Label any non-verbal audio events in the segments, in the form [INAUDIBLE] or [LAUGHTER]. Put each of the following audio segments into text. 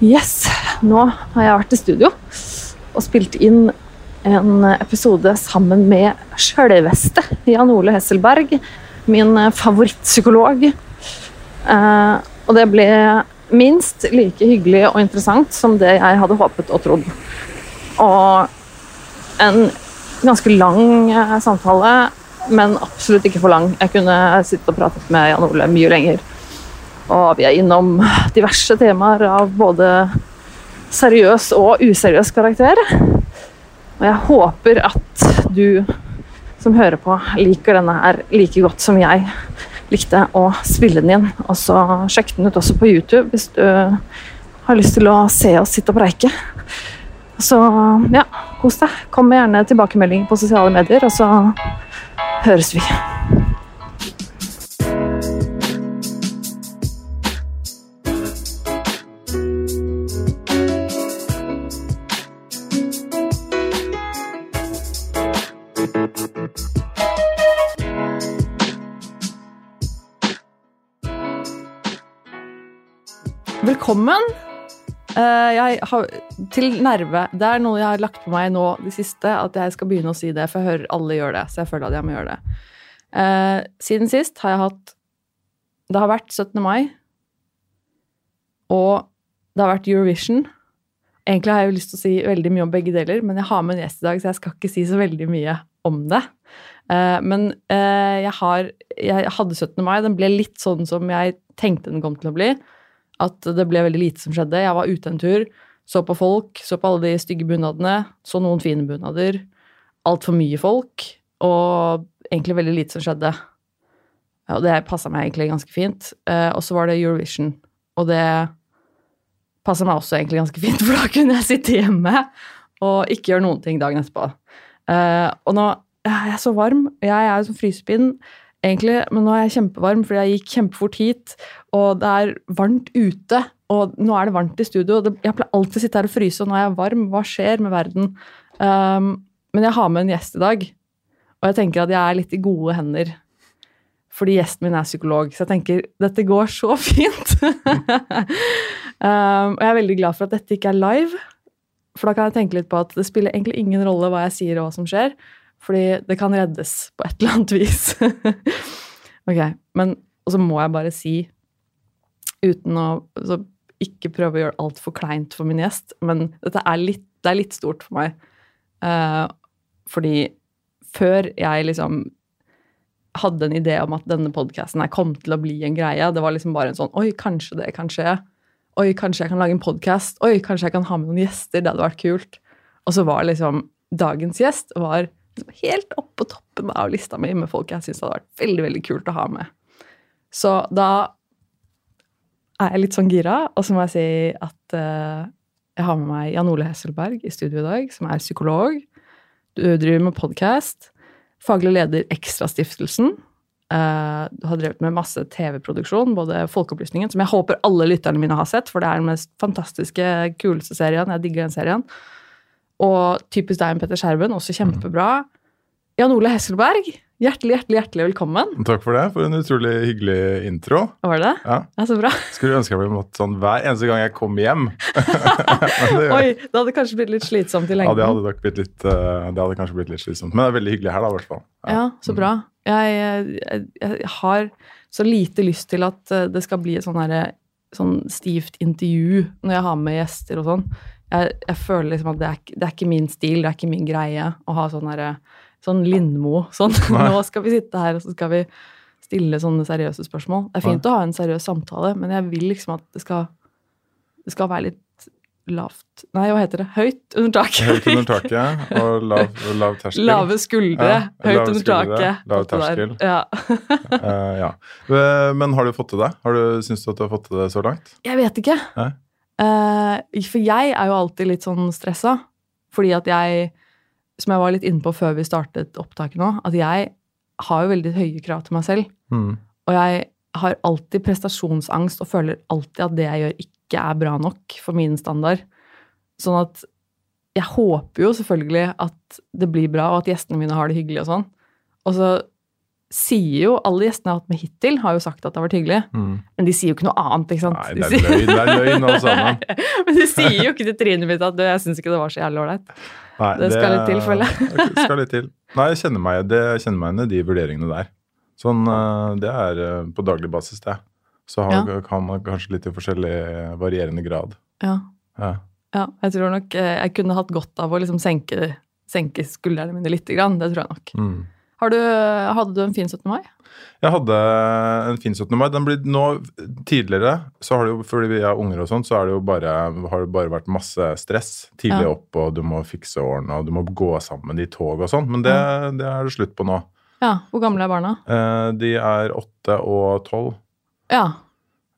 Yes, nå har jeg vært i studio og spilt inn en episode sammen med sjølveste Jan Ole Hesselberg, min favorittpsykolog. Eh, og det ble minst like hyggelig og interessant som det jeg hadde håpet og trodd. Og en ganske lang eh, samtale, men absolutt ikke for lang. Jeg kunne sitte og pratet med Jan Ole mye lenger. Og vi er innom diverse temaer av både seriøs og useriøs karakter. Og jeg håper at du som hører på, liker denne her like godt som jeg likte å spille den inn. Og så sjekk den ut også på YouTube hvis du har lyst til å se oss sitte og preike. Så ja, kos deg. Kom med gjerne tilbakemelding på sosiale medier, og så høres vi. Velkommen eh, har, til Nerve. Det er noe jeg har lagt på meg nå de siste, at jeg skal begynne å si det, for jeg hører alle gjøre det. Så jeg føler at jeg må gjøre det. Eh, siden sist har jeg hatt Det har vært 17. mai, og det har vært Eurovision. Egentlig har jeg jo lyst til å si veldig mye om begge deler, men jeg har med en gjest i dag, så jeg skal ikke si så veldig mye om det. Eh, men jeg, har, jeg hadde 17. mai. Den ble litt sånn som jeg tenkte den kom til å bli at det ble veldig lite som skjedde. Jeg var ute en tur, så på folk, så på alle de stygge bunadene, så noen fine bunader. Altfor mye folk, og egentlig veldig lite som skjedde. Og det passa meg egentlig ganske fint. Eh, og så var det Eurovision, og det passa meg også egentlig ganske fint, [LAUGHS] for da kunne jeg sitte hjemme og ikke gjøre noen ting dagen etterpå. Eh, og nå jeg er så varm. Jeg er jo som frysepinn egentlig, men nå er jeg kjempevarm fordi jeg gikk kjempefort hit, og det er varmt ute. Og nå er det varmt i studio. og Jeg pleier alltid å sitte her og fryse, og nå er jeg varm. Hva skjer med verden? Um, men jeg har med en gjest i dag, og jeg tenker at jeg er litt i gode hender. Fordi gjesten min er psykolog, så jeg tenker dette går så [LAUGHS] fint. um, og jeg er veldig glad for at dette ikke er live, for da kan jeg tenke litt på at det spiller egentlig ingen rolle hva jeg sier og hva som skjer. Fordi det kan reddes på et eller annet vis. [LAUGHS] ok, men Og så må jeg bare si, uten å altså, ikke prøve å gjøre alt for kleint for min gjest, men dette er litt, det er litt stort for meg. Uh, fordi før jeg liksom hadde en idé om at denne podkasten kom til å bli en greie, det var liksom bare en sånn Oi, kanskje det kan skje. Oi, kanskje jeg kan lage en podkast. Oi, kanskje jeg kan ha med noen gjester. Det hadde vært kult. Og så var liksom Dagens gjest var helt opp på toppen av lista mi med folk jeg syns hadde vært veldig veldig kult å ha med. Så da er jeg litt sånn gira, og så må jeg si at uh, jeg har med meg Jan Ole Hesselberg i studio i dag, som er psykolog. Du driver med podkast. Faglig leder Ekstrastiftelsen. Uh, du har drevet med masse TV-produksjon, både Folkeopplysningen, som jeg håper alle lytterne mine har sett, for det er den mest fantastiske, kuleste serien. Jeg digger den serien. Og typisk deg, Petter Skjerven, også kjempebra. Jan Ole Hesselberg, hjertelig, hjertelig hjertelig velkommen. Takk for det. For en utrolig hyggelig intro. Var det? Ja. ja så bra. Skulle ønske jeg ble mått sånn hver eneste gang jeg kom hjem. [LAUGHS] det, Oi, det hadde kanskje blitt litt slitsomt i lengden. Ja, det hadde, nok blitt litt, uh, det hadde kanskje blitt litt slitsomt. Men det er veldig hyggelig her, da, i hvert fall. Ja, ja så bra. Jeg, jeg, jeg, har så lite lyst til at eh, det skal bli et sånn, herre sånn stivt intervju når jeg har med gjester og sånn jeg, jeg, føler liksom at det er, det er, ikke min stil, det er ikke min greie å ha sånn herre Sånn Lindmo. Sånn [LAUGHS] nå skal vi sitte her, og så skal vi stille sånne seriøse spørsmål. Det er fint Nei. å ha en seriøs samtale, men jeg vil liksom at det skal, det skal være litt lavt Nei, hva heter det? Høyt under taket. Høyt under taket [LAUGHS] og lav, lav terskel. Lave skuldre, ja, høyt under taket. Lav terskel. Ja. uh, [LAUGHS] ja. Eh, men har du fått til det? Har du, Syns du at du har fått til det så langt? Jeg vet ikke. Uh, for jeg er jo alltid litt sånn stressa. Fordi at jeg, som jeg var litt inne på før vi startet opptaket nå, at jeg har jo veldig høye krav til meg selv. Mm. Og jeg har alltid prestasjonsangst og føler alltid at det jeg gjør, ikke er bra nok for min standard. Sånn at jeg håper jo selvfølgelig at det blir bra, og at gjestene mine har det hyggelig og sånn. Og så sier jo Alle gjestene jeg har hatt med hittil, har jo sagt at det har vært hyggelig. Mm. Men de sier jo ikke noe annet, ikke sant? Nei, det er løgn, det er løgn alle sammen. [LAUGHS] Men de sier jo ikke til trynet mitt at du, jeg syns ikke det var så jævlig ålreit. Det skal litt til, føler jeg. [LAUGHS] skal litt til. Nei, jeg kjenner meg, igjen i de vurderingene der. Sånn, eh, Det er eh, på daglig basis, det. Så har, kan man kanskje litt i forskjellig eh, varierende grad. Ja. Ja. ja. Jeg tror nok eh, jeg kunne hatt godt av å liksom senke, senke skuldrene mine litt. Grann. Det tror jeg nok. Mm. Har du, hadde du en fin 17. mai? Jeg hadde en fin 17. mai. Den blir nå, tidligere, så har det jo, fordi vi er unger og sånn, så er det jo bare, har det bare vært masse stress. Tidlig Ja. opp, og du må fikse årene, og du må gå sammen i tog og sånn. Men det, det er det slutt på nå. Ja. Hvor gamle er barna? Eh, de er åtte og tolv. Ja.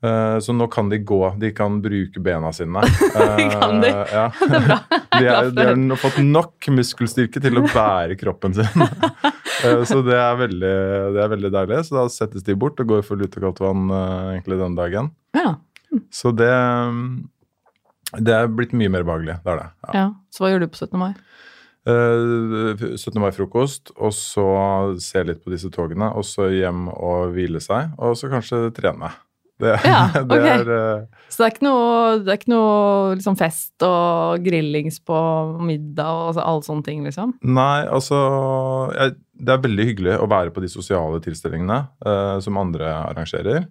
Eh, Så nå kan de gå. De kan bruke bena sine. Eh, [LAUGHS] Kan de? Ja. [LAUGHS] Det er bra. [LAUGHS] De, er, de har fått nok muskelstyrke til å bære kroppen sin. Eh, Så det er, veldig, det er veldig deilig. Så da settes de bort og går for lutekaldt vann eh, egentlig den dagen. Ja. Så det, det er blitt mye mer behagelig. Det er det. Ja. ja. Så hva gjør du på 17. mai? Eh, 17. mai-frokost, og så se litt på disse togene, og så hjem og hvile seg, og så kanskje trene. Det, Ja, [LAUGHS] det ok. er uh... Så det er ikke noe, det er ikke noe liksom fest og grillings på middag og altså, alle sånne ting, liksom? Nei, altså jeg, Det er veldig hyggelig å være på de sosiale tilstelningene uh, som andre arrangerer.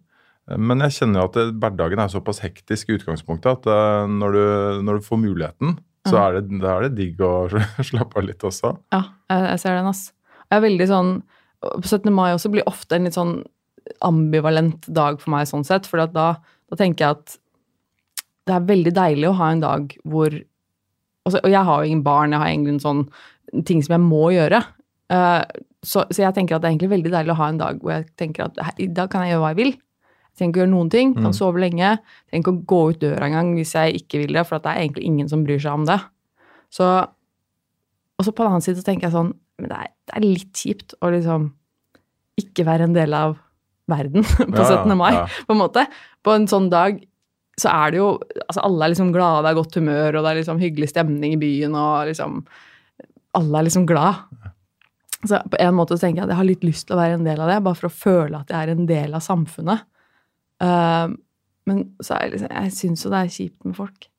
Eh, Men jeg kjenner jo at det, hverdagen er såpass hektisk i utgangspunktet at uh, når, du, når du får muligheten, så er det, da er det digg å [LAUGHS] slappe av litt også. Ja, jeg, jeg ser den, ass. Jeg er veldig sånn På 17. mai også blir ofte en litt sånn ambivalent dag for meg sånn sett, for da, da tenker jeg at det er veldig deilig å ha en dag hvor altså, Og jeg har jo ingen barn, jeg har ingen en sånn ting som jeg må gjøre. Uh, så, så jeg tenker at det er egentlig veldig deilig å ha en dag hvor jeg tenker at "Hei, i dag kan jeg gjøre hva jeg vil. Jeg trenger ikke gjøre noen ting, kan Mm. sove lenge. Jeg trenger ikke å gå ut døra engang hvis jeg ikke vil det, for at det er egentlig ingen som bryr seg om det. Så, og så på den annen side så tenker jeg sånn Men det er, det er litt kjipt å liksom ikke være en del av verden [LAUGHS] på Ja, ja, 17. mai, på en måte. På en sånn dag så er det jo Altså, alle er liksom glade, det er godt humør, og det er liksom hyggelig stemning i byen, og liksom Alle er liksom glad. Så på en måte så tenker jeg at jeg har litt lyst til å være en del av det, bare for å føle at jeg er en del av samfunnet. Uh, men så er jeg liksom Jeg syns jo det er kjipt med folk.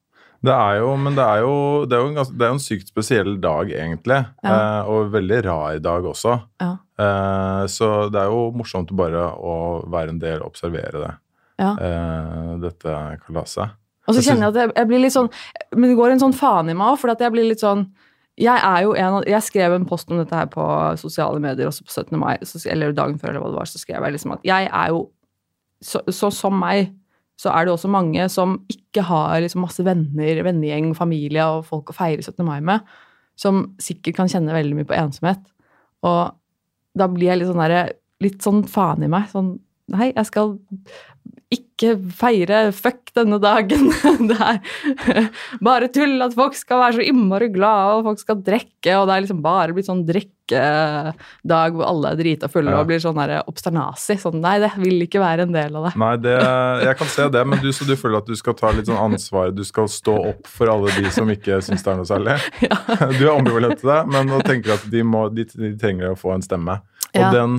Det er jo, men det er jo, det er jo en, ganske, det er jo en sykt spesiell dag, egentlig. Ja. Eh, og veldig rar dag også. Ja. Eh, så det er jo morsomt bare å være en del og observere det. Ja. Eh, dette kalaset. Og så kjenner jeg at jeg, jeg blir litt sånn Men det går en sånn faen i meg òg, for at jeg blir litt sånn jeg er jo en jeg skrev en post om dette her på sosiale medier også på 17. mai, eller dagen før, eller hva det var, så skrev jeg liksom at jeg er jo Så, så som meg, så er det også mange som ikke har liksom masse venner, vennegjeng, familie og folk å feire 17. mai med, som sikkert kan kjenne veldig mye på ensomhet. Og da blir jeg litt sånn der, Litt sånn faen i meg. Sånn Nei, jeg skal ikke feire fuck denne dagen. [LAUGHS] Det er bare tull at folk skal være så innmari glade, og folk skal drikke, og det er liksom bare blitt sånn drikkedag hvor alle er drita fulle Ja. og blir sånn obsternasi. Sånn, nei, det vil ikke være en del av det. Nei, det, jeg kan se det, men du, så du føler at du skal ta litt sånn ansvar. Du skal stå opp for alle de som ikke syns det er noe særlig. [LAUGHS] Du er ambivalent til det, men nå tenker at de, må, de, de trenger å få en stemme. Og den,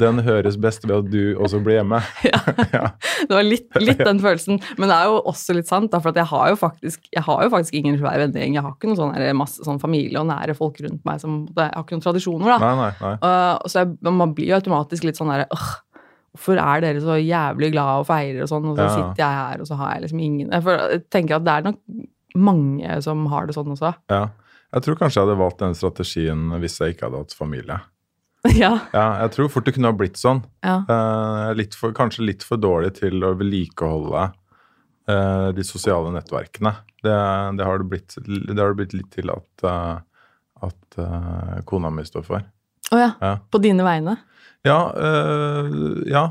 den høres best ved at du også blir hjemme. [LAUGHS] [LAUGHS] Ja. Det var litt, litt den [LAUGHS] følelsen. Men det er jo også litt sant, da, for jeg har faktisk, jeg har jo faktisk ingen svær vennegjeng. Jeg har ikke noen sånn masse sånn familie og nære folk rundt meg som Jeg har ikke noen tradisjoner, da. Nei, nei, nei. Uh, så jeg, man blir jo automatisk litt sånn derre «Åh, Hvorfor er dere så jævlig glad og feirer og sånn, og så Ja. sitter jeg her, og så har jeg liksom ingen Jeg, føler, jeg tenker at det er nok mange som har det sånn også. Ja. Jeg tror kanskje jeg hadde valgt den strategien hvis jeg ikke hadde hatt familie. [LAUGHS] ja. Ja, jeg tror fort det kunne ha blitt sånn. Ja. Eh, litt for, kanskje litt for dårlig til å vedlikeholde eh, de sosiale nettverkene. Det, det, har det, blitt, det har det blitt litt til at, eh, at uh, kona mi står for. Å ja. Ja, På dine vegne? ja. eh, ja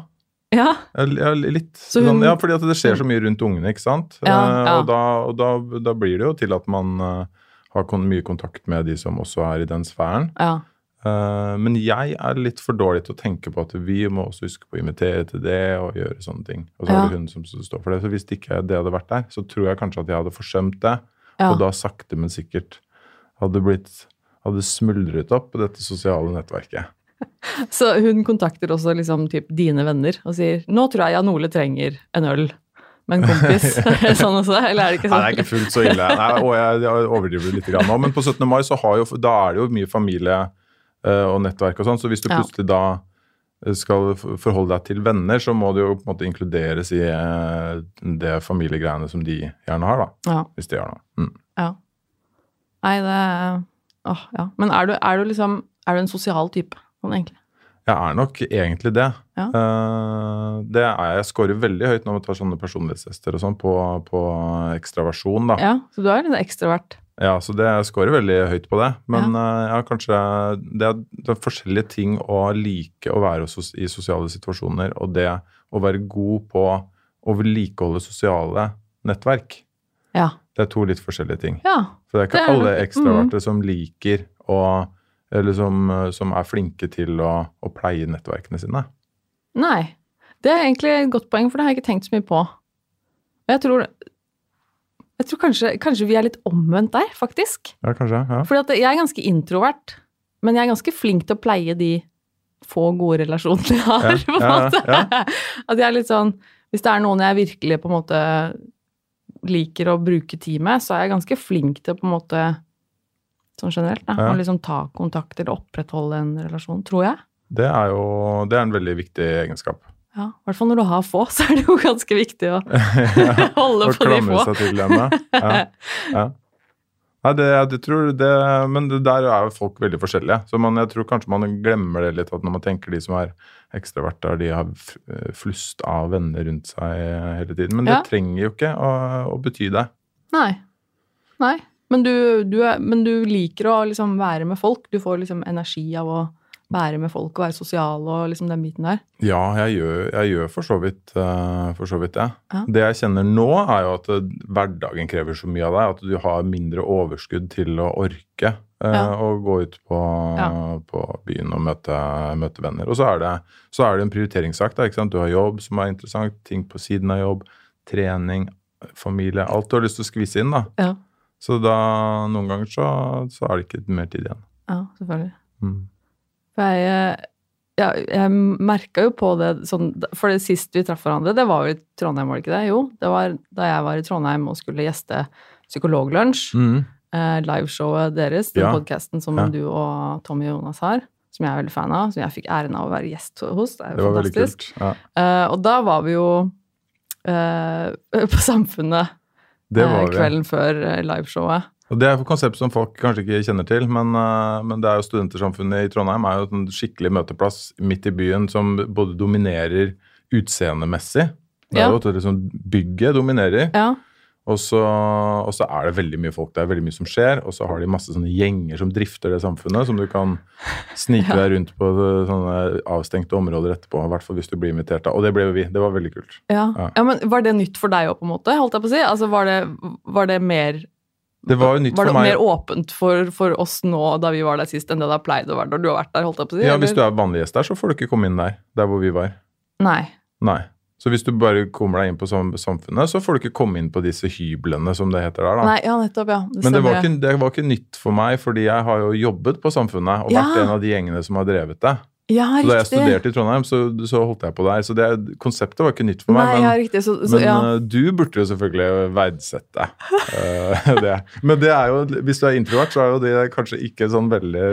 Ja. litt. Hun- sånn, ja, fordi at det skjer så mye rundt ungene, ikke sant? Ja, Eh. Og, da, og da, da blir det jo til at man har mye kontakt med de som også er i den sfæren. ja. Eh, men jeg er litt for dårlig til å tenke på at vi må også huske på å invitere til det og gjøre sånne ting. Og så er det hun som står for det. Så hvis det ikke det hadde vært der, så tror jeg kanskje at jeg hadde forsømt det. ja. Og da sakte, men sikkert hadde blitt hadde smuldret opp dette sosiale nettverket. [LAUGHS] Så hun kontakter også liksom typ dine venner og sier 'Nå tror jeg Jan Ole trenger en øl med en kompis'. [LAUGHS] [LAUGHS] Sånn også, eller er det ikke sånn? Nei, det er ikke fullt så ille. Nei, og jeg, jeg overdriver litt nå, men på 17. mai så har jo, da er det jo mye familie og nettverk og sånn, så hvis du plutselig da eh, skal forholde deg til venner, så må du jo på en måte inkluderes i eh, det familiegreiene som de gjerne har, da. Ja. Hvis de har noe. Mm. ja. Nei, det Åh, ja. Men er du, er du liksom Er du en sosial type, sånn egentlig? Jeg er nok egentlig det. Ja. Uh, det er jeg. Scorer veldig høyt når vi tar sånne personlighetstester og sånn på, på ekstraversjon, da. Ja, så du er litt ekstrovert. Ja, så det jeg scorer veldig høyt på det. Men eh, ja, kanskje det er, det er forskjellige ting å like å være sos i sosiale situasjoner, og det å være god på å vedlikeholde sosiale nettverk. Ja. Det er to litt forskjellige ting. Ja. For det er ikke Det er alle ekstraverte mm. som liker å Eller som, som er flinke til å, å pleie nettverkene sine. Nei. Det er egentlig et godt poeng, for det har jeg ikke tenkt så mye på. Jeg tror, jeg tror kanskje, kanskje vi er litt omvendt der, faktisk. Ja, kanskje? Ja. Fordi at jeg er ganske introvert, men jeg er ganske flink til å pleie de få gode relasjonene jeg har, Ja, på en ja, måte. ja. [LAUGHS] At jeg er litt sånn Hvis det er noen jeg virkelig på en måte liker å bruke tid med, så er jeg ganske flink til å på en måte Sånn generelt, da. Ja. Å liksom ta kontakt eller opprettholde en relasjon, tror jeg. Det er jo det er en veldig viktig egenskap. Ja, I hvert fall når du har få, [LAUGHS] så er det jo ganske viktig å [LAUGHS] holde på de få. klamre få. seg til dem, Ja. ja. Nei, det, jeg tror det, men det der er jo folk veldig forskjellige. Så man, jeg tror kanskje man glemmer det litt, at når man tenker de som er ekstraverter, de har flust av venner rundt seg hele tiden. Men det Ja. trenger jo ikke å, å bety det. Nei. Nei. Men du, du, er, men du liker å liksom være med folk. Du får liksom energi av å være med folk og være sosial og liksom den biten der. Ja, jeg gjør, jeg gjør for så vidt uh, for så vidt det. Ja. Det jeg kjenner nå, er jo at eh, hverdagen krever så mye av deg at du har mindre overskudd til å orke uh, Ja. å gå ut på, Ja. på byen og møte, møte venner. Og så er, det, så er det en prioriteringssak. Da, ikke sant? Du har jobb som er interessant, ting på siden av jobb, trening, familie. Alt du har lyst til å skvise inn. da. Ja. Så da, noen ganger så, så er det ikke mer tid igjen. Ja, selvfølgelig. Mm. For jeg, ja, jeg merka jo på det sånn For det sist vi traff hverandre, det var jo i Trondheim, var det ikke det? Jo, det var da jeg var i Trondheim og skulle gjeste Psykologlunsj. Mm. Eh, liveshowet deres, den Ja. podkasten som Ja. du og Tommy og Jonas har. Som jeg er veldig fan av, som jeg fikk æren av å være gjest hos. Det er jo veldig fantastisk. Ja. Eh, og da var vi jo eh, [LAUGHS] på Samfunnet Det eh, kvelden før eh, liveshowet. Og Det er et konsept som folk kanskje ikke kjenner til, men, eh, men det er jo Studentersamfunnet i Trondheim er jo en skikkelig møteplass midt i byen som både dominerer utseendemessig. Det er jo at liksom Bygget dominerer, Ja. og så, og så er det veldig mye folk der, veldig mye som skjer. Og så har de masse sånne gjenger som drifter det samfunnet, som du kan snike [LAUGHS] deg rundt på sånne avstengte områder etterpå. I hvert fall hvis du blir invitert. da. Og det ble jo vi. Det var veldig kult. Ja. Ja. ja, men Var det nytt for deg òg, på en måte? holdt jeg på å si? Altså, Var det, var det mer Det var jo nytt var det for meg. mer åpent for, for oss nå da vi var der sist, enn det det har pleid å være når du har vært der? holdt jeg på å si? Ja, Hvis du er vanlig gjest der, så får du ikke komme inn der. Der hvor vi var. Nei. Nei. Så hvis du bare kommer deg inn på samfunnet, så får du ikke komme inn på disse hyblene, som det heter der. da. Nei, ja, nettopp, ja. Det Men det var, ikke, det var ikke nytt for meg, fordi jeg har jo jobbet på Samfunnet og Ja. vært en av de gjengene som har drevet det. Ja, da jeg studerte i Trondheim, så, så holdt jeg på der. Så det, konseptet var ikke nytt for meg. Nei, men, ja, riktig. Så, så men ja. eh, du burde jo selvfølgelig verdsette uh, det. Men det er jo, hvis du er introvert, så er jo det kanskje ikke sånn veldig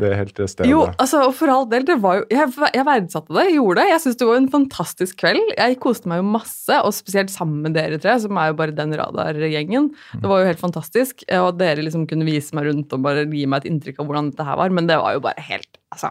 det helt det stedet. Jo, altså, og for all del, det var jo Jeg, jeg verdsatte det, jeg gjorde det. Jeg syns det var en fantastisk kveld. Jeg koste meg jo masse, og spesielt sammen med dere tre, som er jo bare den radargjengen. Det var jo helt fantastisk. Og dere liksom kunne vise meg rundt og bare gi meg et inntrykk av hvordan dette her var. Men det var jo bare helt Altså,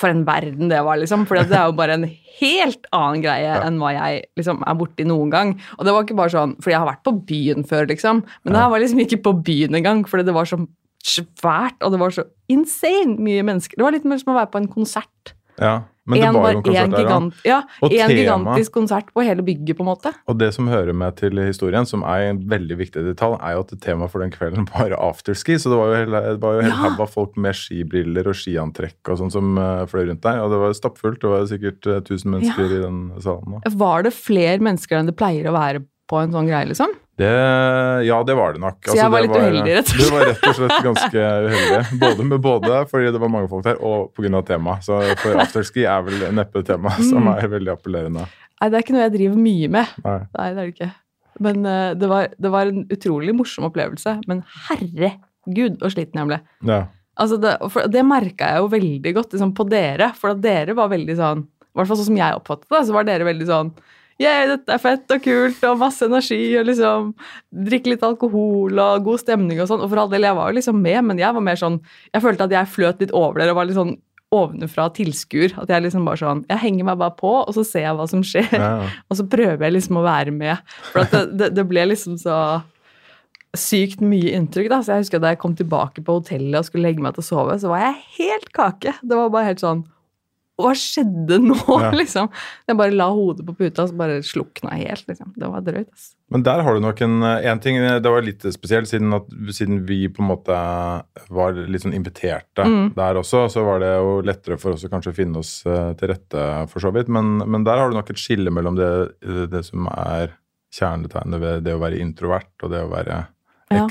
for en verden det var, liksom. For det er jo [LAUGHS] bare en helt annen greie enn hva jeg liksom er borti noen gang. Og det var ikke bare sånn Fordi jeg har vært på byen før, liksom. Men det her var liksom ikke på byen engang, fordi det var så svært, og det var så insane mye mennesker. Det var litt mer som å være på en konsert. Ja, men det En, var jo en konsert der, gigant, ja, Og en tema- gigantisk konsert på hele bygget, på en måte. Og det som hører med til historien, som er en veldig viktig detalj, er jo at temaet for den kvelden [LAUGHS] var afterski. Så det var jo hele, det var jo hele Ja. av folk med skibriller og skiantrekk og sånn som uh, fløy rundt der. Og det var stappfullt. Det var sikkert eh, 1000 mennesker Ja. i den salen. Da. Var det flere mennesker enn det pleier å være på en sånn greie, liksom? Det, ja, det var det nok. Altså, Så jeg var det litt uheldig, rett og slett? Du var rett og slett ganske uheldig. Både med både fordi det var mange folk der, og pga. temaet. Så for afterski er vel neppe tema som Mm. er veldig appellerende. Nei, det er ikke noe jeg driver mye med. Nei. Nei, det er det ikke. Men uh, det, var, det var en utrolig morsom opplevelse. Men herregud, så sliten jeg ble. Ja. Altså det, for det merka jeg jo veldig godt liksom, på dere. For dere var veldig sånn I hvert fall sånn som jeg oppfattet det, så var dere veldig sånn Yeah, dette er fett og kult og masse energi og liksom drikke litt alkohol og god stemning og sånn. Og for all del, jeg var jo liksom med, men jeg var mer sånn Jeg følte at jeg fløt litt over der og var litt sånn ovenfra tilskuer. At jeg liksom bare sånn Jeg henger meg bare på, og så ser jeg hva som skjer. Ja, ja. [LAUGHS] Og så prøver jeg liksom å være med. For det, det, det ble liksom så sykt mye inntrykk. da, så jeg husker Da jeg kom tilbake på hotellet og skulle legge meg til å sove, så var jeg helt kake. Det var bare helt sånn Hva skjedde nå, [LAUGHS] Ja. liksom? Jeg bare la hodet på puta, så bare slukna helt. liksom. Det var drøyt. ass. Men der har du nok en, en ting Det var litt spesielt, siden, at, siden vi på en måte var litt sånn inviterte Mm. der også, så var det jo lettere for oss å kanskje finne oss eh, til rette, for så vidt. Men, men der har du nok et skille mellom det, det som er kjernetegnet ved det å være introvert og det å være Ja.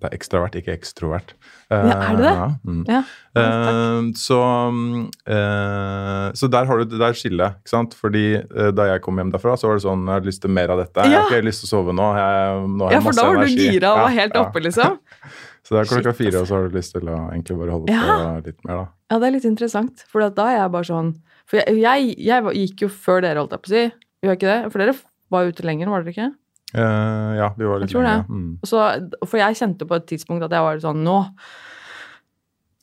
Det er ekstravert, ikke ekstrovert. Ja, er det det? Ja, mm. Ja, Uh, så, uh, så der har du det der skillet, ikke sant? Fordi uh, da jeg kom hjem derfra, så var det sånn Jeg har lyst til mer av dette. Jeg har ikke lyst til å sove nå. Jeg, nå har ja for da var du gira og var helt ja. oppe, liksom. [LAUGHS] Så det er klokka Shit, fire, og så har du lyst til å egentlig bare holde Ja. på litt mer, da. Ja, det er litt interessant, for da er jeg bare sånn For jeg, jeg, jeg gikk jo før dere, holdt jeg på å si. Gjør ikke det? For dere var ute lenger, var dere ikke? Eh, ja, vi var litt Jeg tror lenge. det. Mm. Så, for jeg kjente på et tidspunkt at jeg var sånn Nå,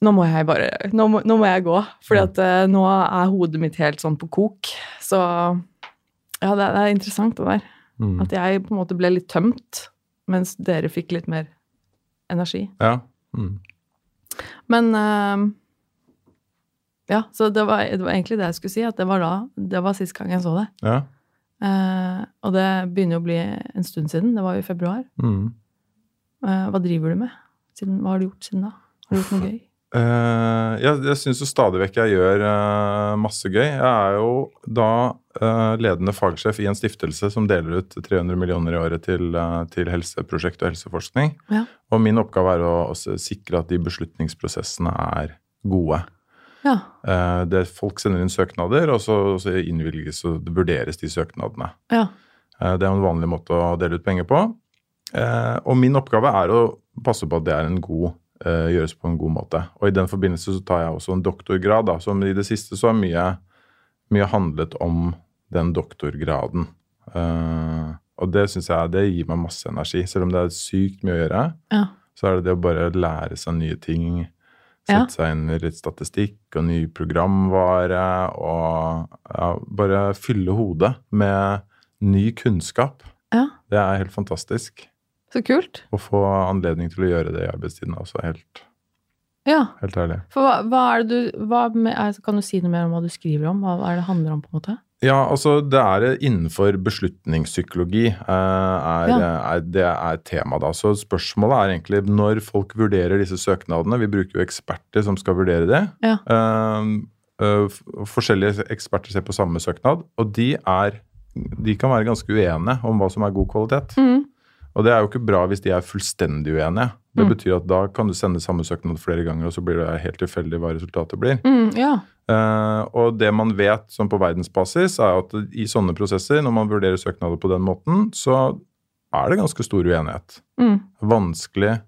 nå må jeg bare Nå må, nå må jeg gå. Fordi at uh, nå er hodet mitt helt sånn på kok. Så ja, det, det er interessant det der. Mm. At jeg på en måte ble litt tømt, mens dere fikk litt mer energi. Ja. Mm. Men uh, Ja, så det var, det var egentlig det jeg skulle si. At det var da Det var sist gang jeg så det. Ja. Eh, og det begynner jo å bli en stund siden. Det var jo i februar. Mm. Eh, hva driver du med? Siden, hva har du gjort siden da? Har du gjort noe gøy? Uh, jeg jeg syns jo stadig vekk jeg gjør masse gøy. Jeg er jo da ledende fagsjef i en stiftelse som deler ut 300 millioner i året til, til helseprosjekt og helseforskning. Ja. Og min oppgave er å sikre at de beslutningsprosessene er gode. Ja. Eh, det, folk sender inn søknader, og så, så innvilges og vurderes de søknadene. Ja. Eh, Det er en vanlig måte å dele ut penger på. Eh, Og min oppgave er å passe på at det er en god, gjøres på en god måte. Og i den forbindelse så tar jeg også en doktorgrad, da, som i det siste så har mye, mye handlet om den doktorgraden. Og det syns jeg det gir meg masse energi. Selv om det er sykt mye å gjøre, Ja. så er det det å bare lære seg nye ting. Sette seg inn i litt statistikk og ny programvare. Og ja, bare fylle hodet med ny kunnskap. ja. Det er helt fantastisk. Så kult. Å få anledning til å gjøre det i arbeidstiden er også helt, Ja. helt ærlig. For hva, hva er det du hva med, altså, Kan du si noe mer om hva du skriver om? Hva, hva er det det handler om, på en måte? Ja, altså det er innenfor beslutningspsykologi eh, er, Ja. er, det er tema da. Så spørsmålet er egentlig når folk vurderer disse søknadene, vi bruker jo eksperter som skal vurdere det. Ja. Eh, eh, forskjellige eksperter ser på samme søknad, og de, er, de kan være ganske uenige om hva som er god kvalitet. Mm. Og det er jo ikke bra hvis de er fullstendig uenige. Det Mm. betyr at da kan du sende samme søknad flere ganger, og så blir det helt tilfeldig hva resultatet blir. Mm, ja. uh, og det man vet sånn på verdensbasis, er at i sånne prosesser, når man vurderer søknader på den måten, så er det ganske stor uenighet. Mm. Vanskelig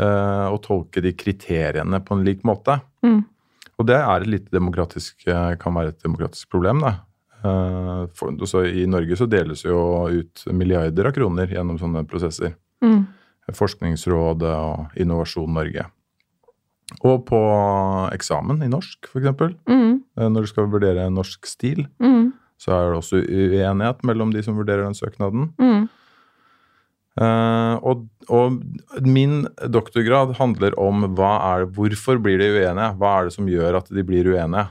uh, å tolke de kriteriene på en lik måte. Mm. Og det er et litt demokratisk, eh, kan være et demokratisk problem. Da. For, så I Norge så deles jo ut milliarder av kroner gjennom sånne prosesser. Mm. Forskningsrådet og Innovasjon Norge. Og på eksamen i norsk, f.eks. Mm. Eh, Når du skal vurdere norsk stil, Mm. så er det også uenighet mellom de som vurderer den søknaden. Mm. Eh, og, og min doktorgrad handler om hva er det, hvorfor blir de uenige? Hva er det som gjør at de blir uenige?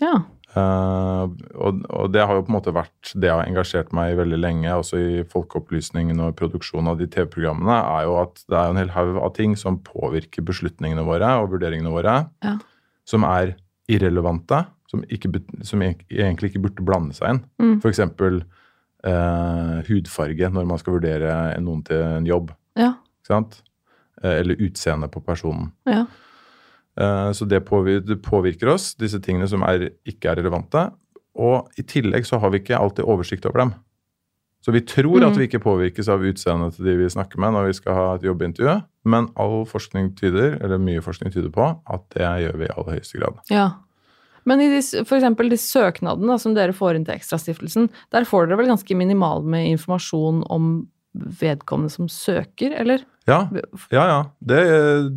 Ja. Eh, og, og det har jo på en måte vært det jeg har engasjert meg i veldig lenge, også i folkeopplysningen og produksjonen av de TV-programmene, er jo at det er en hel haug av ting som påvirker beslutningene våre og vurderingene våre, Ja. som er irrelevante, som, ikke, som egentlig ikke burde blande seg inn. Mm. For eksempel eh, hudfarge når man skal vurdere noen til en jobb. Ja. Eh, eller utseendet på personen. Ja. Eh, Så det påvirker, oss, disse tingene som er, ikke er relevante. Og i tillegg så har vi ikke alltid oversikt over dem. Så vi tror at Mm. vi ikke påvirkes av utseendet til de vi snakker med når vi skal ha et jobbintervju, men all forskning tyder, eller mye forskning tyder på, at det gjør vi i aller høyeste grad. ja. Men i de, for eksempel de søknadene som dere får inn til Ekstrastiftelsen, der får dere vel ganske minimal med informasjon om vedkommende som søker, eller? Ja, ja. ja. Det,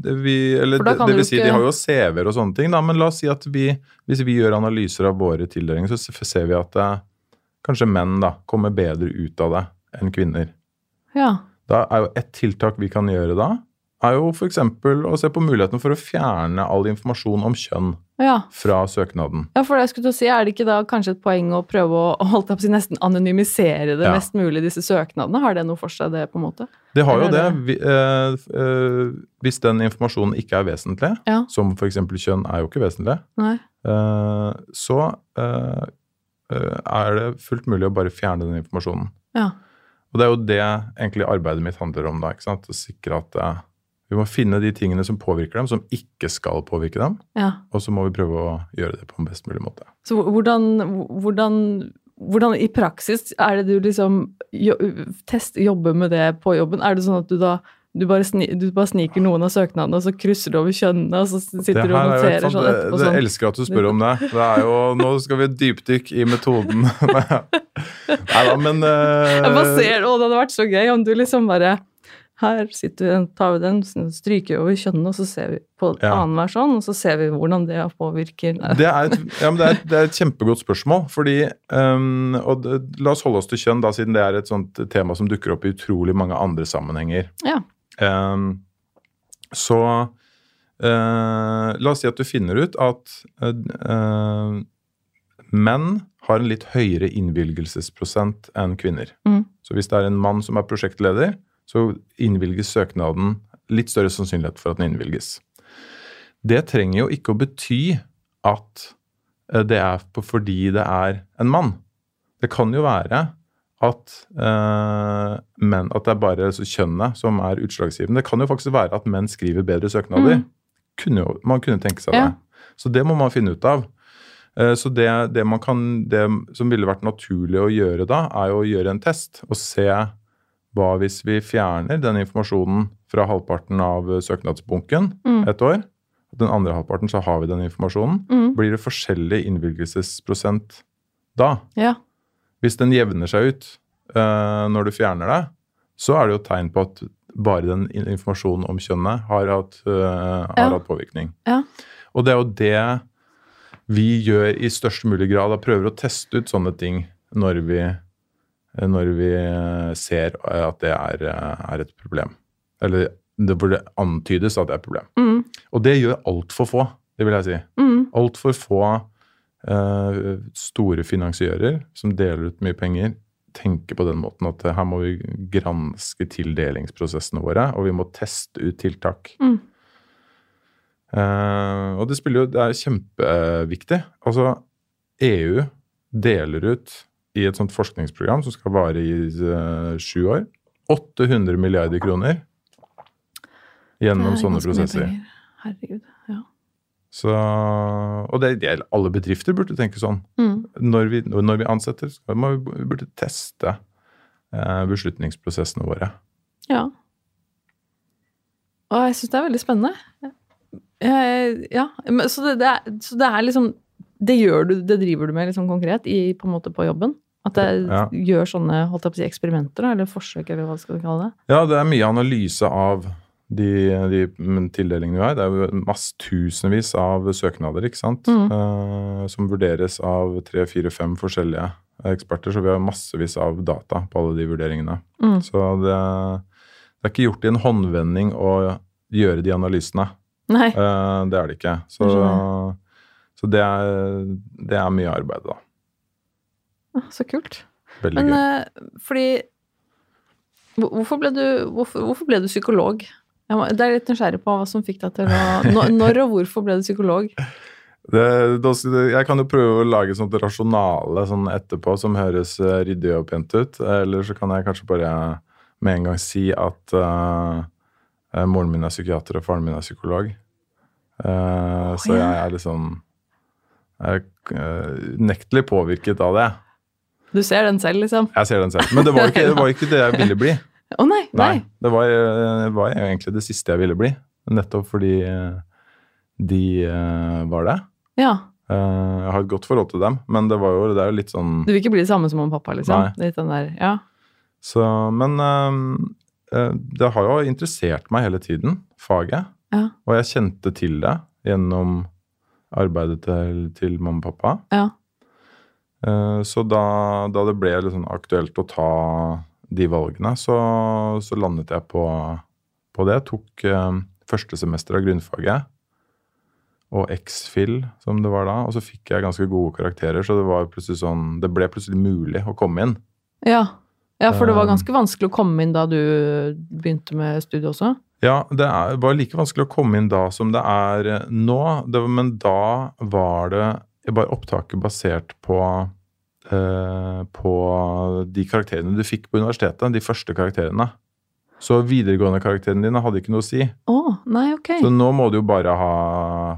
det vi, eller det, det vil si, ikke- de har jo CV-er og sånne ting, da, men la oss si at vi, hvis vi gjør analyser av våre tildelinger, så ser vi at eh, kanskje menn da, kommer bedre ut av det enn kvinner. Ja. Da er jo Et tiltak vi kan gjøre da, er jo f.eks. å se på muligheten for å fjerne all informasjon om kjønn Ja. fra søknaden. Ja, for det jeg skulle til å si, Er det ikke da kanskje et poeng å prøve å holdt si, nesten anonymisere det Ja. mest mulig, disse søknadene? Har det noe for seg, det, på en måte? Det har jo det. det. Vi, eh, eh, hvis den informasjonen ikke er vesentlig, Ja. som f.eks. kjønn er jo ikke vesentlig, eh, så eh, eh, er det fullt mulig å bare fjerne den informasjonen. Ja. Og det er jo det egentlig arbeidet mitt handler om, da. ikke sant? Å sikre at eh, vi må finne de tingene som påvirker dem, som ikke skal påvirke dem. ja. Og så må vi prøve å gjøre det på en best mulig måte. Så hvordan, hvordan, hvordan i praksis er det du liksom jo, test, jobber med det på jobben? Er det sånn at du da du bare, sni, du bare sniker noen av søknadene, og så krysser du over kjønnene, og så sitter du og er noterer sånn etterpå sånn sånn? elsker at du spør om det. Det er jo, Nå skal vi dypdykk i metoden. [LAUGHS] Nei da, men uh, Jeg bare ser det, og det hadde vært så gøy om du liksom bare her sitter vi, tar vi den, stryker over kjønnene, og så ser vi på Ja. annenhver sånn, og så ser vi hvordan det påvirker det er, et, ja, men det, er, det er et kjempegodt spørsmål. fordi, um, og det, La oss holde oss til kjønn, da, siden det er et sånt tema som dukker opp i utrolig mange andre sammenhenger. Ja. Um, så uh, la oss si at du finner ut at eh, menn har en litt høyere innvilgelsesprosent enn kvinner. Mm. Så hvis det er en mann som er prosjektleder, så innvilges søknaden litt større sannsynlighet for at den innvilges. Det trenger jo ikke å bety at eh, det er på fordi det er en mann. Det kan jo være at, eh, menn, at det er bare så kjønnet som er utslagsgivende. Det kan jo faktisk være at menn skriver bedre søknader. Mm. Kunne jo, man kunne tenke seg Ja. det. Så det må man finne ut av. Eh, Så det, det, man kan, det som ville vært naturlig å gjøre da, er jo å gjøre en test og se hva hvis vi fjerner den informasjonen fra halvparten av søknadsbunken Mm. et år. Den andre halvparten så har vi den informasjonen. Mm. Blir det forskjellig innvilgelsesprosent da? Ja. Hvis den jevner seg ut uh, når du fjerner det, så er det jo tegn på at bare den informasjonen om kjønnet har hatt, uh, har Ja. hatt påvirkning. Ja. Og det er jo det vi gjør i størst mulig grad. Da prøver å teste ut sånne ting når vi, eh, når vi eh, ser at det er, eh, er et problem. Eller det, burde antydes at det er et problem. Mm. Og det gjør altfor få, det vil jeg si. Mm. Altfor få eh, store finansiører som deler ut mye penger, tenker på den måten at eh, her må vi granske tildelingsprosessene våre, og vi må teste ut tiltak. Mm. Eh, og det spiller jo Det er kjempeviktig. Altså, EU deler ut i et sånt forskningsprogram som skal vare i uh, sju år, 800 milliarder kroner gjennom sånne prosesser. Herregud. Ja. Så, og det gjelder alle bedrifter burde tenke sånn. Mm. Når vi, når vi ansetter, så må vi vi burde teste eh, beslutningsprosessene våre. ja. Og jeg syns det er veldig spennende. Jeg, ja, men, så, det, det er, så det er liksom Det gjør du, det driver du med liksom konkret i, på en måte på jobben? At det Ja. gjør sånne holdt jeg på å si, eksperimenter, eller forsøk, eller hva skal vi kalle det? Ja, det er mye analyse av de, de tildelingene vi har. Det er masse tusenvis av søknader ikke sant? Mm. Eh, som vurderes av tre, fire, fem forskjellige eksperter. Så vi har massevis av data på alle de vurderingene. Mm. Så det, det er ikke gjort i en håndvending å gjøre de analysene. Eh, det er det ikke. Så, så det, er, det er mye arbeid, da. Så kult. Veldig Men gøy. eh, fordi Hvorfor ble du, hvorfor, hvorfor ble du psykolog? Jeg må, det er litt nysgjerrig på hva som fikk deg til å når, og hvorfor ble du psykolog? Det, jeg kan jo prøve å lage sånt rasjonale sånn etterpå som høres eh, ryddig og pent ut. Eller så kan jeg kanskje bare med en gang si at uh, moren min er psykiater og faren min er psykolog. Uh, oh, så jeg er liksom Jeg er uh, unektelig påvirket av det. Du ser den selv, liksom? Jeg ser den selv. Men det var ikke [LAUGHS] det, var ikke det jeg ville bli. Å oh, nei, nei. nei det, var, var, egentlig det siste jeg ville bli. Nettopp fordi de var det. Ja. Jeg har et godt forhold til dem, men det, var jo, det er jo litt sånn Du vil ikke bli det samme som og pappa, liksom? Nei. Litt den der, ja. Så, men det har jo interessert meg hele tiden, faget. Ja. Og jeg kjente til det gjennom arbeidet til, til mamma og pappa. Ja. Uh, så da, da, det ble liksom aktuelt å ta de valgene, så, så landet jeg på, på det. Jeg tok første semester av grunnfaget og X-Fill, som det var da. Og så fikk jeg ganske gode karakterer, så det, var sånn, det ble plutselig mulig å komme inn. Ja. ja, for det var um, ganske vanskelig å komme inn da du begynte med studiet også? Ja, det er, var like vanskelig å komme inn da som det er nå. Det, men da var det bare opptaket basert på eh, på de karakterene du fikk på universitetet. De første karakterene. Så videregående karakterene dine hadde ikke noe å si. Oh, nei, ok. Så nå må du jo bare ha,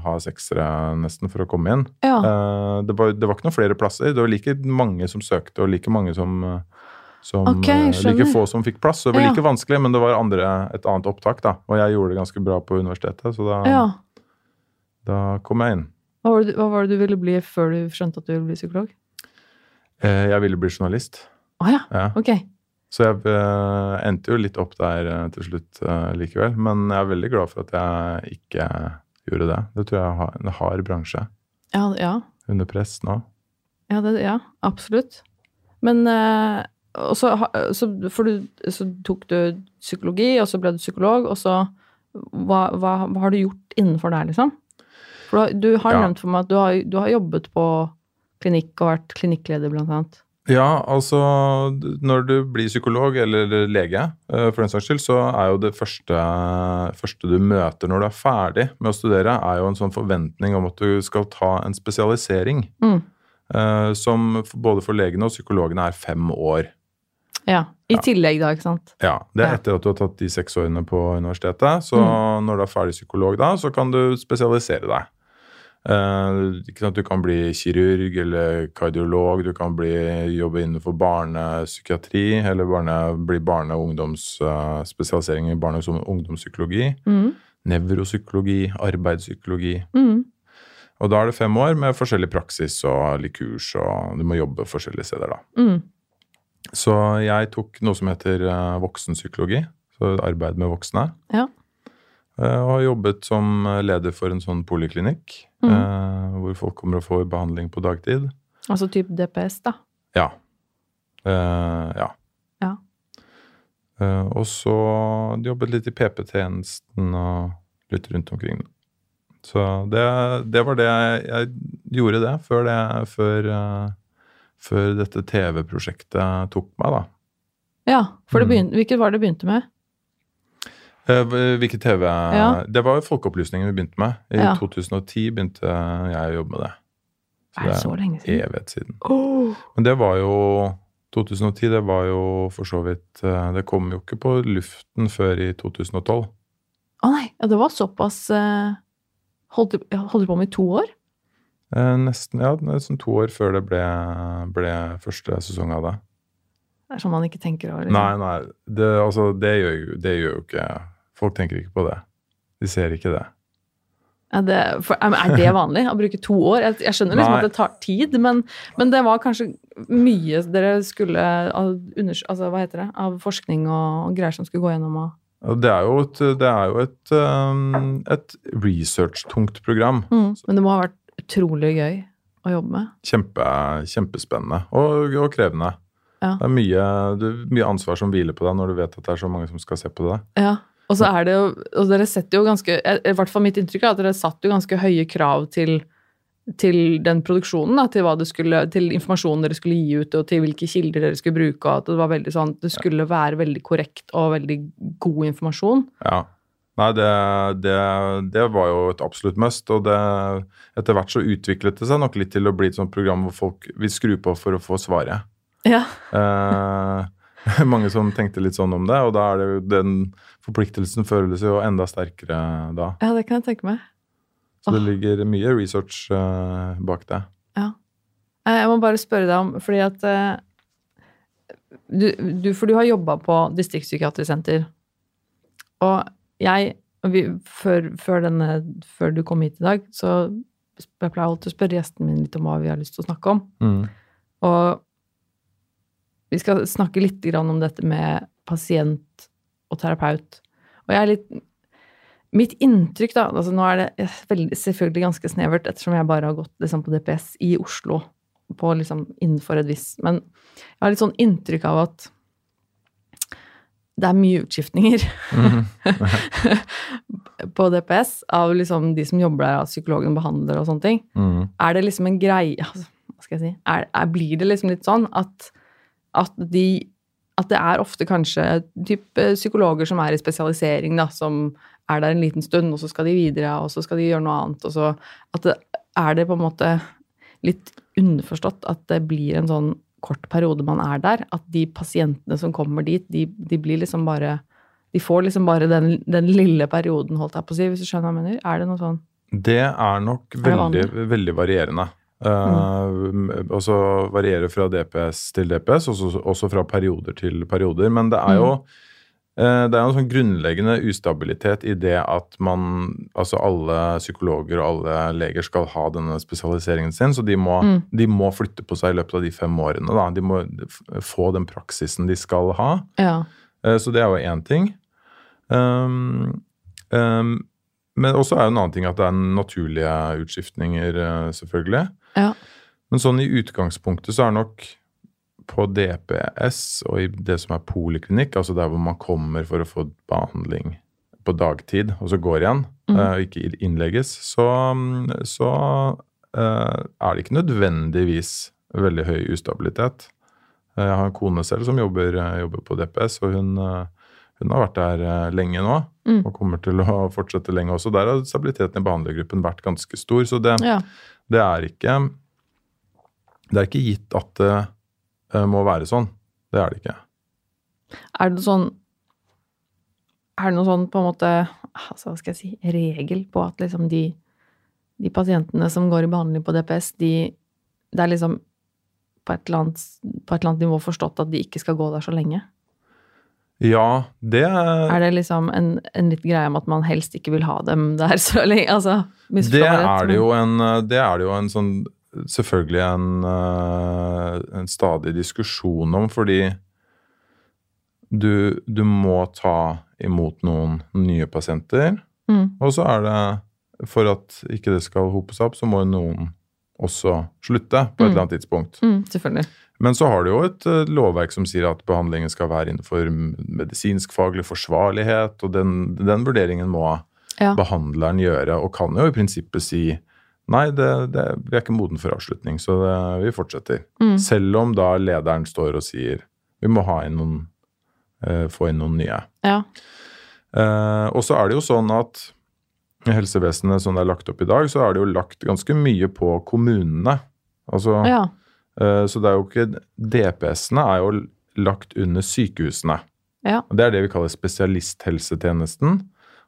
ha seksere nesten for å komme inn. Ja. Uh, det, var, det, var, ikke noen flere plasser. Det var like mange som søkte, og like mange som, som okay, uh, Like få som fikk plass. Så det var like vanskelig, men det var andre, et annet opptak, da. Og jeg gjorde det ganske bra på universitetet, så da, ja. da kom jeg inn. Hva var, det, hva var, det, du ville bli før du skjønte at du ville bli psykolog? Uh, jeg ville bli journalist. Å oh, ja. ja. ok. Så jeg uh, endte jo litt opp der uh, til slutt likevel. Men jeg er veldig glad for at jeg ikke gjorde det. Det tror jeg har en hard bransje. Ja, ja. Under press nå. Ja, det, ja absolutt. Men så, så, for du, så tok du psykologi, og så ble du psykolog, og så hva, hva, hva har du gjort innenfor der, liksom? For du, har ja. nevnt for meg at du har, du har jobbet på klinikk og vært klinikkleder, blant annet. Ja, altså når du blir psykolog eller lege, eh, for den saks skyld, så er jo det første, første, du møter når du er ferdig med å studere, er jo en sånn forventning om at du skal ta en spesialisering. Mm. Eh, som både for legene og psykologene er fem år. Ja. I ja. tillegg, da, ikke sant? Ja. Det er etter at du har tatt de seks årene på universitetet. Så mm. når du er ferdig psykolog da, så kan du spesialisere deg. Uh, du kan bli kirurg eller kardiolog, du kan bli, jobbe innenfor barnepsykiatri eller barne, bli barne- og ungdomsspesialisering uh, i barne- og ungdomspsykologi. Mm. Nevropsykologi, arbeidspsykologi. Mm. Og da er det fem år med forskjellig praksis og litt kurs, og du må jobbe forskjellige steder, da. Mm. Så jeg tok noe som heter uh, voksenpsykologi, så arbeid med voksne. Ja. Eh, og har jobbet som leder for en sånn poliklinikk, mm. eh, hvor folk kommer og får behandling på dagtid. Altså type DPS, da? Ja. Eh, ja. ja. Eh, og så jobbet litt i PP-tjenesten og litt rundt omkring. Så det, det var det jeg, jeg, gjorde det før, det, før, uh, før dette TV-prosjektet tok meg, da. Ja, for det mm. begynte, hvilket var det det begynte med? Eh, TV ja. Det var Folkeopplysningen vi begynte med. I ja. 2010 begynte jeg å jobbe med det. Så er så lenge siden? Evighet siden. Oh. Men det var jo 2010, det var jo for så vidt eh, Det kom jo ikke på luften før i 2012. Å oh, nei, ja, det var såpass uh, Holdt du på med i to år? Eh, nesten, ja, nesten to år før det ble, ble første sesong av det. Det er sånn man ikke tenker over? Liksom. Nei, nei. Det, altså, det, gjør, det gjør jo ikke Folk tenker ikke på det. De ser ikke det. Er det, for, er det vanlig å bruke to år? Jeg, jeg skjønner liksom Nei. at det tar tid, men, men, det var kanskje mye dere skulle av, altså, hva heter det, av forskning og, og greier som skulle gå gjennom? Og det er jo et, det er jo et, um, et research-tungt program. Mm, men det må ha vært utrolig gøy å jobbe med? Kjempe, kjempespennende og, og krevende. Ja. Det er mye, det, mye ansvar som hviler på deg når du vet at det er så mange som skal se på det. Ja. Og så er det jo, og dere setter jo ganske I hvert fall mitt inntrykk er at dere satt jo ganske høye krav til, til den produksjonen. Da, til, skulle, til informasjonen dere skulle gi ut, og til hvilke kilder dere skulle bruke. og at Det var veldig sånn, det skulle være veldig korrekt og veldig god informasjon. Ja. Nei, det, det, det var jo et absolutt must. Og det, etter hvert så utviklet det seg nok litt til å bli et sånt program hvor folk vil skru på for å få svaret. Ja. Eh, [LAUGHS] mange som tenkte litt sånn om det, og da er det jo den forpliktelsen føles jo enda sterkere da. ja, det kan jeg tenke meg. Så det ligger mye research uh, bak det. Ja. Eh, Jeg må bare spørre deg om, fordi at uh, du, du, For du har jobba på distriktspsykiatrisk senter. Og jeg vi, før, før, denne, før du kom hit i dag, så jeg pleier alltid å spørre gjesten min litt om hva vi har lyst til å snakke om. Mm. Og vi skal snakke litt om dette med pasient og terapeut. Og jeg er litt Mitt inntrykk, da altså Nå er det veldig, selvfølgelig ganske snevert, ettersom jeg bare har gått liksom, på DPS i Oslo på, liksom, innenfor et visst Men jeg har litt sånn inntrykk av at det er mye utskiftninger Mhm. [LAUGHS] på DPS av liksom de som jobber der, av psykologen, behandler og sånne ting. Mm. Er det liksom en greie altså, Hva skal jeg si? Er, er, blir det liksom litt sånn at, at de At det er ofte kanskje type psykologer som er i spesialisering, da, som er der en liten stund, og så skal de videre, og så skal de gjøre noe annet, så At det, er det på en måte litt underforstått at det blir en sånn kort periode man er der, at de pasientene som kommer dit, de, de blir liksom bare De får liksom bare den, den lille perioden, holdt jeg på å si, hvis du skjønner hva jeg mener? Er det noe sånn Det er nok veldig, veldig, veldig varierende. Uh, og så varierer fra DPS til DPS, også, også fra perioder til perioder. Men det er jo uh, det er en sånn grunnleggende ustabilitet i det at man Altså alle psykologer og alle leger skal ha denne spesialiseringen sin, så de må, Mm. de må flytte på seg i løpet av de fem årene. Da. De må få den praksisen de skal ha. Ja. Uh, Så det er jo én ting. Um, um, men også er jo en annen ting at det er naturlige utskiftninger, selvfølgelig. Ja. Men sånn i utgangspunktet så er nok på DPS og i det som er poliklinikk, altså der hvor man kommer for å få behandling på dagtid, og så går igjen, Mhm. eh, og ikke innlegges, så, mm, så eh, er det ikke nødvendigvis veldig høy ustabilitet. Eh, Jeg har en kone selv som jobber, jobber på DPS, og hun, hun har vært der lenge nå. Mm. Og kommer til å fortsette lenge også. Der har stabiliteten i behandlergruppen vært ganske stor. Så det, ja. Det er ikke Det er ikke gitt at det eh, må være sånn. Det er det ikke. Er det sånn Er det noe sånn på en måte altså, Hva skal jeg si regel på at liksom de, de pasientene som går i behandling på DPS, de Det er liksom på et, annet, på et eller annet nivå forstått at de ikke skal gå der så lenge? Ja, det Er det liksom en, en litt greie om at man helst ikke vil ha dem der [LAUGHS] så lenge? Altså, Det er det jo en, det er det jo en sånn Selvfølgelig en, eh, en stadig diskusjon om, fordi du, du må ta imot noen nye pasienter. Mm. Og så er det, for at ikke det skal hope seg opp, så må noen også slutte på et Mm. eller annet tidspunkt. Mm, selvfølgelig. Men så har du jo et eh, lovverk som sier at behandlingen skal være innenfor medisinsk-faglig forsvarlighet, og den, den vurderingen må Ja. behandleren gjøre, og kan jo i prinsippet si nei, det, det, vi er ikke moden for avslutning, så det, vi fortsetter. Mm. Selv om da lederen står og sier vi må ha inn noen, eh, få inn noen nye. Ja. Eh, og så er det jo sånn at i helsevesenet som det er lagt opp i dag, så er det jo lagt ganske mye på kommunene. Altså, ja. Eh, så det er jo ikke DPS-ene er jo lagt under sykehusene. Ja. Det er det vi kaller spesialisthelsetjenesten.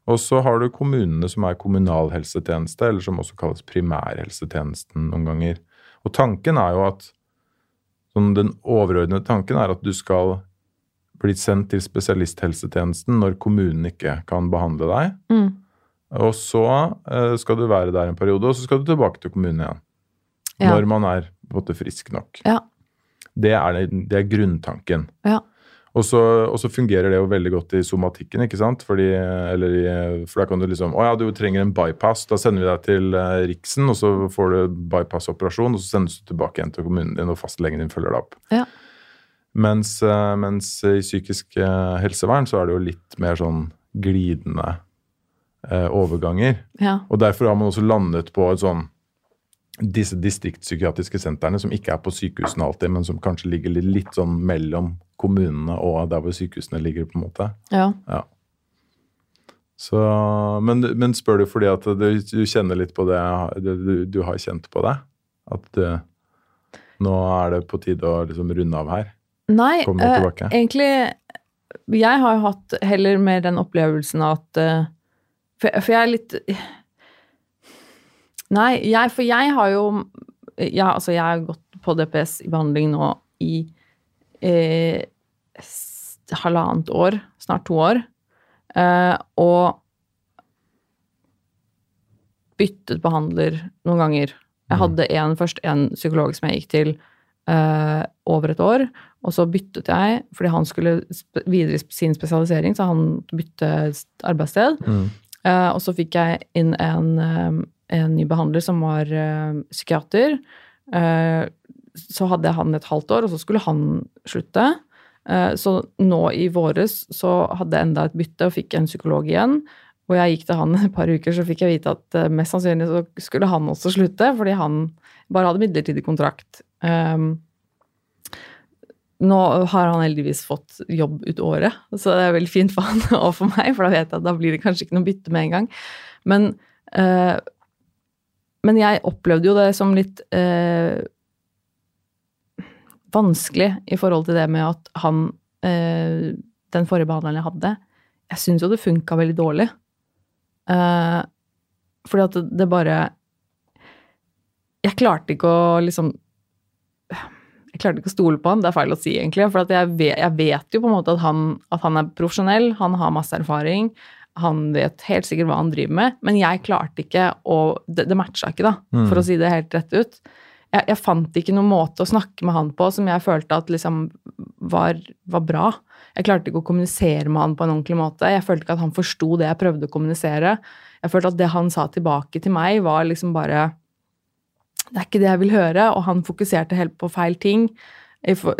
Og så har du kommunene som er kommunalhelsetjeneste, eller som også kalles primærhelsetjenesten noen ganger. Og tanken er jo at Den overordnede tanken er at du skal bli sendt til spesialisthelsetjenesten når kommunen ikke kan behandle deg. Mm. Og så eh, skal du være der en periode, og så skal du tilbake til kommunen igjen. Ja. Når man er på en måte frisk nok. Ja. Det er, det, er grunntanken. Ja. Og så, og så fungerer det jo veldig godt i somatikken, ikke sant? Fordi, eller i, for da kan du liksom Å ja, du trenger en bypass. Da sender vi deg til eh, Riksen, og så får du bypassoperasjon, og så sendes du tilbake igjen til kommunen din, og fastlegen din følger deg opp. Ja. Mens, eh, mens i psykisk eh, helsevern så er det jo litt mer sånn glidende eh, overganger. ja. Og derfor har man også landet på et sånn disse distriktspsykiatriske sentrene som ikke er på sykehusene alltid, men som kanskje ligger litt, sånn mellom kommunene og der hvor sykehusene ligger, på en måte. ja. Ja. Så, men, men spør du fordi at du, du kjenner litt på det, du, du, har kjent på det? At du, nå er det på tide å liksom runde av her? Nei, eh, egentlig Jeg har hatt heller mer den opplevelsen at eh, for, for, jeg er litt Nei, jeg, for jeg har jo ja, altså jeg har gått på DPS i behandling nå i eh, halvannet år, snart to år. Eh, og byttet behandler noen ganger. Jeg mm. hadde en, først en psykolog som jeg gikk til eh, over et år. Og så byttet jeg fordi han skulle videre i sin spesialisering, så han bytte arbeidssted. Mm. Eh, og så fikk jeg inn en, eh, en ny behandler som var uh, psykiater. Uh, så hadde han et halvt år, og så skulle han slutte. Uh, så nå i våres så hadde jeg enda et bytte og fikk en psykolog igjen. Og jeg gikk til han et par uker, så fikk jeg vite at mest sannsynlig så skulle han også slutte, fordi han bare hadde midlertidig kontrakt. Um, nå har han heldigvis fått jobb ut året, så det er veldig fint for han [LAUGHS] og for meg, for da vet jeg at da blir det kanskje ikke noe bytte med en gang. Men uh, men jeg opplevde jo det som litt eh, vanskelig i forhold til det med at han eh, Den forrige behandleren jeg hadde, jeg syns jo det funka veldig dårlig. Eh, fordi at det, bare Jeg klarte ikke å liksom jeg klarte ikke å stole på han, det er feil å si, egentlig. For jeg vet, jeg, vet, jo på en måte at han, at han er profesjonell, han har masse erfaring han vet helt sikkert hva han driver med, men jeg klarte ikke å Det, det matcha ikke, da, mm. for å si det helt rett ut. Jeg, jeg, fant ikke noen måte å snakke med han på som jeg følte at liksom var, var, bra. Jeg klarte ikke å kommunisere med han på en ordentlig måte. Jeg følte ikke at han forsto det jeg prøvde å kommunisere. Jeg følte at det han sa tilbake til meg, var liksom bare Det er ikke det jeg vil høre, og han fokuserte helt på feil ting for,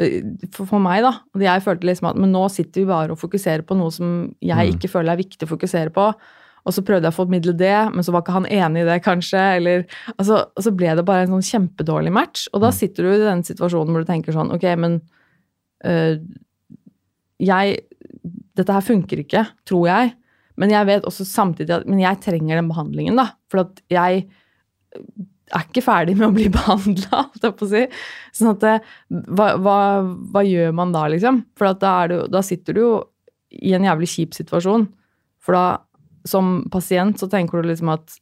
for, meg, da. Jeg følte liksom at Men nå sitter vi bare og fokuserer på noe som jeg mm. ikke føler er viktig å fokusere på. Og så prøvde jeg å formidle det, men så var ikke han enig i det, kanskje. Eller, altså, og så ble det bare en sånn kjempedårlig match. Og da mm. sitter du i den situasjonen hvor du tenker sånn Ok, men øh, jeg Dette her funker ikke, tror jeg. Men jeg vet også samtidig at Men jeg trenger den behandlingen, da. For at jeg er ikke ferdig med å bli [LAUGHS] behandla, si. Sånn at det, hva, hva, hva, gjør man da, liksom? For da, du, da, sitter du jo i en jævlig kjip situasjon. For da, som pasient, så tenker du liksom at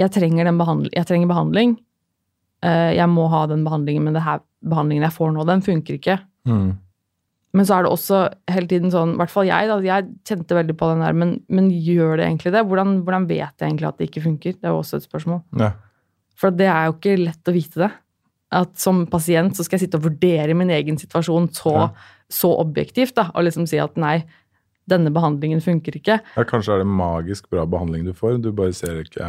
jeg trenger, behandling, jeg trenger behandling. Uh, jeg må ha den behandlingen, men det her behandlingen jeg får nå, den funker ikke. Mm. Men så er det også hele tiden sånn, i hvert fall jeg, da, jeg kjente veldig på den der, men, men gjør det egentlig det? Hvordan, hvordan, vet jeg egentlig at det ikke funker? Det er jo også et spørsmål. Ja. For det er jo ikke lett å vite det. At som pasient så skal jeg sitte og vurdere min egen situasjon så, ja. så objektivt, da, og liksom si at nei, denne behandlingen funker ikke. Ja, Kanskje er det magisk bra behandling du får, du bare ser ikke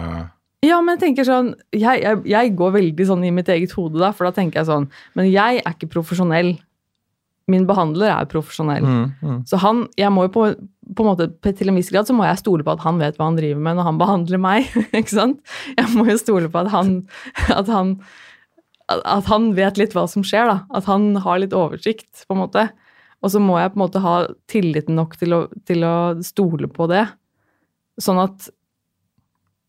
Ja, men jeg tenker sånn jeg, jeg, jeg går veldig sånn i mitt eget hode, da, for da tenker jeg sånn Men jeg er ikke profesjonell min behandler er profesjonell. Mm, mm. Så han, jeg må jo på, på en måte, til en viss grad så må jeg stole på at han vet hva han driver med når han [LAUGHS] behandler meg. ikke sant? Jeg må jo stole på at han, at han, at han vet litt hva som skjer. da. At han har litt oversikt, på en måte. Og så må jeg på en måte ha tilliten nok til å, til å stole på det. Sånn at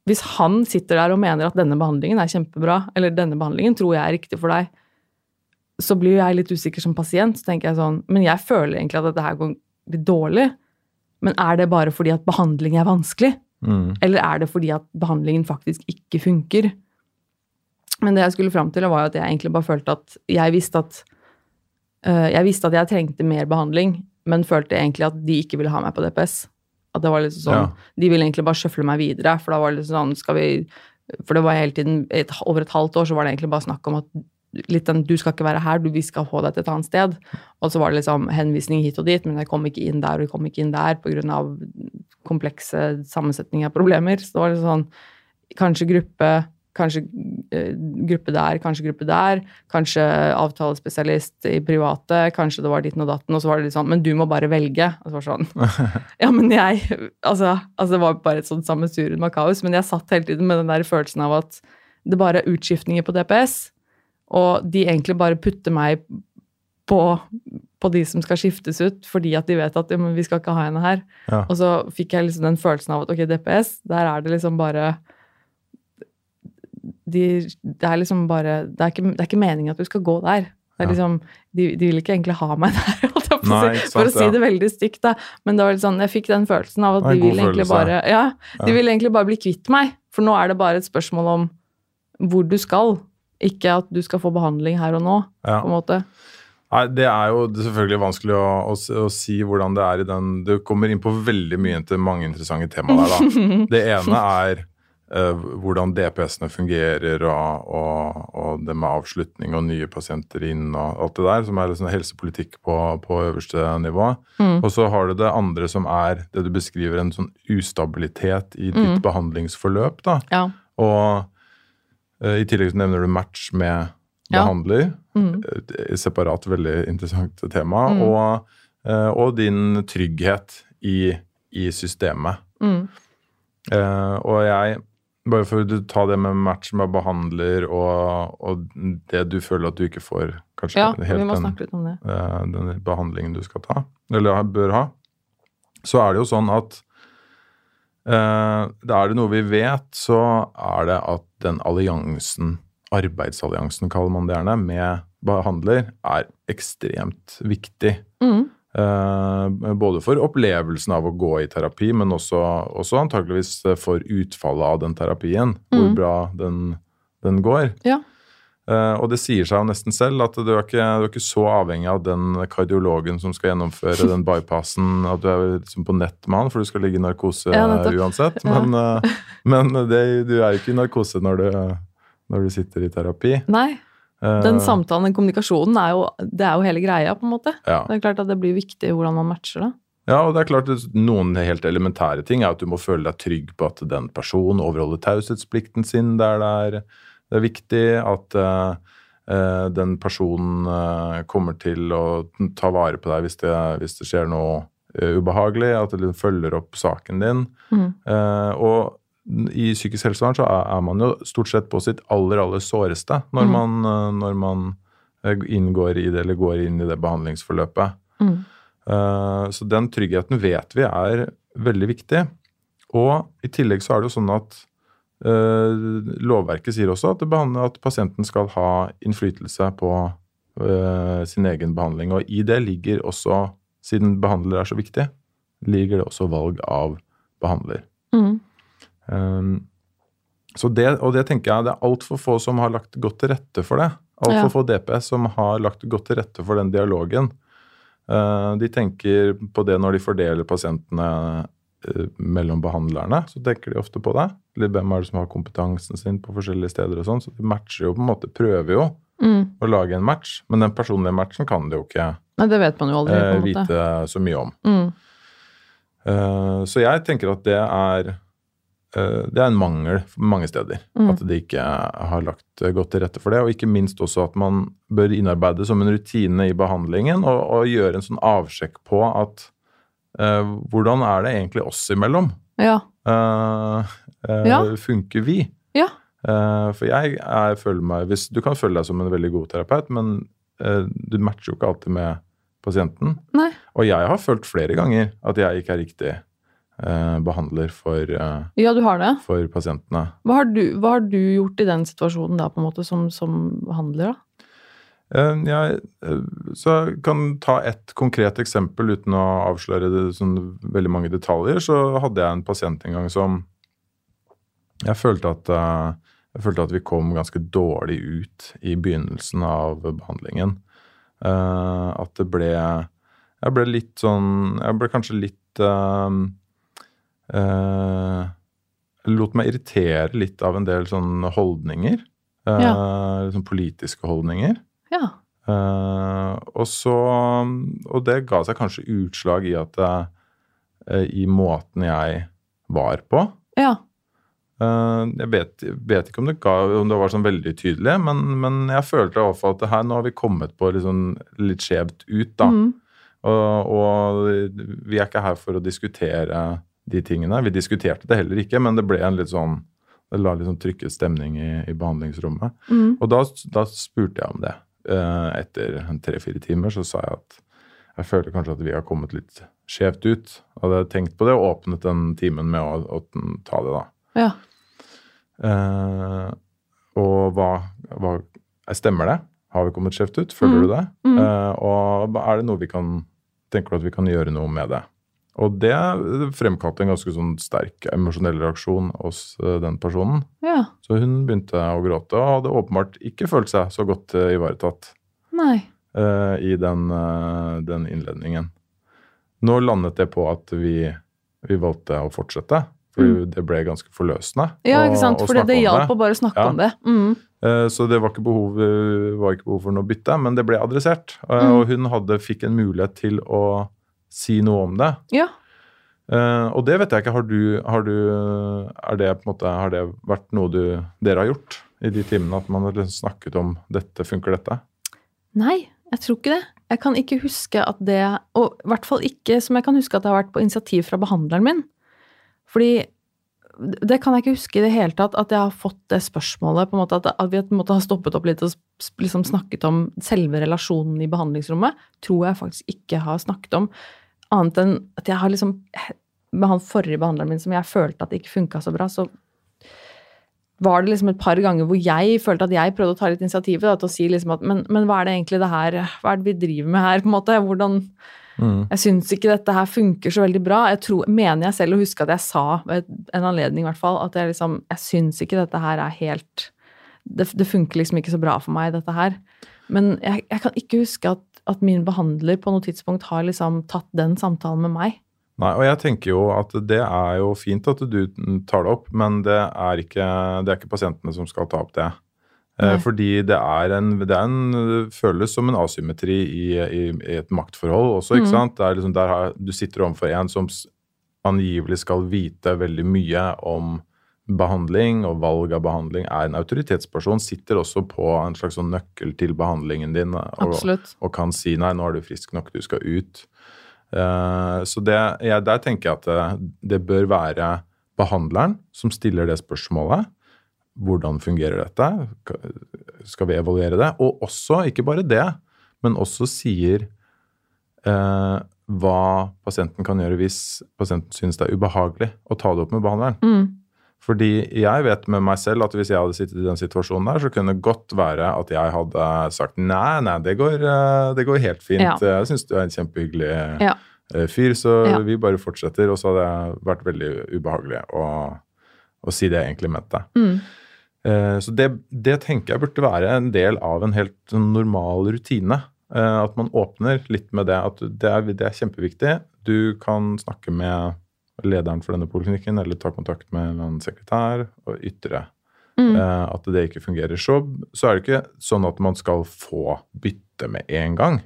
hvis han sitter der og mener at denne behandlingen er kjempebra, eller denne behandlingen tror jeg er riktig for deg, så blir jeg litt usikker som pasient. Så tenker jeg sånn Men jeg føler egentlig at dette her går litt dårlig. Men er det bare fordi at behandling er vanskelig? Mm. Eller er det fordi at behandlingen faktisk ikke funker? Men det jeg skulle fram til, var at jeg egentlig bare følte at jeg visste at uh, Jeg visste at jeg trengte mer behandling, men følte egentlig at de ikke ville ha meg på DPS. At det var litt sånn ja. De ville egentlig bare sjøfle meg videre, for da var det litt sånn Skal vi For det var hele tiden et, Over et halvt år så var det egentlig bare snakk om at litt den 'du skal ikke være her, du, vi skal få deg til et annet sted'. Og så var det liksom henvisning hit og dit, men jeg kom ikke inn der og jeg kom ikke inn der pga. komplekse sammensetninger av problemer. Så det var litt sånn kanskje gruppe, kanskje uh, gruppe der, kanskje gruppe der. Kanskje avtalespesialist i private, kanskje det var ditten og datten. Og så var det litt sånn 'men du må bare velge'. Og så var det sånn [LAUGHS] Ja, men jeg altså, altså, det var bare et sånt sammensurium av kaos, men jeg satt hele tiden med den der følelsen av at det bare er utskiftninger på DPS og de egentlig bare putter meg på, på de som skal skiftes ut, fordi at de vet at ja, vi skal ikke ha henne her. Ja. Og så fikk jeg liksom den følelsen av at ok, DPS, der er det liksom bare de, Det er liksom bare Det er ikke, det er ikke meningen at du skal gå der. Det er liksom, de, de vil ikke egentlig ha meg [LAUGHS] der, Nei, sant, for å si si ja. det veldig stygt, da. Men det var litt sånn, jeg fikk den følelsen av at de vil følelse. bare ja, de Ja. vil egentlig bare bli kvitt meg. For nå er det bare et spørsmål om hvor du skal. Ikke at du skal få behandling her og nå, Ja. på en måte. Nei, Det er jo selvfølgelig vanskelig å, å, å si hvordan det er i den Du kommer inn på veldig mye til mange interessante temaer der, da. [LAUGHS] Det ene er uh, hvordan DPS-ene fungerer, og, og, og det med avslutning og nye pasienter inn og alt det der, som er liksom helsepolitikk på, på øverste nivå. Mm. Og så har du det andre som er det du beskriver, en sånn ustabilitet i ditt Mm. behandlingsforløp. da. Ja. Og i tillegg så nevner du match med Ja. behandler. Mm. Et separat, veldig interessant tema. Mm. Og, eh, og din trygghet i, i systemet. Mm. Eh, og jeg Bare for å ta det med match med behandler og, og det du føler at du ikke får kanskje ja, helt den, det. eh, den behandlingen du skal ta, eller bør ha, så er det jo sånn at uh, er det noe vi vet, så er det at den alliansen, arbeidsalliansen kaller man det gjerne, med behandler, er ekstremt viktig. Mm. Uh, både for opplevelsen av å gå i terapi, men også, også antakeligvis for utfallet av den terapien. Hvor Mm. bra den, den går. Ja. Eh, og det sier seg jo nesten selv at du er, ikke, du er ikke så avhengig av den kardiologen som skal gjennomføre den bypassen, at du er liksom på nett med han, for du skal ligge i narkose Ja, uansett. Ja. Men, eh, men det, du er jo ikke i narkose når du, når du sitter i terapi. Nei, Eh, den samtalen, den kommunikasjonen, er jo, det er jo hele greia, på en måte. ja. Det er klart at det blir viktig hvordan man matcher det. Ja, og det er klart at noen helt elementære ting er at du må føle deg trygg på at den personen overholder taushetsplikten sin der det er, det er viktig, at eh, eh, den personen eh, kommer til å ta vare på deg hvis det, hvis det skjer noe eh, ubehagelig, at du følger opp saken din. Mm. Og i psykisk helsevern så er, man jo stort sett på sitt aller, aller såreste når Mm. man, når man inngår i det, eller går inn i det behandlingsforløpet. Mm. Så den tryggheten vet vi er veldig viktig. Og i tillegg så er det jo sånn at lovverket sier også at, at pasienten skal ha innflytelse på eh, sin egen behandling. Og i det ligger også, siden behandler er så viktig, ligger det også valg av behandler. Mm. Um, så det, og det tenker jeg det er altfor få som har lagt godt til rette for det. Altfor Ja. få DPS som har lagt godt til rette for den dialogen. Uh, de tenker på det når de fordeler pasientene mellom behandlerne. Så tenker de ofte på det. Eller hvem er det som har kompetansen sin på forskjellige steder og sånn. Så de matcher jo på en måte, prøver jo Mm. å lage en match. Men den personlige matchen kan de jo ikke Nei, det vet man jo aldri, måte. vite så mye om. Mm. Eh, så jeg tenker at det er eh, det er en mangel mange steder. Mm. At de ikke har lagt eh, godt til rette for det. Og ikke minst også at man bør innarbeide som en rutine i behandlingen og, og gjøre en sånn avsjekk på at eh, hvordan er det egentlig oss imellom? Ja. Eh, eh, Ja. Funker vi? Ja. Eh, for jeg er, føler meg hvis, Du kan føle deg som en veldig god terapeut, men du matcher jo ikke alltid med pasienten. Nei. Og jeg har følt flere ganger at jeg ikke er riktig eh, behandler for, Ja, du har det. for pasientene. Hva har, du, hva har du gjort i den situasjonen da, på en måte, som, som behandler, da? Eh, jeg eh, så jeg kan ta et konkret eksempel uten å avsløre det, sånn, veldig mange detaljer. Så hadde jeg en pasient en gang som jeg følte at eh, jeg følte at vi kom ganske dårlig ut i begynnelsen av behandlingen. Eh, at det ble Jeg ble litt sånn Jeg ble kanskje litt uh, uh, lot meg irritere litt av en del sånne holdninger. eh, Sånn politiske holdninger. Ja. Uh, og så Og det ga seg kanskje utslag i at uh, I måten jeg var på. Ja. Uh, jeg vet, vet ikke om det, ga, om det var sånn veldig tydelig, men, men jeg følte iallfall at her, nå har vi kommet på liksom litt skjevt ut. da. Mm. Og, og vi er ikke her for å diskutere de tingene. Vi diskuterte det heller ikke, men det ble en litt sånn det la litt sånn trykket stemning i, i behandlingsrommet. Mm. Og da, da spurte jeg om det. Eh, etter tre-fire timer så sa jeg at jeg føler kanskje at vi har kommet litt skjevt ut. Hadde Jeg tenkt på det og åpnet den timen med å, å ta det, da. Ja. Eh, og hva, hva Stemmer det? Har vi kommet skjevt ut? Føler Mm. du det? Mm. Eh, og er det noe vi kan Tenker du at vi kan gjøre noe med det? Og det fremkalte en ganske sånn sterk emosjonell reaksjon hos eh, den personen. ja. Så hun begynte å gråte og hadde åpenbart ikke følt seg så godt eh, ivaretatt Nei. eh, i den, den innledningen. Nå landet det på at vi, vi valgte å fortsette, for det ble ganske forløsende. Mm. Ja, ikke sant? For det, hjalp å bare snakke Ja. om det. Mm. Så det var ikke, behov, eh, var ikke behov for noe bytte, men det ble adressert. Mm. Og hun hadde, fikk en mulighet til å si noe om det. Ja. Uh, og det vet jeg ikke. Har du, har du er det på en måte, Har det vært noe du, dere har gjort i de timene? At man har liksom snakket om dette, funker dette? Nei, jeg tror ikke det. Jeg kan ikke huske at det Og i hvert fall ikke som jeg kan huske at det har vært på initiativ fra behandleren min. Fordi det kan jeg ikke huske i det hele tatt, at jeg har fått det spørsmålet. på en måte At, vi måte har stoppet opp litt og liksom snakket om selve relasjonen i behandlingsrommet. Tror jeg faktisk ikke har snakket om. Annet enn at jeg har liksom Med han forrige behandleren min som jeg følte at det ikke funka så bra, så var det liksom et par ganger hvor jeg følte at jeg prøvde å ta litt initiativet da, til å si liksom at men, men hva er det egentlig det her Hva er det vi driver med her, på en måte? Hvordan Mm. Jeg syns ikke dette her funker så veldig bra. Jeg tror, mener jeg selv å huske at jeg sa ved en anledning i hvert fall, at jeg liksom Jeg syns ikke dette her er helt det, det funker liksom ikke så bra for meg, dette her. Men jeg, jeg kan ikke huske at, at min behandler på noe tidspunkt har liksom tatt den samtalen med meg. Nei, og jeg tenker jo at det er jo fint at du tar det opp, men det er ikke, det er ikke pasientene som skal ta opp det. Eh, Nei. Fordi det er en, det er en føles som en asymmetri i, i, i et maktforhold også, ikke Mm. sant? Det er liksom der har, du sitter overfor en som angivelig skal vite veldig mye om behandling og valg av behandling, er en autoritetsperson, sitter også på en slags sånn nøkkel til behandlingen din. Og, og kan si nei, nå er du frisk nok, du skal ut. Uh, så det, ja, der tenker jeg at det, det bør være behandleren som stiller det spørsmålet. Hvordan fungerer dette? Skal vi evaluere det? Og også, ikke bare det, men også sier uh, hva pasienten kan gjøre hvis pasienten synes det er ubehagelig å ta det opp med behandleren. Mm. Fordi jeg vet med meg selv at hvis jeg hadde sittet i den situasjonen der, så kunne det godt være at jeg hadde sagt nei, nei, det går, eh, det går helt fint. Ja. Jeg syns du er en kjempehyggelig Ja. eh, fyr, så Ja. vi bare fortsetter. Og så hadde det vært veldig ubehagelig å, å si det jeg egentlig mente. Mm. Eh, Så det, det tenker jeg burde være en del av en helt normal rutine. Eh, At man åpner litt med det. At det er, det er kjempeviktig. Du kan snakke med lederen for denne poliklinikken eller ta kontakt med en sekretær og ytre Mm. eh, at det ikke fungerer. Så, så er det ikke sånn at man skal få bytte med en gang.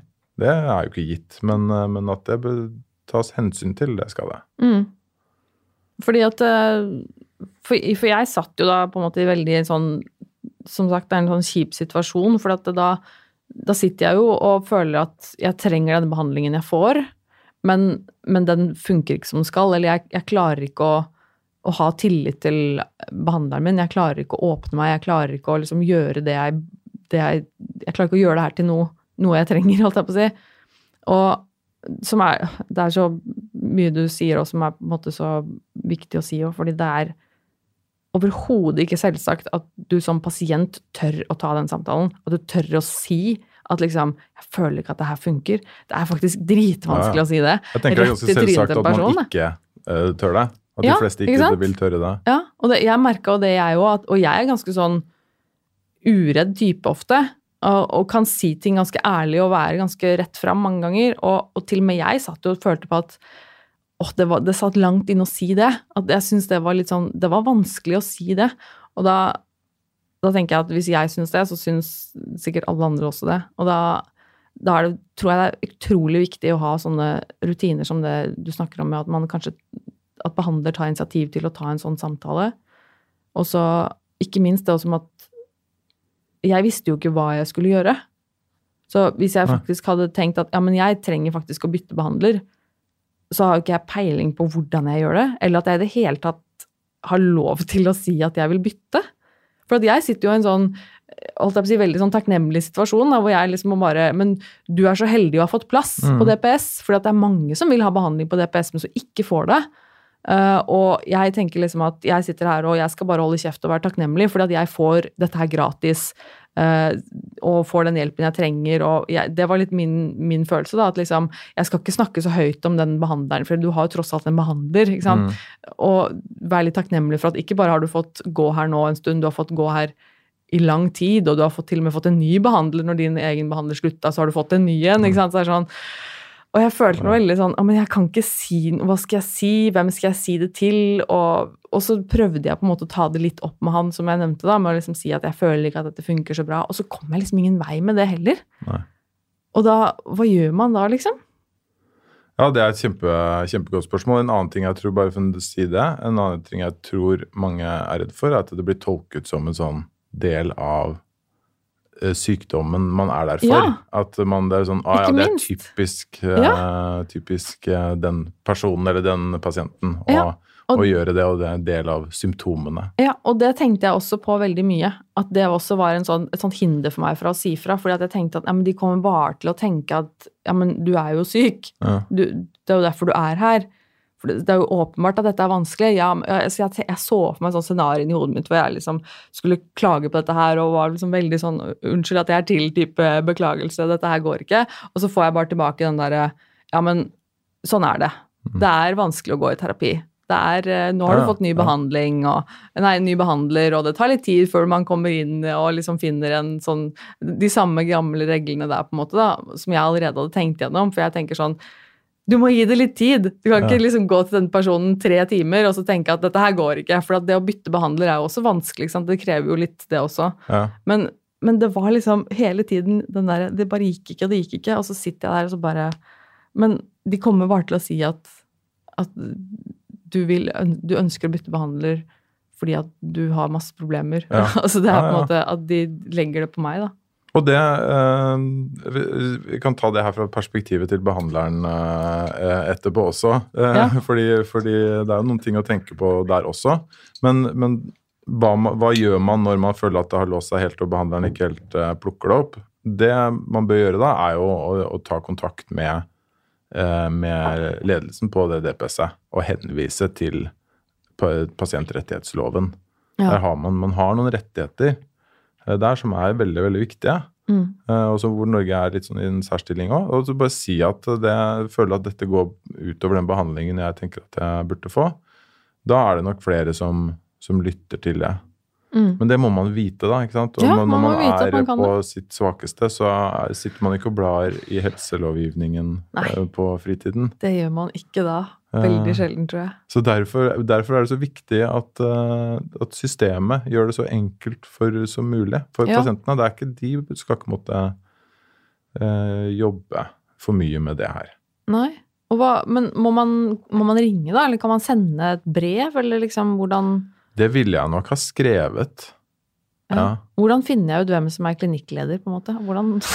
Det er jo ikke gitt. Men, eh, men at det bør tas hensyn til, det skal det. Mm. Fordi at eh, for, for jeg satt jo da på en måte i veldig sånn Som sagt, det er en sånn kjip situasjon. For da, da sitter jeg jo og føler at jeg trenger den behandlingen jeg får, men, men den funker ikke som den skal. Eller jeg, jeg klarer ikke å, å ha tillit til behandleren min. Jeg klarer ikke å åpne meg. Jeg klarer ikke å liksom gjøre det jeg, det jeg Jeg klarer ikke å gjøre det her til noe, noe jeg trenger, holdt jeg på å si. Og er, det er så mye du sier og som er på en måte så viktig å si òg, fordi det er overhodet ikke selvsagt at du som pasient tør å ta den samtalen. At du tør å si at liksom 'Jeg føler ikke at det her funker'. Det er faktisk dritvanskelig Ja, ja. å si det. Jeg tenker det er ganske selvsagt at man ikke uh, tør det. At Ja, de fleste ikke ikke, vil tørre det. Ja, og det, jeg merka det, jeg òg. Og jeg er ganske sånn uredd type ofte. Og, og kan si ting ganske ærlig og være ganske rett fram mange ganger. Og, og til og med jeg satt jo og følte på at åh, det, var, det satt langt inne å si det. At jeg synes det var litt sånn Det var vanskelig å si det. Og da, da tenker jeg at hvis jeg syns det, så syns sikkert alle andre også det. Og da, da er det, tror jeg det er utrolig viktig å ha sånne rutiner som det du snakker om, med at man kanskje at behandler tar initiativ til å ta en sånn samtale. Og så ikke minst det også med at jeg visste jo ikke hva jeg skulle gjøre. Så hvis jeg faktisk hadde tenkt at ja, men jeg trenger faktisk å bytte behandler, så har jo ikke jeg peiling på hvordan jeg gjør det, eller at jeg i det hele tatt har lov til å si at jeg vil bytte. For jeg sitter jo i en sånn holdt jeg på å si, veldig sånn takknemlig situasjon, da, hvor jeg liksom må bare Men du er så heldig å ha fått plass Mm. på DPS, for det er mange som vil ha behandling på DPS, men som ikke får det. Uh, og jeg tenker liksom at jeg sitter her og jeg skal bare holde kjeft og være takknemlig, fordi at jeg får dette her gratis. Eh, og får den hjelpen jeg trenger. og jeg, Det var litt min, min følelse. da, at liksom, Jeg skal ikke snakke så høyt om den behandleren, for du har jo tross alt en behandler. ikke sant? Mm. Og vær litt takknemlig for at ikke bare har du fått gå her nå en stund, du har fått gå her i lang tid, og du har fått, til og med fått en ny behandler når din egen behandler slutta, så har du fått en ny en. ikke sant? Så det er sånn, og jeg følte meg veldig sånn men jeg kan ikke si Hva skal jeg si? Hvem skal jeg si det til? Og, og så prøvde jeg på en måte å ta det litt opp med han, som jeg nevnte, da, med å liksom si at jeg føler ikke at dette funker så bra. Og så kom jeg liksom ingen vei med det heller. Nei. Og da Hva gjør man da, liksom? Ja, det er et kjempe, kjempegodt spørsmål. En annen ting jeg tror, bare for å si det, en annen ting jeg tror mange er redd for, er at det blir tolket som en sånn del av sykdommen man er der for. Ja. At man det er sånn ah, ja, det er typisk, typisk, uh, typisk uh, den personen eller den pasienten å, Ja, og- å gjøre det, og det er en del av symptomene. Ja, og det tenkte jeg også på veldig mye. At det også var en sånn, et sånt hinder for meg fra å si fra. fordi at jeg tenkte at ja, men de kommer bare til å tenke at ja, men du er jo syk. Ja. Du, det er jo derfor du er her. For det, det er jo åpenbart at dette er vanskelig. Ja, jeg, så jeg, jeg så for meg et sånn scenario i hodet mitt hvor jeg liksom skulle klage på dette her og var liksom veldig sånn Unnskyld at jeg er til, type beklagelse, dette her går ikke. Og så får jeg bare tilbake den derre Ja, men sånn er det. Det er vanskelig å gå i terapi. Det er, eh, nå har du fått ny behandling og Nei, ny behandler, og det tar litt tid før man kommer inn og liksom finner en sånn De samme gamle reglene der, på en måte, da, som jeg allerede hadde tenkt gjennom. For jeg tenker sånn du må gi det litt tid. Du kan Ja. ikke liksom gå til den personen tre timer og så tenke at dette her går ikke. For det å bytte behandler er jo også vanskelig. Det krever jo litt, det også. Ja. Men, men det var liksom hele tiden den derre Det bare gikk ikke, og det gikk ikke. Og så sitter jeg der og så bare Men de kommer bare til å si at, at du, vil, du ønsker å bytte behandler fordi at du har masse problemer. Ja. [LAUGHS] altså det er på en måte at de legger det på meg, da. Og det eh, vi, kan ta det her fra perspektivet til behandleren eh, etterpå også. Eh, Ja. [LAUGHS] fordi, fordi det er jo noen ting å tenke på der også. Men, men hva, hva gjør man når man føler at det har låst seg helt og behandleren ikke helt plukker det opp? Det man bør gjøre da, er jo å, å ta kontakt med, eh, med ledelsen på det DPS-et og henvise til pasientrettighetsloven. pasientrettighetsloven. Der har man, man har noen rettigheter der som er veldig, veldig viktige. Mm. Eh, og så hvor Norge er litt sånn i en særstilling òg. Og så bare si at det, jeg føler at dette går utover den behandlingen jeg tenker at jeg burde få. Da er det nok flere som, som lytter til det. Mm. Men det må man vite, da. ikke sant? Og Ja, når man man, er man på på sitt svakeste, så er, sitter man ikke og blar i helselovgivningen Nei. eh, på fritiden. Det gjør man ikke da. Veldig Eh, sjelden, tror jeg. Så derfor, derfor er det så viktig at, eh, at systemet gjør det så enkelt for, som mulig for Ja. pasientene. Det er ikke, de skal ikke måtte eh, jobbe for mye med det her. Nei. Hva, men må man, må man ringe, da? Eller kan man sende et brev, eller liksom hvordan Det ville jeg nok ha skrevet. Ja, Ja. Hvordan finner jeg ut hvem som er klinikkleder, på en måte?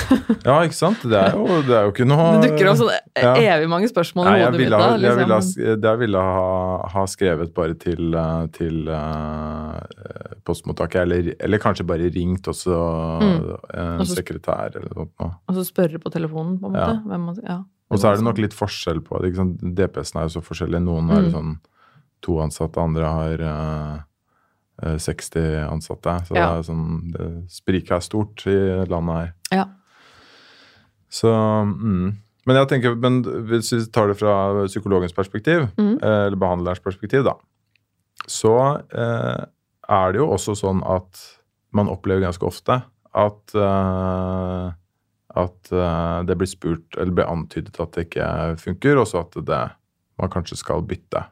[LAUGHS] Ja ikke sant? Det er jo, det er jo ikke noe Det dukker opp sånne Ja. evig mange spørsmål i hodet mitt da. jeg ville, ha, Liksom. sk- ville ha, ha skrevet bare til, eh, til uh, postmottaket, eller, eller kanskje bare ringt også Mm. en også, sekretær eller noe sånt. Og så spørre på telefonen, på en måte. Man, ja. Og så er det nok litt forskjell på det. DPS-ene er jo så forskjellige. Noen mm. er jo sånn to ansatte, andre har eh, eh, 60 ansatte. Så Ja. det sånn, det spriket er stort i landet her. Ja. Så mm. Men jeg tenker, men hvis vi tar det fra psykologens perspektiv, Mm. eh, eller behandlerens perspektiv, da, så eh, er det jo også sånn at man opplever ganske ofte at eh, at eh, det blir spurt, eller blir antydet at det ikke funker, og så at det, man kanskje skal bytte.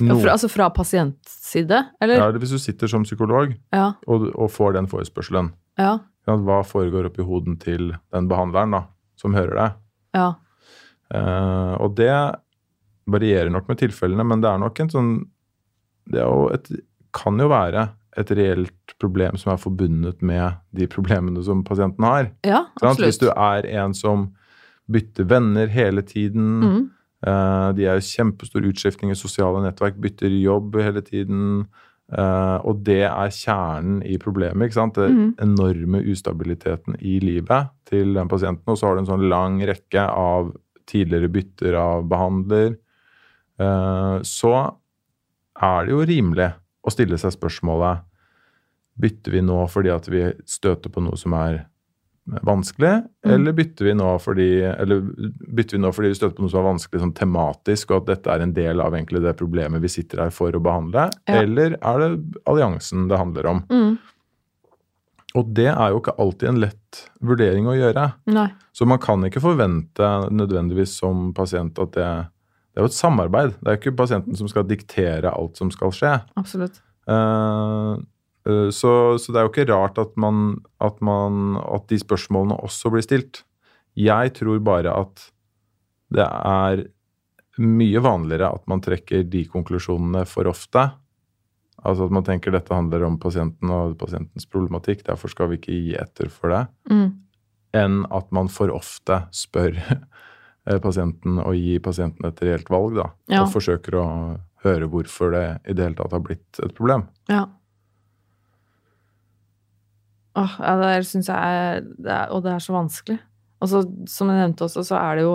Ja, Noe- fra, altså fra pasientside, eller? ja, hvis du sitter som psykolog Ja. og, og får den forespørselen, Ja. ja, hva foregår oppi hoden til den behandleren da, som hører deg? ja. Eh, og det varierer nok med tilfellene, men det er nok en sånn Det jo et, kan jo være et reelt problem som er forbundet med de problemene som pasienten har. ja absolutt. Hvis du er en som bytter venner hele tiden, Mm. Eh, de er jo kjempestor utskiftning i sosiale nettverk, bytter jobb hele tiden, Eh, og det er kjernen i problemet. ikke sant? Den enorme ustabiliteten i livet til den pasienten. Og så har du en sånn lang rekke av tidligere bytter av behandler. Eh, så er det jo rimelig å stille seg spørsmålet Bytter vi nå fordi at vi støter på noe som er vanskelig, eller bytter vi nå fordi eller bytter vi nå fordi vi støter på noe som er vanskelig sånn tematisk, og at dette er en del av egentlig det problemet vi sitter her for å behandle, Ja. eller er det alliansen det handler om? Mm. Og det er jo ikke alltid en lett vurdering å gjøre. Nei. Så man kan ikke forvente nødvendigvis som pasient at det Det er jo et samarbeid. Det er ikke pasienten som skal diktere alt som skal skje. Absolutt. Eh, så, så det er jo ikke rart at, man, at, man, at de spørsmålene også blir stilt. Jeg tror bare at det er mye vanligere at man trekker de konklusjonene for ofte. Altså at man tenker dette handler om pasienten og pasientens problematikk, derfor skal vi ikke gi etter for det Mm. enn at man for ofte spør [LAUGHS] eh, pasienten og gir pasienten et reelt valg, da. Ja. Og forsøker å høre hvorfor det i det hele tatt har blitt et problem. Ja. Åh, ja, det syns jeg er, det er Og det er så vanskelig. Og så, som jeg nevnte også, så er det jo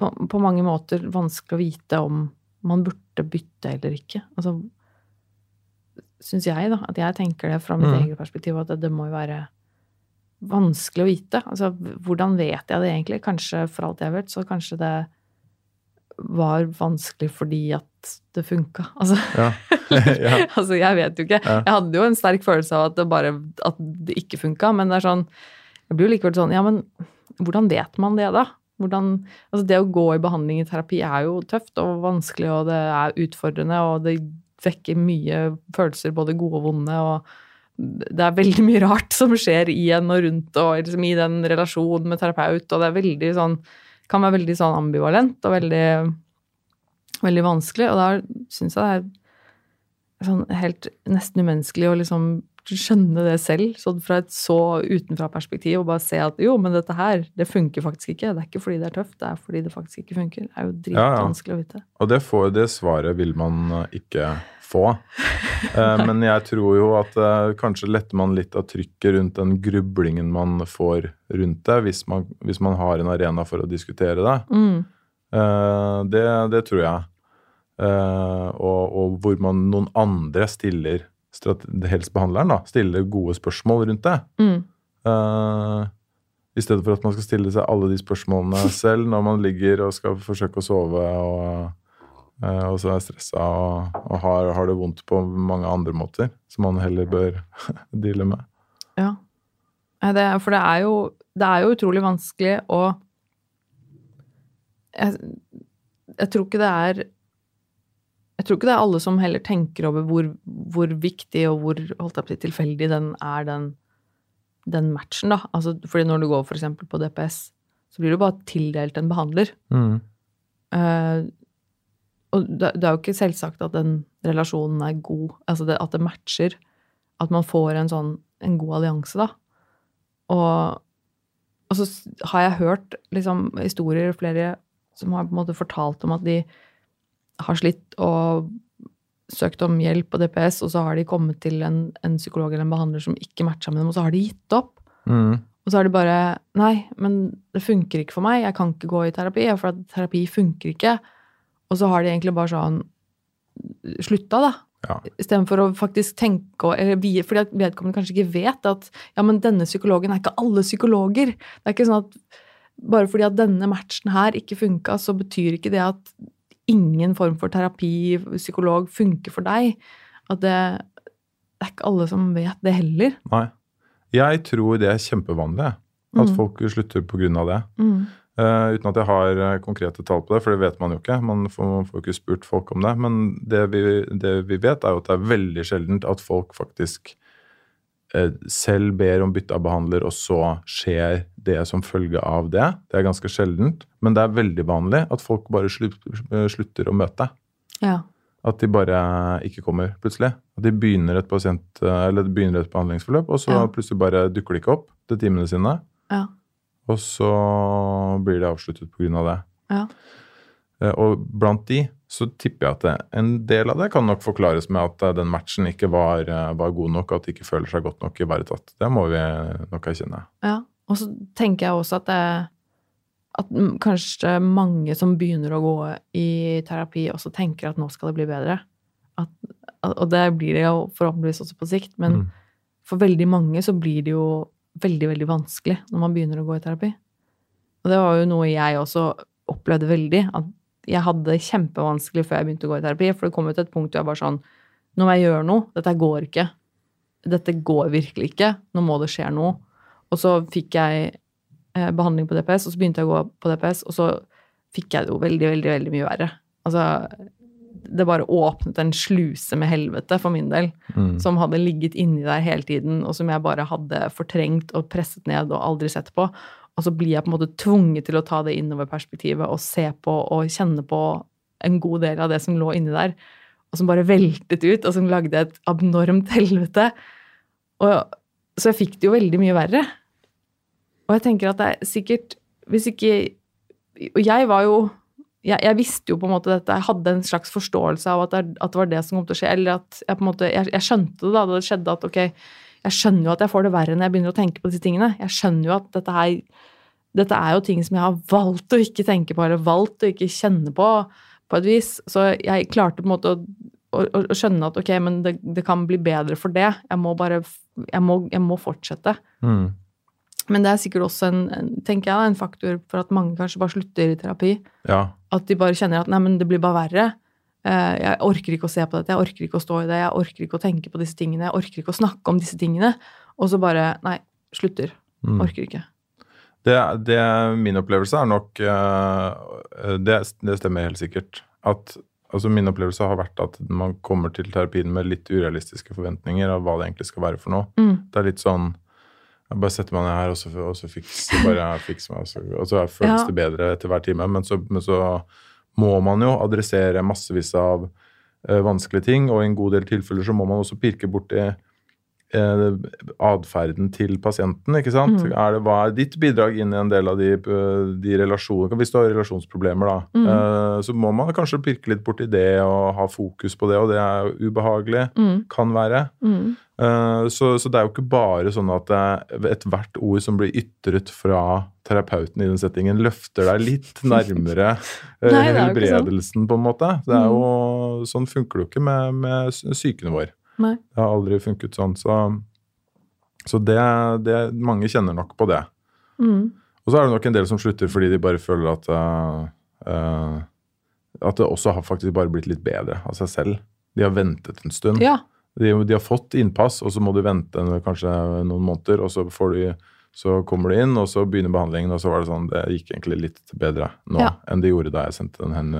på, på mange måter vanskelig å vite om man burde bytte eller ikke. Altså syns jeg, da, at jeg tenker det fra mitt Mm. eget perspektiv, at det, det må jo være vanskelig å vite. Altså, hvordan vet jeg det egentlig? Kanskje, for alt jeg vet, så kanskje det var vanskelig fordi at det funka. Altså, Ja. [LAUGHS] ja. altså, jeg vet jo ikke. Ja. Jeg hadde jo en sterk følelse av at det bare at det ikke funka, men det er sånn Jeg blir jo likevel sånn Ja, men hvordan vet man det, da? Hvordan, altså det å gå i behandling i terapi er jo tøft og vanskelig, og det er utfordrende, og det vekker mye følelser, både gode og vonde, og det er veldig mye rart som skjer i en og rundt og liksom i den relasjonen med terapeut, og det er veldig sånn kan være veldig sånn ambivalent og veldig, veldig vanskelig, og da syns jeg det er sånn helt nesten umenneskelig å liksom skjønne det selv, sånn fra et så utenfra-perspektiv, og bare se at jo, men dette her, det funker faktisk ikke. Det er ikke fordi det er tøft, det er fordi det faktisk ikke funker. Det er jo dritvanskelig å vite. Og det, får, det svaret vil man ikke få. Eh, [LAUGHS] men jeg tror jo at eh, kanskje letter man litt av trykket rundt den grublingen man får rundt det, hvis man, hvis man har en arena for å diskutere det. Mm. Eh, det, det tror jeg. Og, og hvor man noen andre stiller helst behandleren, da, stiller gode spørsmål rundt det. Mm. I stedet for at man skal stille seg alle de spørsmålene [LAUGHS] selv når man ligger og skal forsøke å sove og, og så er stressa og, og har, har det vondt på mange andre måter, som man heller bør [LAUGHS] deale med. Ja. Det, for det er, jo, det er jo utrolig vanskelig å jeg, jeg tror ikke det er Jeg tror ikke det er alle som heller tenker over hvor, hvor viktig og hvor holdt jeg på tilfeldig den er, den, den matchen, da. Altså, fordi når du går eksempel på DPS, så blir du bare tildelt en behandler. Eh, og det, det er jo ikke selvsagt at den relasjonen er god, altså det, at det matcher. At man får en sånn en god allianse, da. Og, og så har jeg hørt liksom, historier, flere som har på en måte fortalt om at de har slitt og søkt om hjelp på DPS, og så har de kommet til en, en psykolog eller en behandler som ikke matcha med dem, og så har de gitt opp. Mm. Og så er det bare Nei, men det funker ikke for meg. Jeg kan ikke gå i terapi, for at terapi funker ikke. Og så har de egentlig bare sånn slutta, da. Ja. Istedenfor å faktisk tenke eller Fordi vedkommende kanskje ikke vet at ja, men denne psykologen er ikke alle psykologer. Det er ikke sånn at bare fordi at denne matchen her ikke funka, så betyr ikke det at ingen form for terapi, psykolog, funker for deg. At det, det er ikke alle som vet det heller. Nei. Jeg tror det er kjempevanlig, at Mm. folk slutter pga. det. Mm. Eh, uten at jeg har eh, konkrete tall på det, for det vet man jo ikke. Man får, man får ikke spurt folk om det. Men det vi, det vi vet, er jo at det er veldig sjeldent at folk faktisk uh, selv ber om bytte av behandler, og så skjer det som følge av det. Det er ganske sjeldent. Men det er veldig vanlig at folk bare slutt, eh, slutter å møte. Ja. At de bare ikke kommer plutselig. At de begynner et, pasient, eller de begynner et behandlingsforløp, og så Ja. plutselig bare dukker de ikke opp til timene sine. Ja. Og så blir det avsluttet pga. det. Ja. Eh, Og blant de så tipper jeg at det, en del av det kan nok forklares med at eh, den matchen ikke var, eh, var god nok, at de ikke føler seg godt nok ivaretatt. Det må vi nok erkjenne. Ja, og så tenker jeg også at det at kanskje mange som begynner å gå i terapi, også tenker at nå skal det bli bedre. At- og det blir det jo forhåpentligvis også på sikt, men Mm. for veldig mange så blir det jo veldig, veldig vanskelig når man begynner å gå i terapi. Og det var jo noe jeg også opplevde veldig, at jeg hadde det kjempevanskelig før jeg begynte å gå i terapi, for det kom jo til et punkt hvor jeg bare sånn, nå må jeg gjøre noe, dette går ikke. Dette går virkelig ikke, nå må det skje noe. Og så fikk jeg eh, behandling på DPS, og så begynte jeg å gå på DPS, og så fikk jeg det jo veldig, veldig, veldig mye verre. Altså, det bare åpnet en sluse med helvete for min del, Mm. som hadde ligget inni der hele tiden, og som jeg bare hadde fortrengt og presset ned og aldri sett på. Og så blir jeg på en måte tvunget til å ta det innoverperspektivet og se på og kjenne på en god del av det som lå inni der, og som bare veltet ut, og som lagde et abnormt helvete. Og, så jeg fikk det jo veldig mye verre. Og jeg tenker at det er sikkert Hvis ikke Og jeg var jo jeg, jeg visste jo på en måte dette, jeg hadde en slags forståelse av at det, at det var det som kom til å skje. Eller at jeg på en måte, jeg, jeg skjønte det da det skjedde, at ok, jeg skjønner jo at jeg får det verre når jeg begynner å tenke på disse tingene. Jeg skjønner jo at dette her dette er jo ting som jeg har valgt å ikke tenke på, eller valgt å ikke kjenne på, på et vis. Så jeg klarte på en måte å, å, å skjønne at ok, men det, det kan bli bedre for det. Jeg må bare Jeg må, jeg må fortsette. Mm. Men det er sikkert også en, en, tenker jeg, en faktor for at mange kanskje bare slutter i terapi. Ja. At de bare kjenner at nei, men det blir bare verre. Eh, Jeg orker ikke å se på dette, jeg orker ikke å stå i det, jeg orker ikke å tenke på disse tingene, jeg orker ikke å snakke om disse tingene. Og så bare Nei, slutter. Mm. Orker ikke. Det, det Min opplevelse er nok eh, det, det stemmer helt sikkert. At altså Min opplevelse har vært at man kommer til terapien med litt urealistiske forventninger av hva det egentlig skal være for noe. Mm. Det er litt sånn jeg bare setter meg ned her, og så, og så fikser bare [LAUGHS] fikser meg, og så, og så føles Ja. det bedre etter hver time. Men så, men så må man jo adressere massevis av uh, vanskelige ting, og i en god del tilfeller så må man også pirke borti eh, atferden til pasienten. ikke sant? Mm. Er det, hva er ditt bidrag inn i en del av de, eh, de relasjonene? Hvis du har relasjonsproblemer, da, Mm. eh, så må man kanskje pirke litt borti det og ha fokus på det, og det er jo ubehagelig. Mm. Kan være. Mm. Eh, Så, så det er jo ikke bare sånn at ethvert ord som blir ytret fra terapeuten i den settingen, løfter deg litt [LAUGHS] nærmere eh, Nei, det jo ikke sånn. på en måte. Det er jo, Sånn funker det jo ikke med, med psyken vår. Nei. Det har aldri funket sånn. Så, så det, det Mange kjenner nok på det. Mm. Og så er det nok en del som slutter fordi de bare føler at uh, uh, At det også har faktisk bare blitt litt bedre av seg selv. De har ventet en stund. Ja. De, de har fått innpass, og så må du vente kanskje noen måneder, og så, får du, så kommer du inn, og så begynner behandlingen, og så var det sånn Det gikk egentlig litt bedre nå Ja. enn det gjorde da jeg sendte den hen,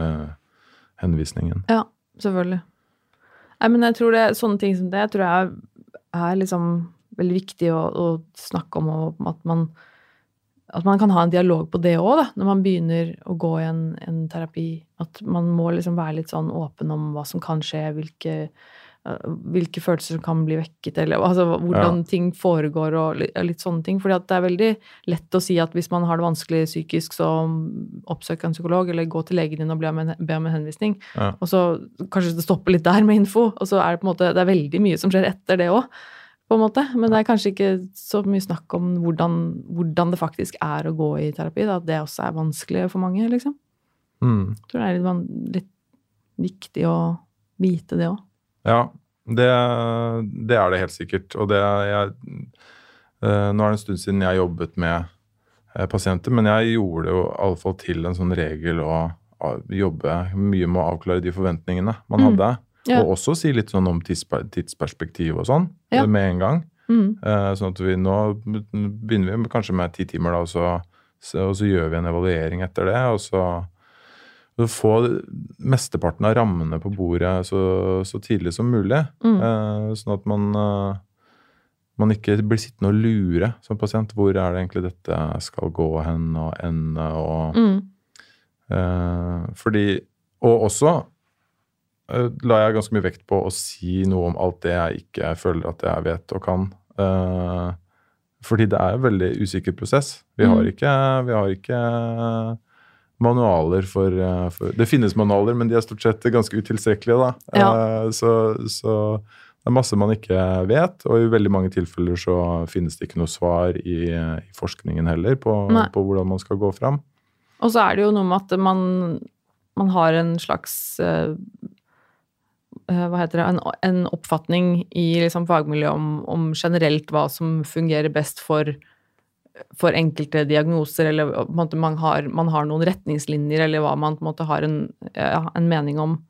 henvisningen. Ja, selvfølgelig. Nei, men jeg tror det, sånne ting som det jeg tror jeg er liksom veldig viktig å, å snakke om, og at man, at man kan ha en dialog på det òg, når man begynner å gå i en, en terapi. At man må liksom være litt sånn åpen om hva som kan skje, hvilke, hvilke følelser som kan bli vekket, eller altså, hvordan ting foregår, og litt, litt sånne ting. Fordi det er veldig lett å si at hvis man har det vanskelig psykisk, så oppsøk en psykolog, eller gå til legen din og be om en, be om en henvisning. Ja. Og så kanskje det stopper litt der med info, og så er det på en måte, det er veldig mye som skjer etter det òg. På en måte. Men det er kanskje ikke så mye snakk om hvordan, hvordan det faktisk er å gå i terapi. Da. At det også er vanskelig for mange, liksom. Mm. Jeg tror det er litt, litt viktig å vite det òg. Ja, det, det er det helt sikkert. Og det jeg eh, Nå er det en stund siden jeg jobbet med eh, pasienter, men jeg gjorde det jo iallfall til en sånn regel å jobbe mye med å avklare de forventningene man Mm. hadde. Ja. Og også si litt sånn om tidsperspektiv og sånn Ja. eh, med en gang. Mm. Sånn at vi nå begynner vi kanskje med ti timer, da, og så, så, og så gjør vi en evaluering etter det. Og så, så få mesteparten av rammene på bordet så, så tidlig som mulig. Mm. Eh, sånn at man, eh, man ikke blir sittende og lure som pasient. Hvor er det egentlig dette skal gå hen og ende? og Mm. Eh, fordi Og også eh, la jeg ganske mye vekt på å si noe om alt det jeg ikke føler at jeg vet og kan. Eh, fordi det er en veldig usikker prosess. Vi har Mm. ikke, vi har ikke manualer for, eh, for Det finnes manualer, men de er stort sett ganske utilstrekkelige, da. Ja. Eh, Så, så det er masse man ikke vet, og i veldig mange tilfeller så finnes det ikke noe svar i, i forskningen heller på, på hvordan man skal gå fram. Og så er det jo noe med at man, man har en slags eh, Hva heter det En, en oppfatning i liksom fagmiljøet om, om generelt hva som fungerer best for, for enkelte diagnoser, eller på en måte man har, man har noen retningslinjer, eller hva man på en måte har en, ja, en mening om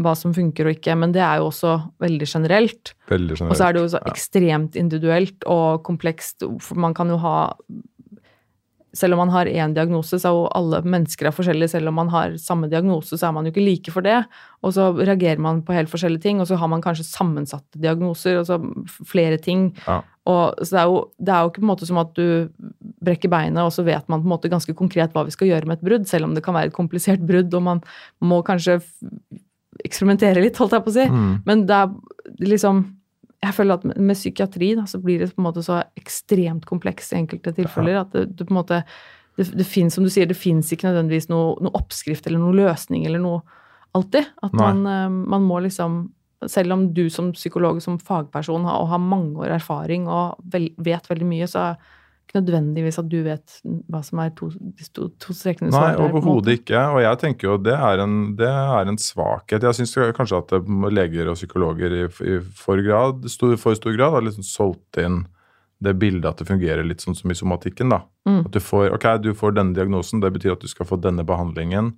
hva som funker og ikke. Men det er jo også veldig generelt. Veldig generelt. Og så er det jo så ekstremt individuelt og komplekst. For man kan jo ha Selv om man har én diagnose, så er jo alle mennesker er forskjellige. Selv om man har samme diagnose, så er man jo ikke like for det. Og så reagerer man på helt forskjellige ting, og så har man kanskje sammensatte diagnoser, og så flere ting. Ja. Og, så det er, jo, det er jo ikke på en måte som at du brekker beinet, og så vet man på en måte ganske konkret hva vi skal gjøre med et brudd, selv om det kan være et komplisert brudd, og man må kanskje eksperimentere litt, holdt jeg på å si. Mm. Men det er liksom Jeg føler at med, psykiatri da, så blir det på en måte så ekstremt kompleks i enkelte tilfeller at det, det på en måte det, det finnes, som du sier, det fins ikke nødvendigvis noe, noe oppskrift eller noen løsning eller noe alltid. At man, eh, man må liksom Selv om du som psykolog som fagperson har, og har mange år erfaring og vel, vet veldig mye, så ikke nødvendigvis at du vet hva som er to, de to, to strekene Nei, overhodet ikke. Og jeg tenker jo det er en, det er en svakhet. Jeg syns kanskje at leger og psykologer i, i for, grad, stor, for stor grad har liksom solgt inn det bildet at det fungerer litt sånn som i somatikken. da. Mm. At du får, ok, du får denne diagnosen, det betyr at du skal få denne behandlingen.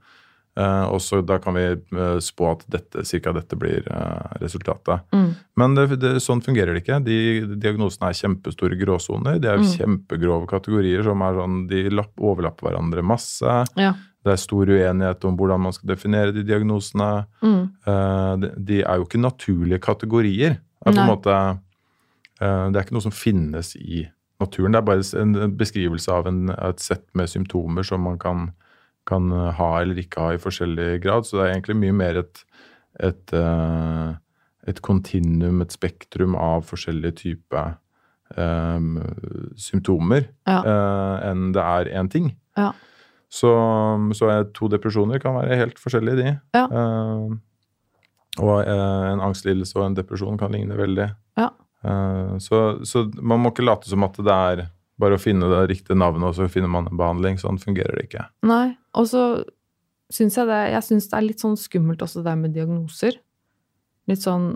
Eh, og så da kan vi eh, spå at dette, cirka dette blir eh, resultatet. Mm. Men det, det, sånn fungerer det ikke. De diagnosene er kjempestore gråsoner. De er Mm. kjempegrove kategorier som er sånn, de lapp, overlapper hverandre masse. Ja. Det er stor uenighet om hvordan man skal definere de diagnosene. Mm. De, de er jo ikke naturlige kategorier. Det er, på en måte, det er ikke noe som finnes i naturen. Det er bare en beskrivelse av en, et sett med symptomer som man kan, kan ha eller ikke ha i forskjellig grad. Så det er egentlig mye mer et, et, eh, et kontinuum, et spektrum av forskjellige typer um, symptomer Ja. uh, enn det er én ting. Ja. Så, så to depresjoner kan være helt forskjellige, de. Ja. Uh, og en angstlidelse og en depresjon kan ligne veldig. Ja. Så, så man må ikke late som at det er bare å finne det riktige navnet, og så finner man en behandling. Sånn fungerer det ikke. Nei, og så syns jeg det Jeg syns det er litt sånn skummelt også det der med diagnoser. Litt sånn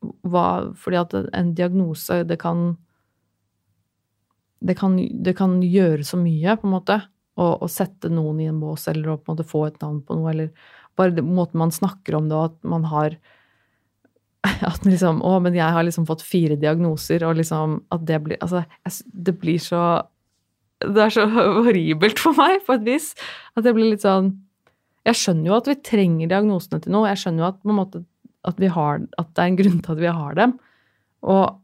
hva Fordi at en diagnose, det kan det kan, det kan gjøre så mye, på en måte. Å, sette noen i en bås, eller å på en måte få et navn på noe, eller bare måten man snakker om det, og at man har [LAUGHS] At liksom Å, men jeg har liksom fått fire diagnoser, og liksom At det blir Altså, det blir så det er så horribelt for meg, på et vis. At det blir litt sånn Jeg skjønner jo at vi trenger diagnosene til noe. Jeg skjønner jo at, måte, at, har, at det er en grunn til at vi har dem. Og,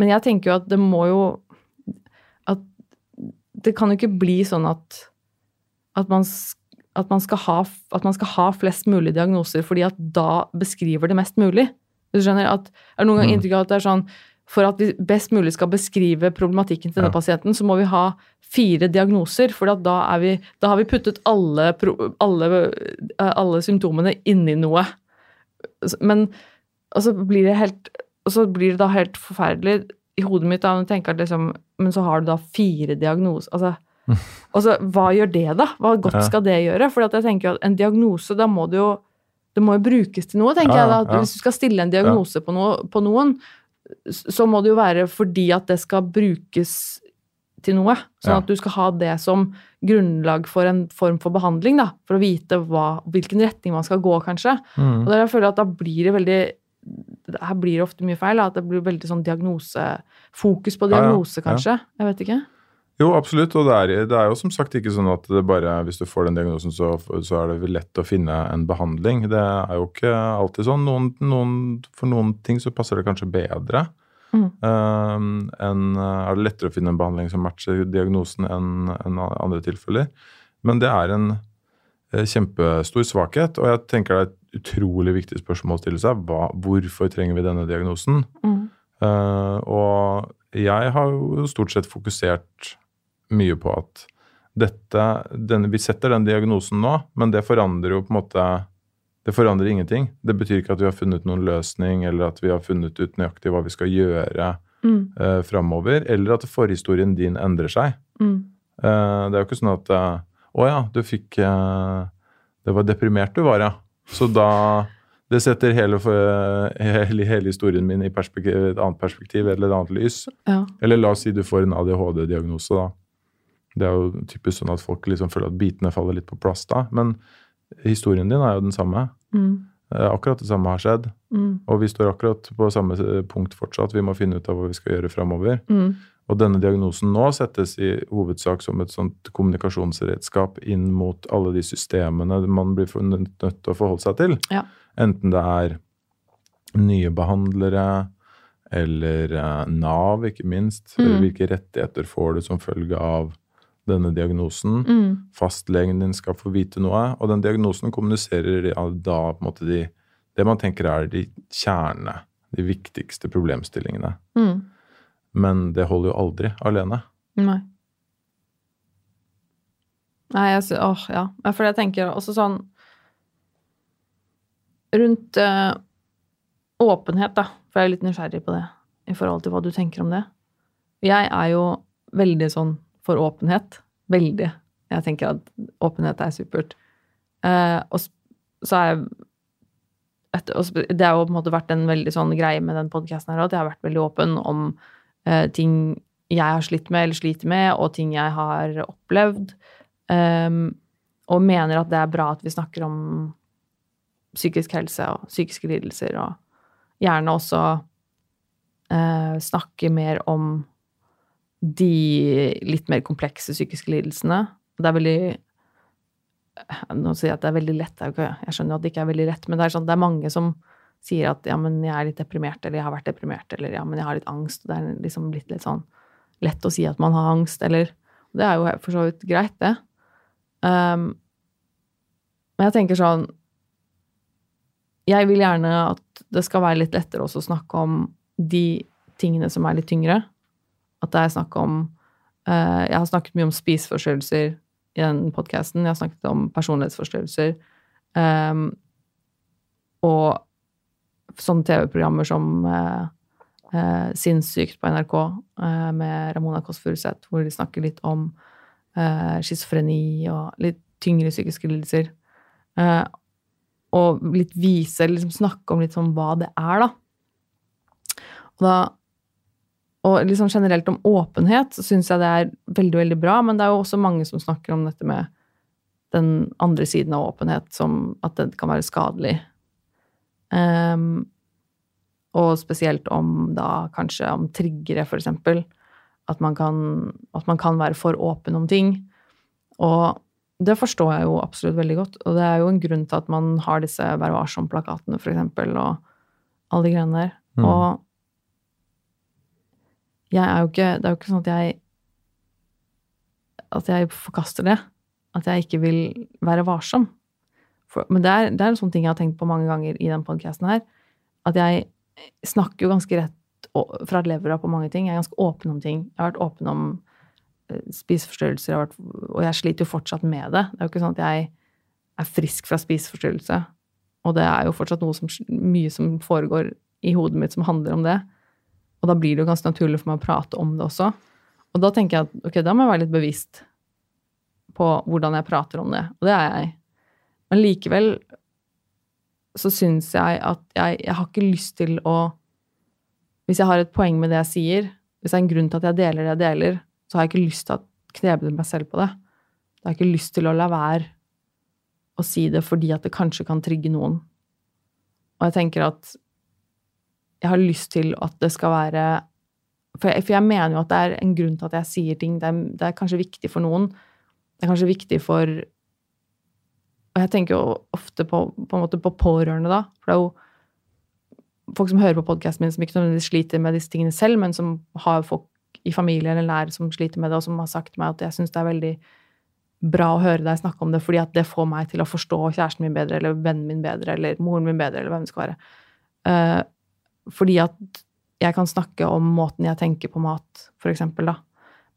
men jeg tenker jo at det må jo At det kan jo ikke bli sånn at at man, at man, skal, ha, at man skal ha flest mulig diagnoser fordi at da beskriver det mest mulig. Du skjønner at Er det noen gang Mm. inntrykk av at det er sånn for at vi best mulig skal beskrive problematikken til denne Ja. pasienten, så må vi ha fire diagnoser, for da, vi, da har vi puttet alle, alle, eh, alle symptomene inni noe. Men og så blir det helt og så blir det da helt forferdelig i hodet mitt da, når jeg tenker at liksom, Men så har du da fire diagnoser. Altså, og så, hva gjør det, da? Hva godt skal det gjøre? For jeg tenker at en diagnose, da må det jo det må jo brukes til noe, tenker jeg. da. Hvis du skal stille en diagnose på, noe, på noen, så må det jo være fordi at det skal brukes til noe. Sånn at du skal ha det som grunnlag for en form for behandling, da. For å vite hva, hvilken retning man skal gå, kanskje. Og der jeg føler at da blir det veldig Her blir det ofte mye feil. Da, at det blir veldig sånn diagnose Fokus på Ja, ja, diagnose, ja. kanskje. Jeg vet ikke. Jo, absolutt. Og det er, det er jo som sagt ikke sånn at det bare, hvis du får den diagnosen, så, så er det lett å finne en behandling. Det er jo ikke alltid sånn. Noen, noen, for noen ting så passer det kanskje bedre. Mm. Um, en, er det lettere å finne en behandling som matcher diagnosen enn en andre tilfeller. Men det er en eh, kjempestor svakhet, og jeg tenker det er et utrolig viktig spørsmål å stille seg. Hva, hvorfor trenger vi denne diagnosen? Mm. Uh, og jeg har jo stort sett fokusert mye på at dette, denne, Vi setter den diagnosen nå, men det forandrer jo på en måte Det forandrer ingenting. Det betyr ikke at vi har funnet noen løsning, eller at vi har funnet ut nøyaktig hva vi skal gjøre Mm. Uh, framover, eller at forhistorien din endrer seg. Mm. Uh, det er jo ikke sånn at eh, Å ja, du fikk Det var deprimert du var, ja. Så da Det setter hele, hele, hele historien min i et annet perspektiv eller et annet lys. Ja. Eller la oss si du får en ADHD-diagnose, da. Det er jo typisk sånn at folk liksom føler at bitene faller litt på plass da. Men historien din er jo den samme. Mm. Eh, Akkurat det samme har skjedd. Mm. Og vi står akkurat på samme eh, punkt fortsatt. Vi må finne ut av hva vi skal gjøre framover. Mm. Og denne diagnosen nå settes i hovedsak som et sånt kommunikasjonsredskap inn mot alle de systemene man blir nødt til å forholde seg til. Ja. Enten det er nye behandlere eller eh, Nav, ikke minst. Mm. Hvilke rettigheter får du som følge av denne diagnosen? Mm. Fastlegen din skal få vite noe. Og den diagnosen kommuniserer ja, da på en måte de, det man tenker er de kjerne, de viktigste problemstillingene. Mm. Men det holder jo aldri alene. Nei. Nei, jeg Åh, ja. Ja, For jeg tenker også sånn Rundt øh, åpenhet, da. For jeg er litt nysgjerrig på det i forhold til hva du tenker om det. Jeg er jo veldig sånn for åpenhet. Veldig. Jeg tenker at åpenhet er supert. Eh, og så er jeg et, Det har jo på en måte vært en veldig sånn greie med den podkasten her, at jeg har vært veldig åpen om eh, ting jeg har slitt med eller sliter med, og ting jeg har opplevd. Ehm, og mener at det er bra at vi snakker om psykisk helse og psykiske lidelser, og gjerne også eh, snakke mer om de litt mer komplekse psykiske lidelsene. Det er veldig Nå sier jeg at det er veldig lett, jeg skjønner at det ikke er veldig lett, men det er, sånn, det er mange som sier at ja, men jeg er litt deprimert, eller jeg har vært deprimert, eller ja, men jeg har litt angst. Det er liksom blitt litt sånn lett å si at man har angst, eller Det er jo for så vidt greit, det. Um, men jeg tenker sånn Jeg vil gjerne at det skal være litt lettere også å snakke om de tingene som er litt tyngre. At det er snakk om uh, Jeg har snakket mye om spiseforstyrrelser i den podkasten. Jeg har snakket om personlighetsforstyrrelser. Um, og sånne TV-programmer som uh, uh, Sinnssykt på NRK med Ramona Kåss Furuseth, hvor de snakker litt om uh, schizofreni og litt tyngre psykiske lidelser. Og litt vise, liksom snakke om litt sånn hva det er, da. Og da og liksom generelt om åpenhet så syns jeg det er veldig, veldig bra, men det er jo også mange som snakker om dette med den andre siden av åpenhet, som at det kan være skadelig. Um, og spesielt om da kanskje om triggere, for eksempel. At man, kan, at man kan være for åpen om ting. Og det forstår jeg jo absolutt veldig godt. Og det er jo en grunn til at man har disse Vær varsom-plakatene, for eksempel, og alle de greiene der. Mm. Og jeg er jo ikke Det er jo ikke sånn at jeg At jeg forkaster det. At jeg ikke vil være varsom. For, men det er, det er en sånn ting jeg har tenkt på mange ganger i den podkasten her. At jeg snakker jo ganske rett fra levra på mange ting. Jeg er ganske åpen om ting. Jeg har vært åpen om eh, spiseforstyrrelser, jeg vært, og jeg sliter jo fortsatt med det. Det er jo ikke sånn at jeg er frisk fra spiseforstyrrelse. Og det er jo fortsatt noe som, mye som foregår i hodet mitt som handler om det. Og da blir det jo ganske naturlig for meg å prate om det også. Og da tenker jeg at ok, da må jeg være litt bevisst på hvordan jeg prater om det. Og det er jeg. Men likevel så syns jeg at jeg, jeg har ikke lyst til å Hvis jeg har et poeng med det jeg sier, hvis det er en grunn til at jeg deler det jeg deler, så har jeg ikke lyst til å kneble meg selv på det. Da har jeg ikke lyst til å la være å si det fordi at det kanskje kan trigge noen. Og jeg tenker at jeg har lyst til at det skal være For jeg, for jeg mener jo at det er en grunn til at jeg sier ting. Det er, det er kanskje viktig for noen. Det er kanskje viktig for Og jeg tenker jo ofte på, på på pårørende, da. For det er jo folk som hører på podkasten min, som ikke nødvendigvis sliter med disse tingene selv, men som har folk i familie eller nær som sliter med det, og som har sagt meg at jeg syns det er veldig bra å høre deg snakke om det, fordi at det får meg til å forstå kjæresten min bedre, eller vennen min bedre, eller moren min bedre, eller hvem det skal være. Eh, fordi at jeg kan snakke om måten jeg tenker på mat, for eksempel, da.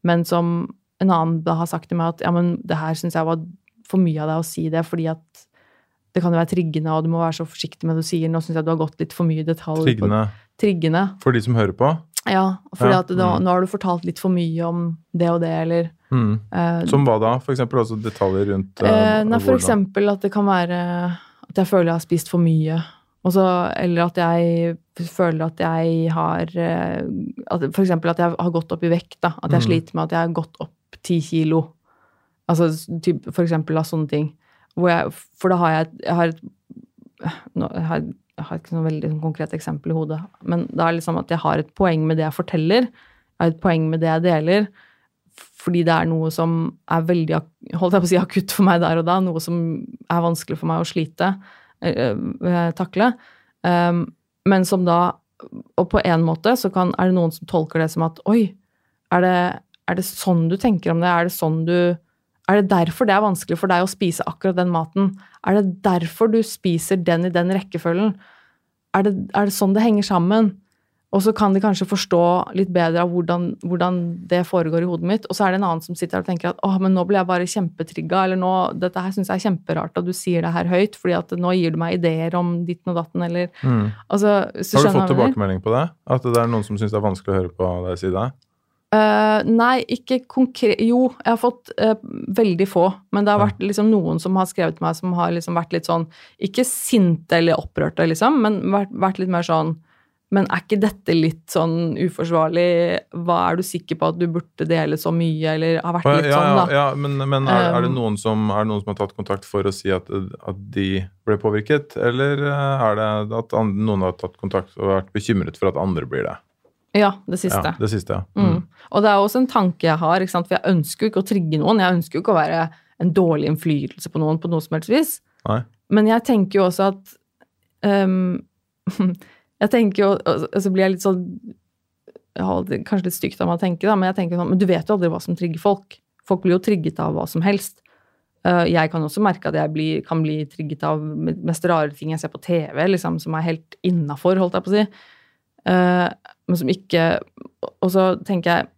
Men som en annen da har sagt til meg at ja, men det her syns jeg var for mye av deg å si det, fordi at det kan jo være triggende, og du må være så forsiktig med det du sier. Nå syns jeg du har gått litt for mye i detalj. Triggende Triggende. for de som hører på. Ja, fordi Ja, mm. nå har du fortalt litt for mye om det og det, eller Mm. eh, Som hva da? For eksempel altså detaljer rundt Eh, nei, for eksempel at det kan være at jeg føler jeg har spist for mye. Og så- eller at jeg føler at jeg har eh, at, For eksempel at jeg har gått opp i vekt. da, At jeg mm. sliter med at jeg har gått opp ti kilo. Altså typ, for eksempel av sånne ting. Jeg, for da har jeg, jeg har et nå, jeg, har, jeg har ikke noe veldig sånn konkret eksempel i hodet. Men det er liksom at jeg har et poeng med det jeg forteller. Jeg har et poeng med det jeg deler fordi det er noe som er veldig holdt jeg på å si, akutt for meg der og da. Noe som er vanskelig for meg å slite, takle. Um, men som da Og på en måte så kan, er det noen som tolker det som at oi, er det, er det sånn du tenker om det? Er det sånn du Er det derfor det er vanskelig for deg å spise akkurat den maten? Er det derfor du spiser den i den rekkefølgen? Er det, er det sånn det henger sammen? Og så kan de kanskje forstå litt bedre av hvordan, hvordan det foregår i hodet mitt. Og så er det en annen som sitter her og tenker at åh, men nå blir jeg bare kjempetrigga, eller nå, dette her syns jeg er kjemperart at du sier det her høyt, fordi at nå gir du meg ideer om ditten og datten, eller Mm. altså, Har du fått jeg mener. tilbakemelding på det? At det er noen som syns det er vanskelig å høre på deg si det? Uh, nei, ikke konkret Jo, jeg har fått uh, veldig få. Men det har vært liksom noen som har skrevet til meg som har liksom vært litt sånn Ikke sinte eller opprørte, liksom, men vært, vært litt mer sånn Men er ikke dette litt sånn uforsvarlig? Hva er du sikker på at du burde dele så mye, eller har vært litt ja, sånn, da? ja, men, men er, er, det Um, som, er det noen som har tatt kontakt for å si at, at de ble påvirket? Eller eh, er det at noen har tatt kontakt og vært bekymret for at andre blir det? Ja, det siste. Ja, det siste, ja. Mm. Og det er også en tanke jeg har, for jeg ønsker jo ikke å trigge noen. Jeg ønsker jo ikke å være en dårlig innflytelse på noen på noe som helst vis. Nei. Men jeg tenker jo også at ehm, [LAUGHS] Jeg tenker jo Og så blir jeg litt sånn Kanskje litt stygt av meg å tenke, da, men jeg tenker sånn Men du vet jo aldri hva som trigger folk. Folk blir jo trigget av hva som helst. Eh, jeg kan også merke at jeg blir, kan bli trigget av mest rare ting jeg ser på TV, liksom, som er helt innafor, holdt jeg på å si. Eh, men som ikke Og så tenker jeg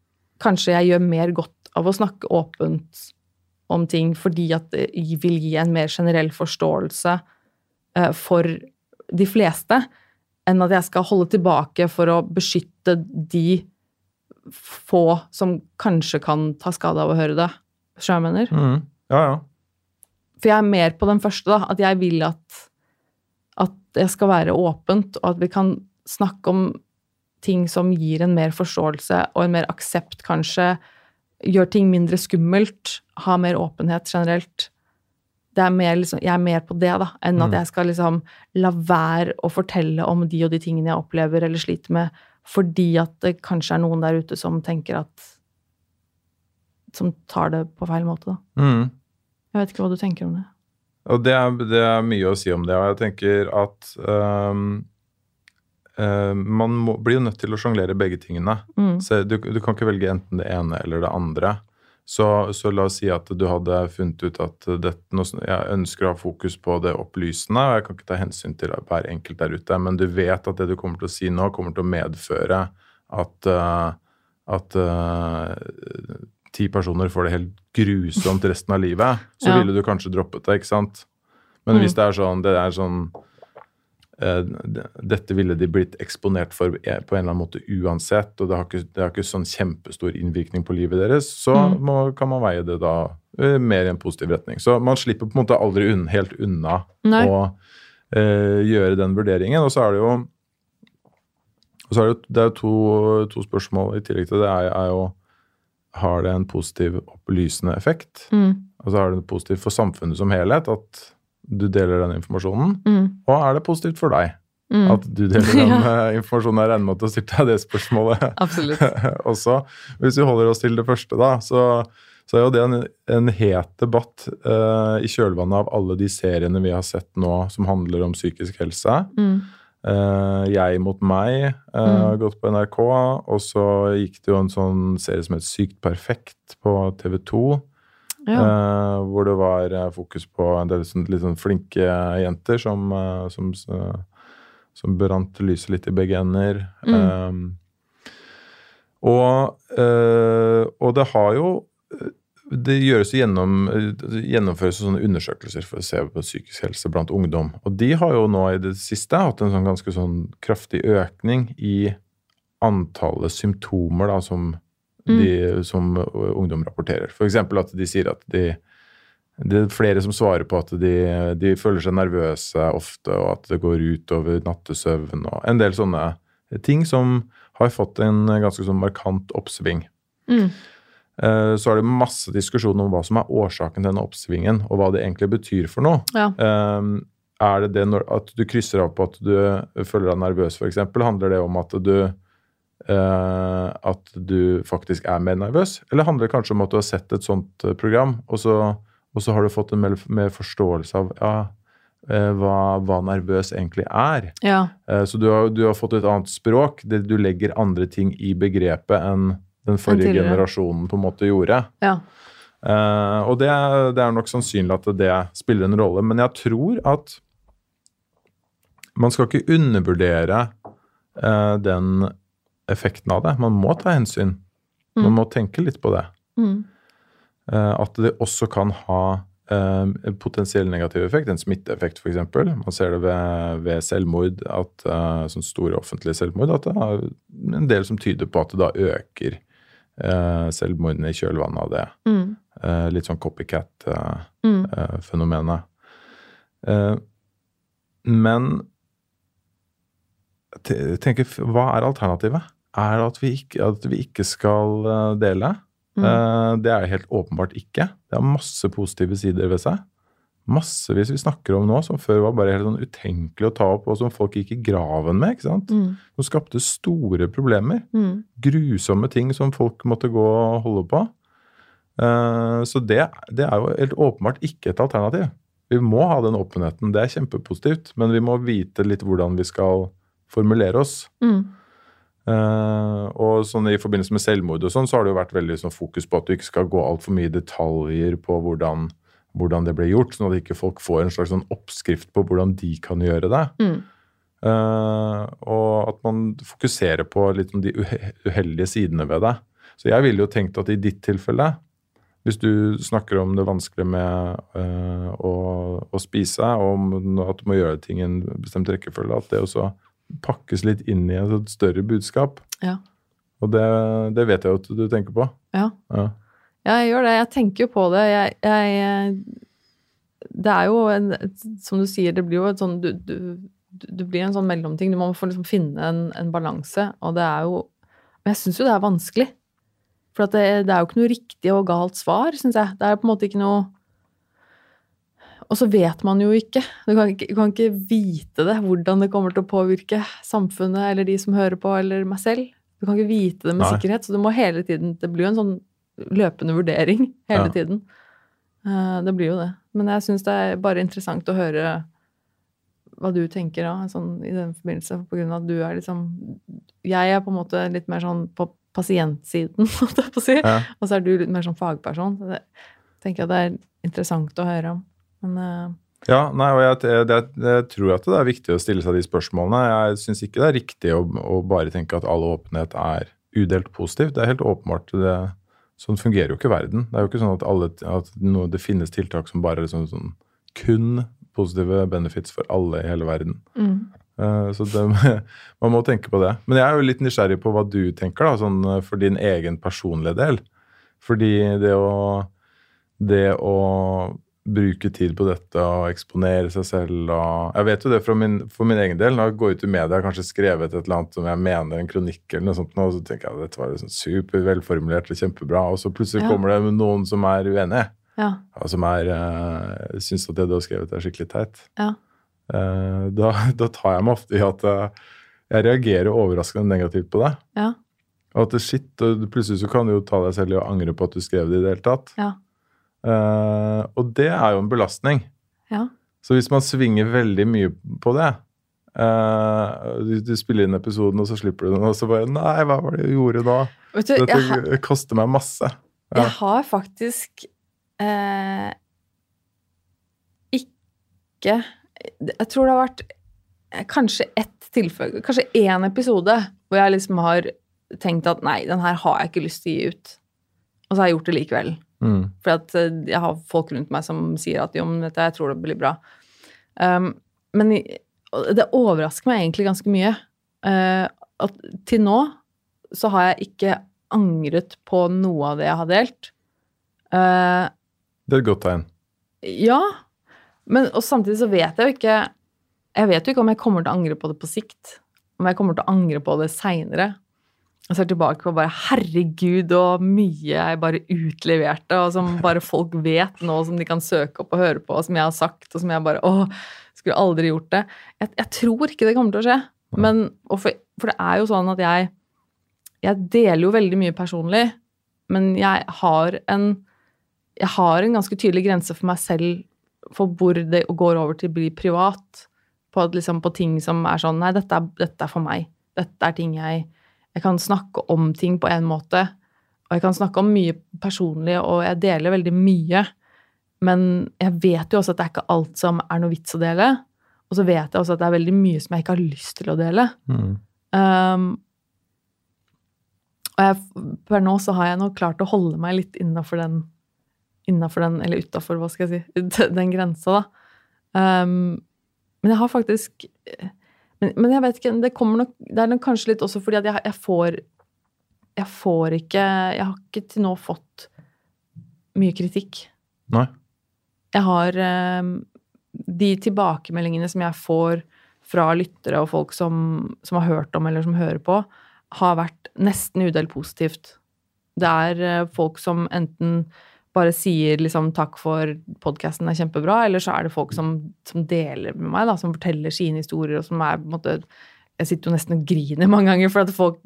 kanskje jeg gjør mer godt av å snakke åpent om ting fordi at det vil gi en mer generell forståelse eh, for de fleste, enn at jeg skal holde tilbake for å beskytte de få som kanskje kan ta skade av å høre det. Skjønner jeg mener? Mm. Ja, ja. For jeg er mer på den første, da. At jeg vil at, at det skal være åpent, og at vi kan snakke om ting som gir en mer forståelse og en mer aksept, kanskje. Gjør ting mindre skummelt. Ha mer åpenhet generelt. Det er liksom, jeg er mer på det, da, enn at Mm. jeg skal liksom la være å fortelle om de og de tingene jeg opplever eller sliter med, fordi at det kanskje er noen der ute som tenker at Som tar det på feil måte, da. Mm. Jeg vet ikke hva du tenker om det. Og det er, det er mye å si om det. Og jeg tenker at um, uh, man må, blir jo nødt til å sjonglere begge tingene. Mm. Så du, du kan ikke velge enten det ene eller det andre. Så, så la oss si at du hadde funnet ut at dette, jeg ønsker å ha fokus på det opplysende, og jeg kan ikke ta hensyn til hver enkelt der ute, men du vet at det du kommer til å si nå, kommer til å medføre at, øh, at uh, ti personer får det helt grusomt resten av livet, så Ja. ville du kanskje droppet det, ikke sant? Men Mm. hvis det er sånn, det er sånn eh, dette ville de blitt eksponert for eh, på en eller annen måte uansett, og det har ikke, det har ikke sånn kjempestor innvirkning på livet deres, så Mm. må, kan man veie det da eh, mer i en positiv retning. Så man slipper på en måte aldri unn, helt unna Nei. å eh, gjøre den vurderingen. Og så er det jo er det, det er to, to spørsmål i tillegg til det. er, er jo Har det en positiv opplysende effekt? Mm. Altså er det positivt for samfunnet som helhet at du deler den informasjonen? Mm. Og er det positivt for deg Mm. at du deler den [LAUGHS] ja. informasjonen? Jeg regner med at du har stilt deg det spørsmålet [LAUGHS] Absolutt. [LAUGHS] også. Hvis vi holder oss til det første, da, så, så er jo det en, en het debatt uh, i kjølvannet av alle de seriene vi har sett nå som handler om psykisk helse. Mm. Uh, jeg mot meg eh, har gått på NRK, og så gikk det jo en sånn serie som het Sykt perfekt på TV 2. Ja. Uh, hvor det var eh, fokus på en del sånn, litt sånn flinke jenter som, uh, som, uh, som brant lyset litt i begge ender. Mm. Eh, og, og det har jo det gjøres gjennom, gjennomføres sånne undersøkelser for å se på psykisk helse blant ungdom. Og de har jo nå i det siste hatt en sånn ganske sånn kraftig økning i antallet symptomer da, som, de, som ungdom rapporterer. F.eks. at de sier at de, det er flere som svarer på at de, de føler seg nervøse ofte, og at det går ut over nattesøvn og en del sånne ting som har fått en ganske sånn markant oppsving. Mm. Eh, Så er det masse diskusjon om hva som er årsaken til denne oppsvingen, og hva det egentlig betyr for noe. Ja. Eh, Er det det når, at du krysser av på at du føler deg nervøs, f.eks.? Handler det om at du eh, at du faktisk er mer nervøs? Eller handler det kanskje om at du har sett et sånt eh, program, og så, og så har du fått en mer, mer forståelse av ja, eh, hva, hva nervøs egentlig er? Ja. Eh, Så du har, du har fått et annet språk. Det, du legger andre ting i begrepet enn den forrige en generasjonen på en måte gjorde. ja. Uh, og det, det er nok sannsynlig at det spiller en rolle. Men jeg tror at man skal ikke undervurdere uh, den effekten av det. Man må ta hensyn. Man Mm. må tenke litt på det. Mm. Eh, at det også kan ha eh, en potensiell negativ effekt, en smitteeffekt f.eks. Man ser det ved, ved selvmord, at, eh, sånn store offentlige selvmord, at det er en del som tyder på at det da øker eh, selvmordene i kjølvannet av det. Mm. Eh, litt sånn Mm. copycat-fenomenet. Eh, men jeg tenker, hva er alternativet? Er at vi ikke, at vi ikke skal eh, dele? Mm. Eh, Det er det helt åpenbart ikke. Det har masse positive sider ved seg. Massevis vi snakker om nå, som før var bare helt sånn utenkelig å ta opp, og som folk gikk i graven med. ikke sant? Mm. Som skapte store problemer. Mm. Grusomme ting som folk måtte gå og holde på. Eh, Så det, det er jo helt åpenbart ikke et alternativ. Vi må ha den åpenheten. Det er kjempepositivt. Men vi må vite litt hvordan vi skal formulere oss. Mm. Eh, og sånn I forbindelse med selvmord og sånn, så har det jo vært veldig sånn fokus på at du ikke skal gå altfor mye i detaljer på hvordan, hvordan det ble gjort, sånn at ikke folk får en slags sånn oppskrift på hvordan de kan gjøre det. Mm. Uh, og at man fokuserer på litt om de uheldige sidene ved det. Så jeg ville jo tenkt at i ditt tilfelle, hvis du snakker om det vanskelige med uh, å, å spise, og om at du må gjøre ting i en bestemt rekkefølge, at det også pakkes litt inn i et større budskap. Ja. Og det, det vet jeg jo at du tenker på. Ja. Ja. Ja, jeg gjør det. Jeg tenker jo på det. Jeg, jeg Det er jo en Som du sier, det blir jo et sånn du, du, du blir en sånn mellomting. Du må få liksom finne en, en balanse, og det er jo Men jeg syns jo det er vanskelig. For det, det er jo ikke noe riktig og galt svar, syns jeg. Det er på en måte ikke noe Og så vet man jo ikke. Du kan ikke, du kan ikke vite det, hvordan det kommer til å påvirke samfunnet eller de som hører på, eller meg selv. Du kan ikke vite det med Nei. sikkerhet, så du må hele tiden Det blir jo en sånn løpende vurdering hele Ja. tiden. Eh, Det blir jo det. Men jeg syns det er bare interessant å høre hva du tenker da, sånn, i den forbindelse, på grunn av at du er liksom Jeg er på en måte litt mer sånn på pasientsiden, [LAUGHS] holdt jeg på å si, Ja. og så er du litt mer sånn fagperson. Så det tenker jeg det er interessant å høre om. Men eh, Ja, nei, og jeg, det, jeg tror at det er viktig å stille seg de spørsmålene. Jeg syns ikke det er riktig å, å bare tenke at all åpenhet er udelt positivt. Det er helt åpenbart. Det, sånn fungerer jo ikke verden. Det er jo ikke sånn at, alle, at noe, det finnes tiltak som bare er sånn, sånn kun positive benefits for alle i hele verden. mm, Uh, så det, [LAUGHS] man må tenke på det. Men jeg er jo litt nysgjerrig på hva du tenker da, sånn eh, for din egen personlige del. Fordi det å, det å bruke tid på dette og eksponere seg selv og Jeg vet jo det min, for min egen del. Når jeg går ut i media og kanskje skrevet et eller annet som jeg mener en kronikk eller noe sånt, og så tenker jeg at dette var liksom supervelformulert og kjempebra, og så plutselig Ja. kommer det noen som er uenig. ja. og som er uh, syns at det du har skrevet, er skikkelig teit. Ja. Uh, da, [LAUGHS] da tar jeg meg ofte i at uh, jeg reagerer overraskende negativt på det. Ja. Og at det shit, og plutselig så kan du jo ta deg selv i å angre på at du skrev det i det hele tatt. Ja. Eh, og det er jo en belastning. Ja. Så hvis man svinger veldig mye på det uh, du, du spiller inn episoden, og så slipper du den, og så bare Nei, hva var det du gjorde? Vet du, Dette har- koster meg masse. Ja. jeg har faktisk uh, ikke Jeg tror det har vært kanskje ett tilfelle, kanskje én episode, hvor jeg liksom har tenkt at nei, den her har jeg ikke lyst til å gi ut. og så har jeg gjort det likevel. Mm. For eh, jeg har folk rundt meg som sier at jo, men dette, jeg tror det blir bra. Um, men det overrasker meg egentlig ganske mye. Uh, at til nå så har jeg ikke angret på noe av det jeg har delt. Uh, Det er et godt tegn. ja, men og samtidig så vet jeg jo ikke Jeg vet jo ikke om jeg kommer til å angre på det på sikt. Om jeg kommer til å angre på det seinere. Jeg ser tilbake på bare herregud og mye jeg bare utleverte, og som bare [LAUGHS] folk vet nå, som de kan søke opp og høre på, og som jeg har sagt, og som jeg bare Å, skulle aldri gjort det. Jeg, jeg tror ikke det kommer til å skje. Men, for, for det er jo sånn at jeg Jeg deler jo veldig mye personlig, men jeg har en jeg har en ganske tydelig grense for meg selv for hvor det går over til å bli privat. På, liksom, på ting som er sånn Nei, dette er, dette er for meg. Dette er ting jeg Jeg kan snakke om ting på en måte. Og jeg kan snakke om mye personlig, og jeg deler veldig mye. Men jeg vet jo også at det er ikke alt som er noe vits å dele. Og så vet jeg også at det er veldig mye som jeg ikke har lyst til å dele. Mm. Um, og jeg, per nå så har jeg nok klart å holde meg litt innafor den Innafor den, eller utafor, hva skal jeg si, [LAUGHS] den grensa, da. Um, men jeg har faktisk men, men jeg vet ikke, det kommer nok Det er nok kanskje litt også fordi at jeg, jeg får Jeg får ikke Jeg har ikke til nå fått mye kritikk. Nei. Jeg har eh, de tilbakemeldingene som jeg får fra lyttere og folk som, som har hørt om eller som hører på, har vært nesten udelt positivt. Det er eh, folk som enten bare sier liksom 'takk for podkasten, er kjempebra', eller så er det folk som, som deler med meg, da, som forteller sine historier, og som er på en måte Jeg sitter jo nesten og griner mange ganger for at folk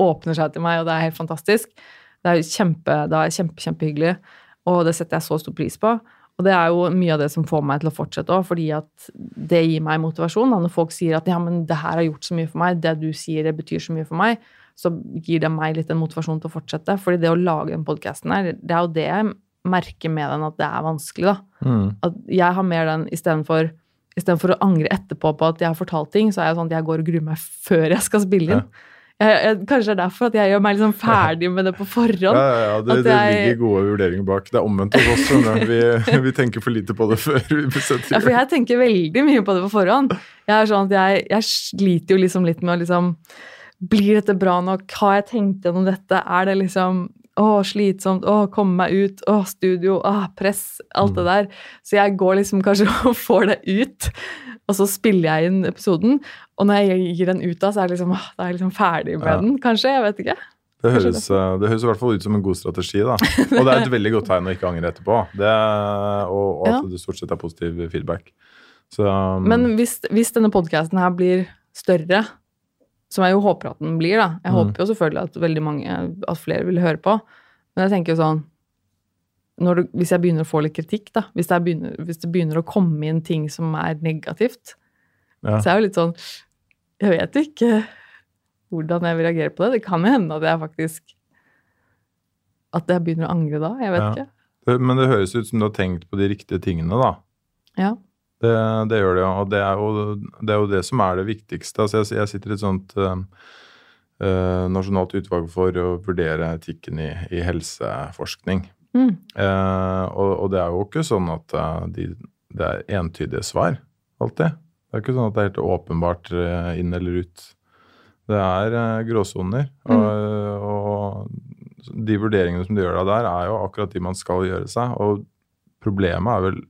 åpner seg til meg, og det er helt fantastisk. Det er jo kjempe, det er kjempe, kjempehyggelig, og det setter jeg så stor pris på. Og det er jo mye av det som får meg til å fortsette òg, fordi at det gir meg motivasjon. Da. Når folk sier at ja, men det her har gjort så mye for meg, det du sier, det betyr så mye for meg, så gir det meg litt en motivasjon til å fortsette. Fordi det å lage den podkasten her, det er jo det jeg merker med den, at det er vanskelig, da. Mm. At jeg har mer den istedenfor Istedenfor å angre etterpå på at jeg har fortalt ting, så er jeg sånn at jeg går og gruer meg før jeg skal spille inn. Jeg, jeg, kanskje det er derfor at jeg gjør meg liksom ferdig med det på forhånd. Ja, ja, ja, det, At det ligger gode vurderinger bak. Det er omvendt hos oss. Men. Vi, vi tenker for lite på det før vi setter Ja, for jeg tenker veldig mye på det på forhånd. Jeg er sånn at jeg, jeg sliter jo liksom litt med å liksom Blir dette bra nok? Har jeg tenkt gjennom dette? Er det liksom Å, slitsomt. Å, komme meg ut. Å, studio. Å, press. Alt det der. Så jeg går liksom kanskje [LAUGHS] og får det ut, og så spiller jeg inn episoden. Og når jeg gir den ut da, så er jeg liksom, åh, da er jeg liksom ferdig med Ja. den, kanskje. Jeg vet ikke. Det høres, eh, det høres i hvert fall ut som en god strategi. da. [LAUGHS] Og det er et veldig godt tegn å ikke angre etterpå. Det, og, og at Ja. det stort sett er positiv feedback. Så, um, Men hvis, hvis denne podkasten her blir større, som jeg jo håper at den blir, da Jeg Mm. håper jo selvfølgelig at veldig mange, at flere vil høre på. Men jeg tenker jo sånn det, Hvis jeg begynner å få litt kritikk, da, hvis det, er begynner, hvis det begynner å komme inn ting som er negativt, ja. så er jeg jo litt sånn Jeg vet ikke hvordan jeg vil reagere på det. Det kan jo hende at jeg faktisk At jeg begynner å angre da. Jeg vet Ja. ikke. Men det høres ut som du har tenkt på de riktige tingene, da. Ja. Det, det gjør det, ja. Og det er, jo, det er jo det som er det viktigste. Altså jeg, jeg sitter i et sånt eh, nasjonalt utvalg for å vurdere etikken i, i helseforskning. Mm. Uh, og, og det er jo ikke sånn at de, det er entydige svar, alltid. Det er ikke sånn at det er helt åpenbart inn eller ut. Det er gråsoner. Mm. Og, og de vurderingene som du gjør deg der, er jo akkurat de man skal gjøre seg. Og problemet er vel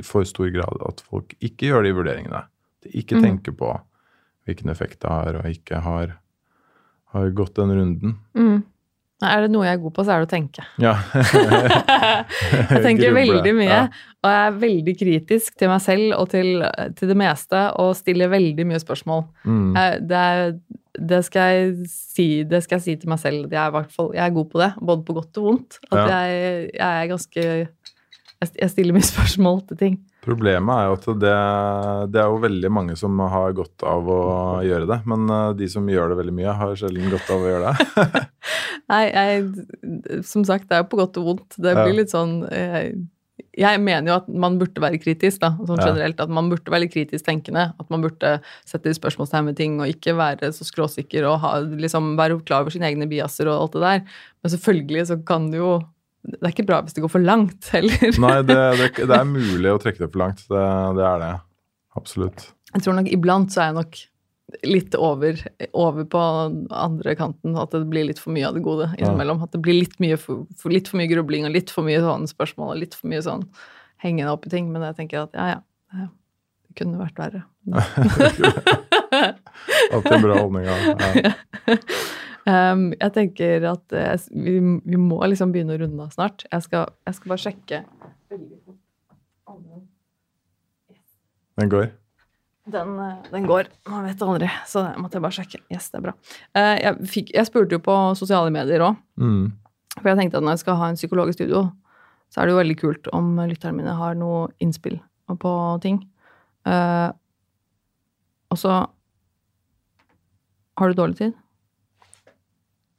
i for stor grad at folk ikke gjør de vurderingene. De ikke Mm. tenker på hvilken effekt det har, og ikke har, har gått den runden. Mm. Er det noe jeg er god på, så er det å tenke. Ja. [LAUGHS] [LAUGHS] Jeg tenker veldig mye, ja. og jeg er veldig kritisk til meg selv og til, til det meste, og stiller veldig mye spørsmål. Mm. Det, er, det, skal si, det skal jeg si til meg selv. Jeg er, jeg er god på det, både på godt og vondt. At Ja. jeg, jeg er ganske jeg, stiller mye spørsmål til ting. Problemet er jo at det, det er jo veldig mange som har godt av å gjøre det. Men eh, de som gjør det veldig mye, har sjelden godt av å gjøre det. [LAUGHS] Nei, jeg, som sagt, det er jo på godt og vondt. Det Ja. blir litt sånn jeg, Jeg mener jo at man burde være kritisk, da, sånn Ja. generelt. At man burde være litt kritisk tenkende. At man burde sette spørsmålstegn ved ting og ikke være så skråsikker og ha, liksom, være klar over sine egne biaser og alt det der. Men selvfølgelig så kan det jo Det er ikke bra hvis det går for langt [LAUGHS] heller. Nei, det, det, det er mulig å trekke det for langt. Det, det er det. Absolutt. Jeg tror nok iblant så er jeg nok litt over, over på andre kanten. At det blir litt for mye av det gode innimellom. At det blir litt, for, for, litt for mye grubling og litt for mye sånne spørsmål og litt for mye sånn hengende opp i ting. Men jeg tenker at ja, ja. Det kunne vært verre. [LAUGHS] Alltid en bra holdning. Ja. [LAUGHS] Um, jeg tenker at uh, vi, vi, må liksom begynne å runde av snart. Jeg skal, jeg skal bare sjekke Den går? Den, uh, den, går. Man vet aldri, så det måtte jeg bare sjekke. Yes, det er bra. Uh, jeg, fikk, jeg, spurte jo på sosiale medier òg, mm. for jeg tenkte at når jeg skal ha en psykolog i studio, så er det jo veldig kult om lytterne mine har noe innspill på ting. og så Har du dårlig tid?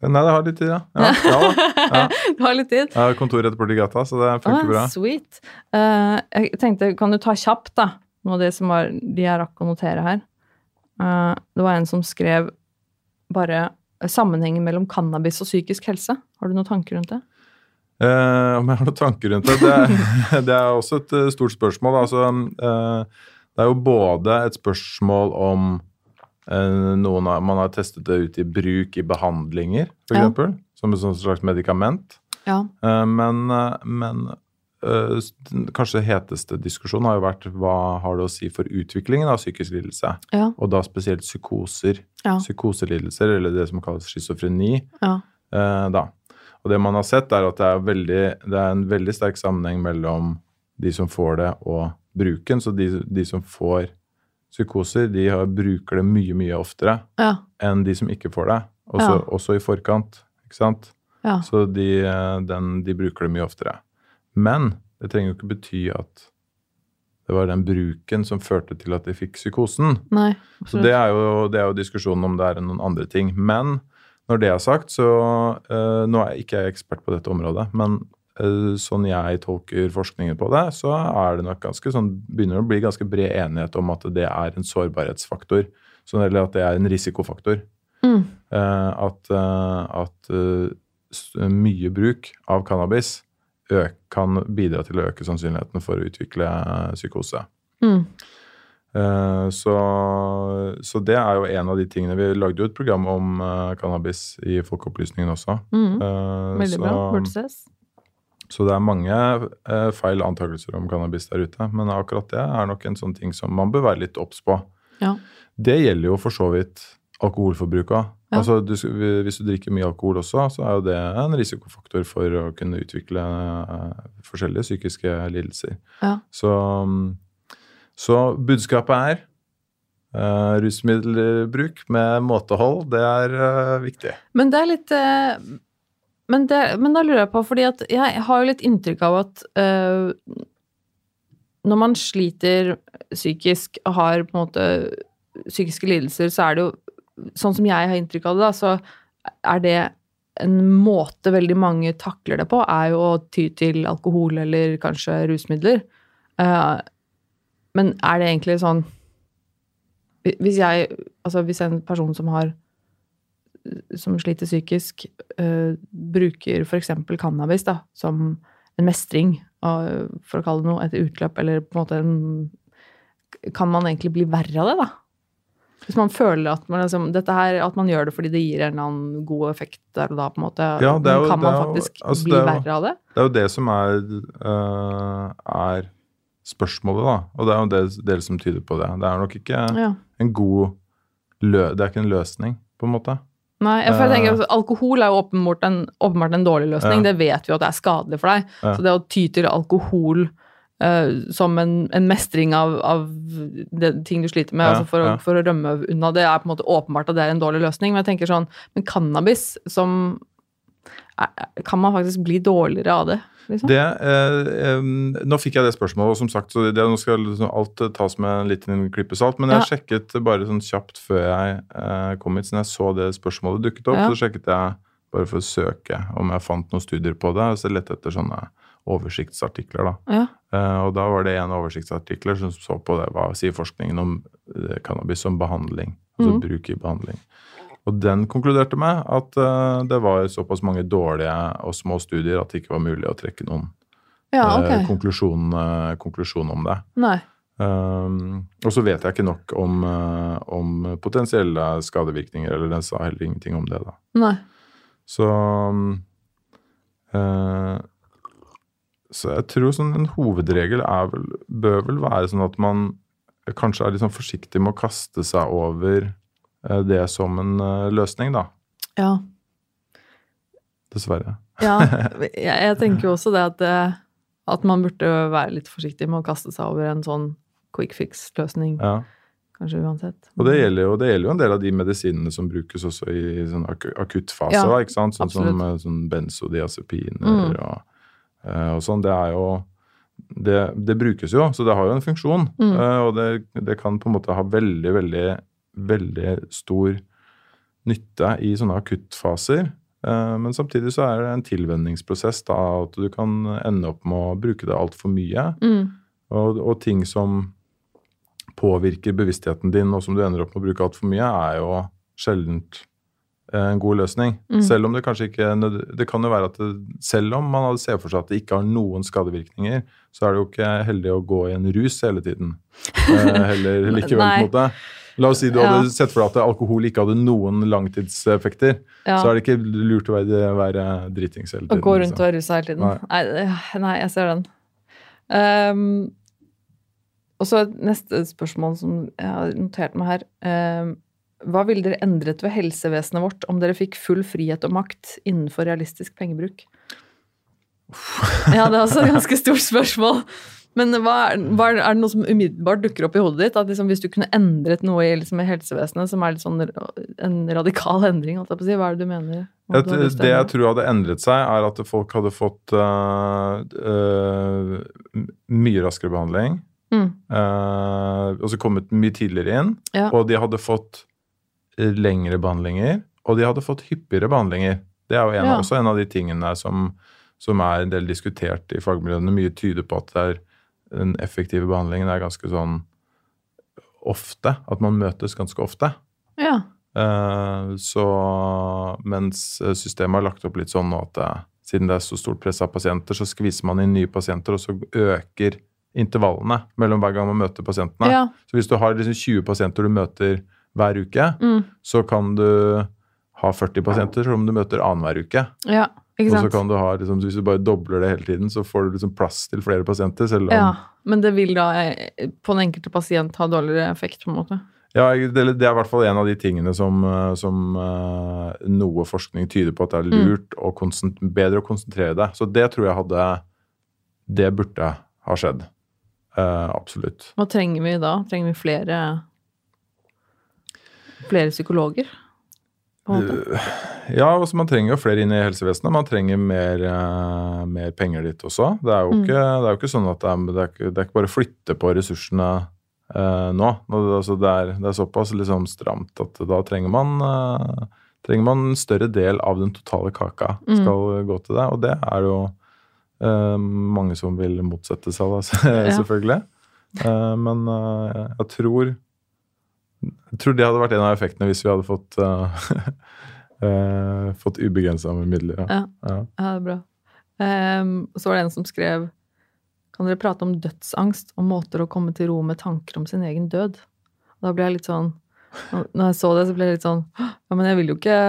Nei, det har litt tid, ja. ja, [LAUGHS] ja, ja. [LAUGHS] du har litt tid? Jeg har kontor rett borti gata, så det funker ah, bra. Sweet. Uh, jeg tenkte, kan du ta kjapt, da, noe av det som var de jeg rakk å notere her? Uh, det var en som skrev bare sammenhengen mellom cannabis og psykisk helse. Har du noen tanker rundt det? Uh, om jeg har noen tanker rundt det? Det er, [LAUGHS] det er også et stort spørsmål. Altså, det er jo både et spørsmål om Eh, noen har, man har testet det ut i bruk i behandlinger, f.eks. Ja. Som et slags medikament. Ja. Eh, men, eh, men kanskje heteste diskusjonen har jo vært hva har det å si for utviklingen av psykisk lidelse? Ja. Og da spesielt psykoser. Ja. Psykoselidelser, eller det som kalles schizofreni. Ja. Og det man har sett, er at det er, veldig, det er, en veldig sterk sammenheng mellom de som får det, og bruken. Så de, de som får psykoser de har, bruker det mye, mye oftere ja. enn de som ikke får det. Også, ja. også i forkant. Ikke sant? Ja. Så de, den, de, bruker det mye oftere. Men det trenger jo ikke bety at det var den bruken som førte til at de fikk psykosen. Nei, så det er, jo, det er jo diskusjonen om det er noen andre ting. Men når det er sagt, så uh, Nå er jeg ikke ekspert på dette området, men Eh, sånn jeg tolker forskningen på det, så er det nok ganske sånn, begynner det å bli ganske bred enighet om at det er en sårbarhetsfaktor. Sånn, eller at det er en risikofaktor. Mm. Eh, at, eh, at, mye bruk av cannabis øk, kan bidra til å øke sannsynligheten for å utvikle psykose. Mm. Så, så, det er jo en av de tingene Vi lagde jo et program om cannabis i Folkeopplysningen også. Mm. Veldig så, bra. Burde ses. Så det er mange eh, feil antakelser om cannabis der ute. Men akkurat det er nok en sånn ting som man bør være litt obs på. Ja. Det gjelder jo for så vidt alkoholforbruket òg. Ja. Altså, du, hvis du drikker mye alkohol også, så er jo det en risikofaktor for å kunne utvikle eh, forskjellige psykiske lidelser. Ja. Så, så, budskapet er uh, rusmiddelbruk med måtehold, det er uh, viktig. Men det er litt men, det, men, da lurer jeg på, fordi jeg har jo litt inntrykk av at uh, når man sliter psykisk og har på en måte psykiske lidelser, så er det jo Sånn som jeg har inntrykk av det, da, så er det en måte veldig mange takler det på, er jo å ty til alkohol eller kanskje rusmidler. Uh, men er det egentlig sånn Hvis jeg Altså hvis en person som har som sliter psykisk, uh, bruker f.eks. cannabis da, som en mestring, og, for å kalle det noe, et utløp, eller på en måte en Kan man egentlig bli verre av det, da? Hvis man føler at man, liksom, her, at man gjør det fordi det gir en eller annen god effekt der og da, på en måte. Ja, jo, kan man faktisk altså, bli verre av det? Det er jo det som er, uh, er spørsmålet, da. Og det er jo det, del som tyder på det. Det er nok ikke ja. en god lø Det er ikke en løsning, på en måte. Nei, for jeg tenker, altså, Alkohol er jo åpenbart en, åpenbart en dårlig løsning. Ja. Det vet vi at det er skadelig for deg. Ja. Så det å ty til alkohol uh, som en, en, mestring av, av det, ting du sliter med, ja, altså for, å, for, å, rømme unna, det er på en måte åpenbart at det er en dårlig løsning. Men jeg tenker sånn, men cannabis som Kan man faktisk bli dårligere av det? Liksom? Det, eh, nå fikk jeg det spørsmålet, og som sagt, så det, nå skal liksom alt tas med en liten klype salt. Men jeg ja. sjekket bare sånn kjapt før jeg eh, kom hit, siden jeg så det spørsmålet dukket opp, ja. så sjekket jeg bare for å søke om jeg fant noen studier på det. Så lette etter sånne oversiktsartikler. da. Ja. Eh, og da var det en oversiktsartikler som så på det, hva sier forskningen om eh, cannabis som behandling. Altså mm. bruk i behandling. Og den konkluderte med at eh, det var såpass mange dårlige og små studier at det ikke var mulig å trekke noen Ja, okay. ok. konklusjon, eh, konklusjon om det. Nei. Um, og så vet jeg ikke nok om, eh, om potensielle skadevirkninger, eller den sa heller ingenting om det, da. Nei. Så eh, Så jeg tror sånn en hovedregel er vel, bør vel være sånn at man kanskje er litt sånn forsiktig med å kaste seg over eh, det som en eh, løsning, da. Ja. Dessverre. ja. [LAUGHS] Jeg, tenker jo også det at, eh, at man burde være litt forsiktig med å kaste seg over en sånn quick fix-løsning, Ja. kanskje uansett. Og det gjelder, jo, det gjelder jo en del av de medisinene som brukes også i sånn ak akuttfase. Ja, ikke sant? Sånn absolutt. som eh, sånn benzodiazepiner Mm. og, eh, og sånn. Det er jo det, det brukes jo, så det har jo en funksjon. Mm. eh, og det, det kan på en måte ha veldig, veldig, veldig stor nytte i sånne akuttfaser. Eh, men samtidig så er det en tilvenningsprosess da, at du kan ende opp med å bruke det altfor mye. Mm. Og, og ting som påvirker bevisstheten din, og som du ender opp med å bruke altfor mye, er jo sjeldent eh, en god løsning. Mm. Selv om det kanskje ikke Det kan jo være at det, selv om man ser for seg at det ikke har noen skadevirkninger, så er det jo ikke heldig å gå i en rus hele tiden. [LAUGHS] Eh, heller likevel, på en måte. La oss si du Ja. hadde sett for deg at alkohol ikke hadde noen langtidseffekter. Ja. Så er det ikke lurt å være, være dritings hele Å tiden. gå rundt liksom. og være rusa hele tiden. Nei. Nei. nei, jeg ser den. Um, og så et neste spørsmål som jeg har notert meg her. Um, hva ville dere endret ved helsevesenet vårt om dere fikk full frihet og makt innenfor realistisk pengebruk? [LAUGHS] Ja, det er også et ganske stort spørsmål. Men hva hva er, det noe som umiddelbart dukker opp i hodet ditt? At liksom, hvis du kunne endret noe i, liksom, i helsevesenet som er sånn en radikal endring, si, hva er det du mener? Et, du det jeg tror hadde endret seg, er at folk hadde fått uh, uh, mye raskere behandling. Mm. Uh, og så kommet mye tidligere inn. Ja. Og de hadde fått lengre behandlinger. Og de hadde fått hyppigere behandlinger. Det er jo en, Ja. også en av de tingene som, som er en del diskutert i fagmiljøene. Mye tyder på at det er den effektive behandlingen er ganske sånn ofte. At man møtes ganske ofte. Ja. Eh, så mens systemet har lagt opp litt sånn nå at det, siden det er så stort press av pasienter, så skviser man inn nye pasienter, og så øker intervallene mellom hver gang man møter pasientene. Ja. Så hvis du har liksom 20 pasienter du møter hver uke, Mm. så kan du ha 40 pasienter som du møter annenhver uke. ja. Og så kan du ha, liksom, Hvis du bare dobler det hele tiden, så får du liksom plass til flere pasienter. selv om Ja, men det vil da eh, på den enkelte pasient ha dårligere effekt, på en måte. Ja, det, det er i hvert fall en av de tingene som, eh, som eh, noe forskning tyder på at det er Mm. lurt og bedre å konsentrere deg. Så det tror jeg hadde Det burde ha skjedd. Uh, absolutt. Hva trenger vi da? Trenger vi flere flere psykologer? Ja, altså man trenger jo flere inn i helsevesenet. Man trenger mer, eh, mer penger dit også. Det er jo Mm. ikke, det er jo ikke sånn at det er, det er, ikke, det er ikke bare å flytte på ressursene eh, nå. Altså det, det er såpass liksom stramt at da trenger man eh, trenger man en større del av den totale kaka Mm. skal gå til det. Og det er jo eh, mange som vil motsette seg, [LAUGHS] da, selvfølgelig. Eh, men eh, jeg tror jeg tror det hadde vært en av effektene hvis vi hadde fått uh, [LAUGHS] fått ubegrensa med midler. Ja. Ja. Ja. Det er bra. Um, så var det en som skrev Kan dere prate om dødsangst og måter å komme til ro med tanker om sin egen død? Da ble jeg litt sånn Når jeg så det, så ble jeg litt sånn Ja, men jeg vil jo ikke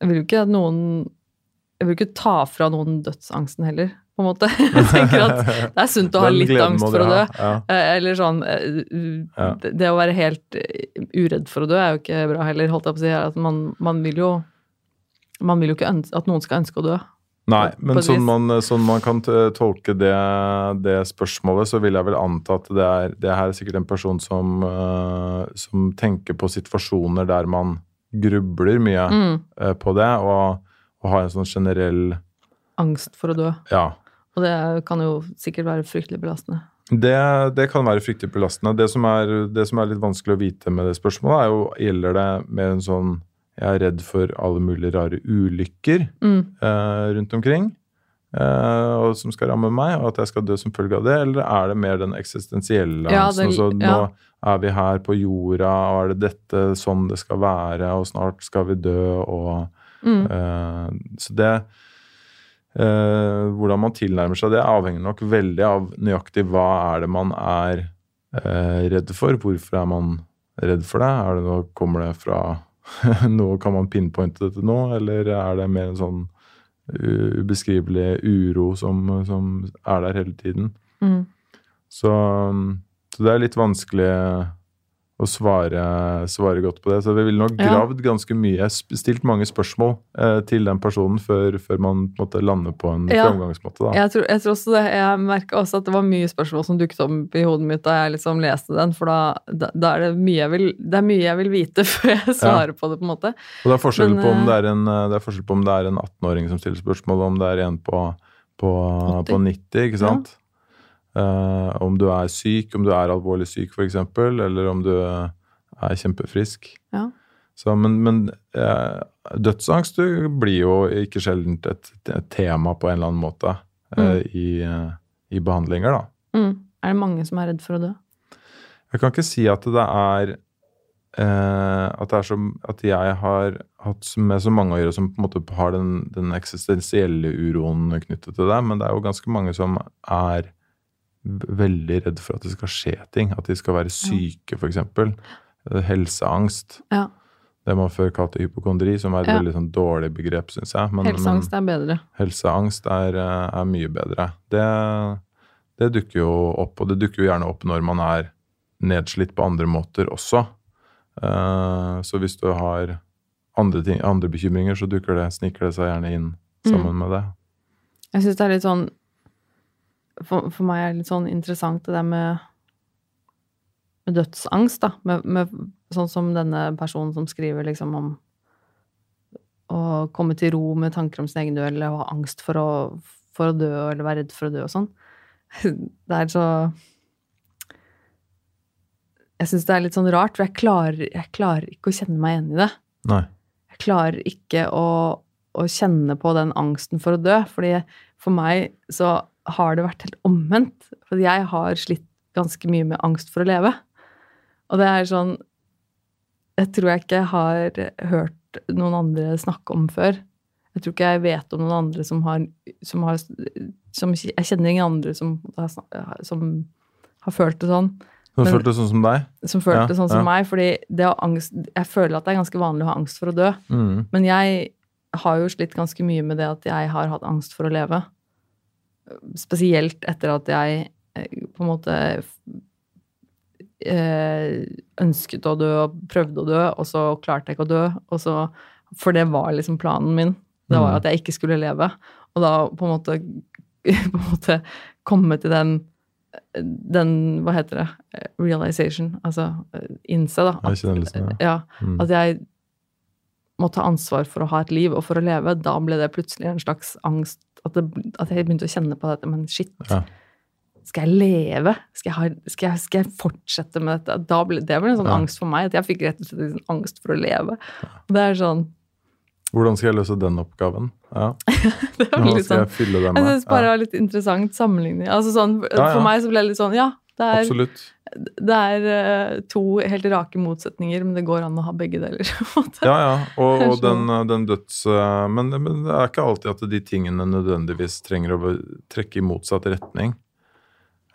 Jeg vil jo ikke at noen Jeg vil jo ikke ta fra noen dødsangsten heller, på en måte. [LAUGHS] Jeg tenker at [LAUGHS] det er sunt å ha litt angst for å dø. Ja. Eh, Eller sånn eh, det, det å være helt eh, uredd for å dø er jo ikke bra heller, holdt jeg på å si. At man, man vil jo Man vil jo ikke at noen skal ønske å dø. Nei, men sånn man, sånn man kan tolke det, det spørsmålet, så vil jeg vel anta at det er, det her er sikkert en person som, uh, som tenker på situasjoner der man grubler mye Mm. uh, på det, og, og har en sånn generell Angst for å dø. Ja. Og det kan jo sikkert være fryktelig belastende. Det, det kan være fryktelig belastende. Det som, er, det som er litt vanskelig å vite med det spørsmålet, er jo gjelder det mer en sånn Jeg er redd for alle mulige rare ulykker Mm. eh, rundt omkring eh, og som skal ramme meg, og at jeg skal dø som følge av det, eller er det mer den eksistensielle Ja, det- Altså, ja. nå, er vi her på jorda, og er det dette sånn det skal være, og snart skal vi dø, og Mm. eh, Så det eh, Hvordan man tilnærmer seg det, avhenger nok veldig av nøyaktig hva er det man er eh, redd for. Hvorfor er man redd for det? Er det noe, kommer det fra [LAUGHS] noe, Kan man pinpointe dette nå, eller er det mer en sånn ubeskrivelig uro som, som er der hele tiden? Mm. Så, så det er litt vanskelig å svare, svare godt på det. Så vi ville nok Ja. gravd ganske mye, stilt mange spørsmål eh, til den personen før, før man måtte lande på en Ja. framgangsmåte. Da. Jeg tror, jeg tror også det. Jeg merka også at det var mye spørsmål som dukket opp i hodet mitt da jeg liksom leste den, for da, da, da er det mye jeg vil Det er mye jeg vil vite [LAUGHS] før jeg svarer på det, på en måte. Og det er forskjell Men, på om det er en, det er forskjell på om det er en 18-åring som stiller spørsmål, og om det er en på, på, på 90, ikke sant? Eh, om du er syk, om du er alvorlig syk f.eks., eller om du eh, er kjempefrisk. Ja. Så, men men uh, dødsangst du, blir jo ikke sjelden et, et tema på en eller annen måte eh, i, eh, i behandlinger, da. Mm. Er det mange som er redd for å dø? Jeg kan ikke si at det er at det er som at jeg har hatt med så mange å gjøre som på en måte har den, den eksistensielle uroen knyttet til det, men det er jo ganske mange som er veldig redd for at det skal skje ting. At de skal være syke, f.eks. Helseangst. Ja. Det man før kalte hypokondri, som er et Ja. veldig sånn dårlig begrep, syns jeg. Men, Helseangst er bedre. helseangst er, eh, er mye bedre. Det, det dukker jo opp, og det dukker jo gjerne opp når man er nedslitt på andre måter også. Eh, så hvis du har andre, ting, andre bekymringer, så dukker det, sniker det seg gjerne inn sammen med det. Jeg syns det er litt sånn for, for meg er det litt sånn interessant det der med, med dødsangst, da. Med, med, sånn som denne personen som skriver liksom om å komme til ro med tanker om sin egen død, eller ha angst for å, for å dø, eller være redd for å dø og sånn. [LAUGHS] Det er så Jeg syns det er litt sånn rart, for jeg klarer, jeg klarer ikke å kjenne meg igjen i det Nei. jeg klarer ikke å, å kjenne på den angsten for å dø. fordi for meg så har det vært helt omvendt. For jeg har slitt ganske mye med angst for å leve. Og det er sånn Jeg tror jeg ikke har hørt noen andre snakke om før. Jeg tror ikke jeg vet om noen andre som har som, har, som Jeg kjenner ingen andre som, som har følt det sånn Som Men- følte sånn som deg? som følte Ja, sånn som ja. meg. fordi det angst, jeg føler at det er ganske vanlig å ha angst for å dø. Mm. Men jeg har jo slitt ganske mye med det at jeg har hatt angst for å leve. Spesielt etter at jeg eh, på en måte eh, ønsket å dø og prøvde å dø, og så klarte jeg ikke å dø. Og så, for det var liksom planen min. Det var Mm. at jeg ikke skulle leve. Og da på en måte, [LAUGHS] på en måte komme til den den, hva heter det, realization, altså eh, innse, da. at- Erkjennelsen, ja. Mm. At jeg må ta ansvar for å ha et liv og for å leve. Da ble det plutselig en slags angst. At, det, at jeg begynte å kjenne på dette. Men shit, Ja. skal jeg leve? Skal jeg, ha, skal, jeg, skal jeg fortsette med dette? Da ble, det ble en sånn Ja. angst for meg. At jeg fikk rett og slett en sånn angst for å leve. Og det er sånn Hvordan skal jeg løse den oppgaven? Ja. [LAUGHS] det var litt sånn jeg fylle det Jeg syns bare det Ja, var litt interessant sammenligning. Altså sånn, Ja, ja. For meg så ble det litt sånn Ja, det er, absolutt. det er eh, to helt rake motsetninger, men det går an å ha begge deler. [LAUGHS] Ja, ja. Og, og den, den døds... eh, Men, men det er ikke alltid at de tingene nødvendigvis trenger å trekke i motsatt retning.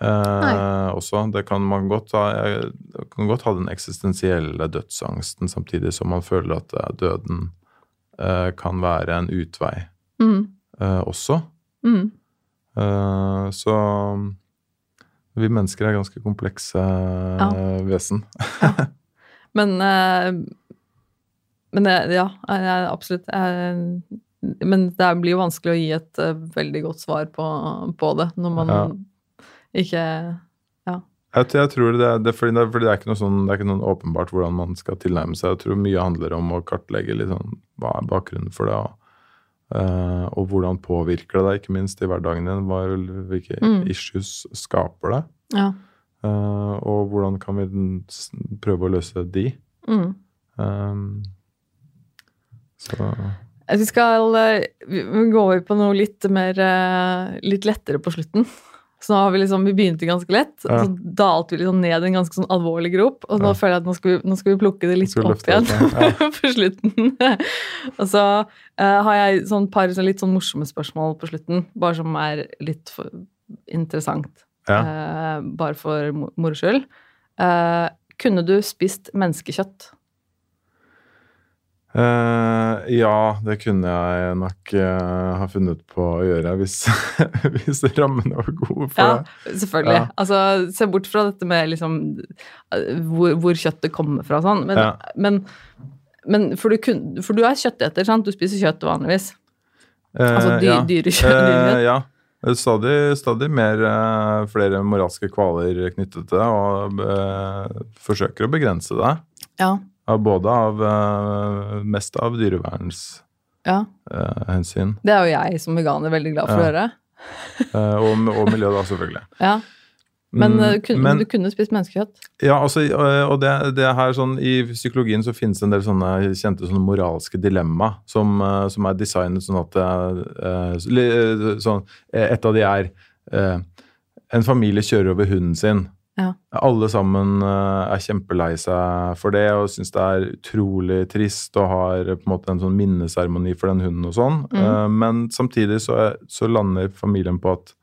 Eh, også. Det kan man godt ha. Jeg kan godt ha den eksistensielle dødsangsten samtidig som man føler at eh, døden eh, kan være en utvei Mm, eh, også. mm. Eh, så vi mennesker er ganske komplekse ja. vesen. [LAUGHS] Men, eh, men det- ja, jeg, absolutt. Jeg, men det blir jo vanskelig å gi et eh, veldig godt svar på, på det når man Ja. ikke Jeg, jeg tror det, det, fordi det, fordi det er sånn, det er ikke noe åpenbart hvordan man skal tilnærme seg. Jeg tror mye handler om å kartlegge litt sånn, hva er bakgrunnen for det, og, eh, og hvordan påvirker det deg, ikke minst i hverdagen din. Hvilke Mm. issues skaper det? Ja. Uh, og hvordan kan vi prøve å løse de? Mm. Um, så Vi skal eh, vi vi går over på noe litt mer Litt lettere på slutten. Så nå har vi liksom, vi begynte ganske lett, Ja. og så dalte vi liksom ned i en ganske sånn alvorlig grop. Og nå Ja. føler jeg at nå skal, vi, nå skal vi plukke det litt opp igjen ja. [LAUGHS] på slutten. [LAUGHS] og så uh, har jeg sånn par sånn litt sånn morsomme spørsmål på slutten, bare som er litt interessant. Eh, bare for mo- moro skyld. Uh, kunne du spist menneskekjøtt? Eh, ja, det kunne jeg nok uh, ha funnet på å gjøre hvis, [LAUGHS] hvis rammene var gode for Ja, det. selvfølgelig. Ja. Altså, se bort fra dette med liksom hvor, hvor kjøttet kommer fra og sånn. Men, Ja. men, men for, du kun, for du er kjøtteter, sant? Du spiser kjøtt vanligvis. Uh, Altså dy, ja. dyrekjøtt. Eh, ja. Stadig, stadig mer, flere moralske kvaler knyttet til det, og forsøker å begrense det. Ja. Av både av eh, Mest av dyrevernshensyn. ja. hensyn, Det er jo jeg som veganer veldig glad for å høre. [LAUGHS] eh, og, og miljø, da, selvfølgelig. Ja. Men, Mm, eh, kun, men- du kunne spist menneskekjøtt? Ja, altså, og det, det her sånn, I psykologien så finnes det en del sånne kjente sånne moralske dilemma som, som er designet sånn at sånn, eh, Et av de er En familie kjører over hunden sin. Ja. Alle sammen øh, er kjempelei seg for det og syns det er utrolig trist og har på en måte en sånn minneseremoni for den hunden og sånn. Mm. Eh, men samtidig så, er- så lander familien på at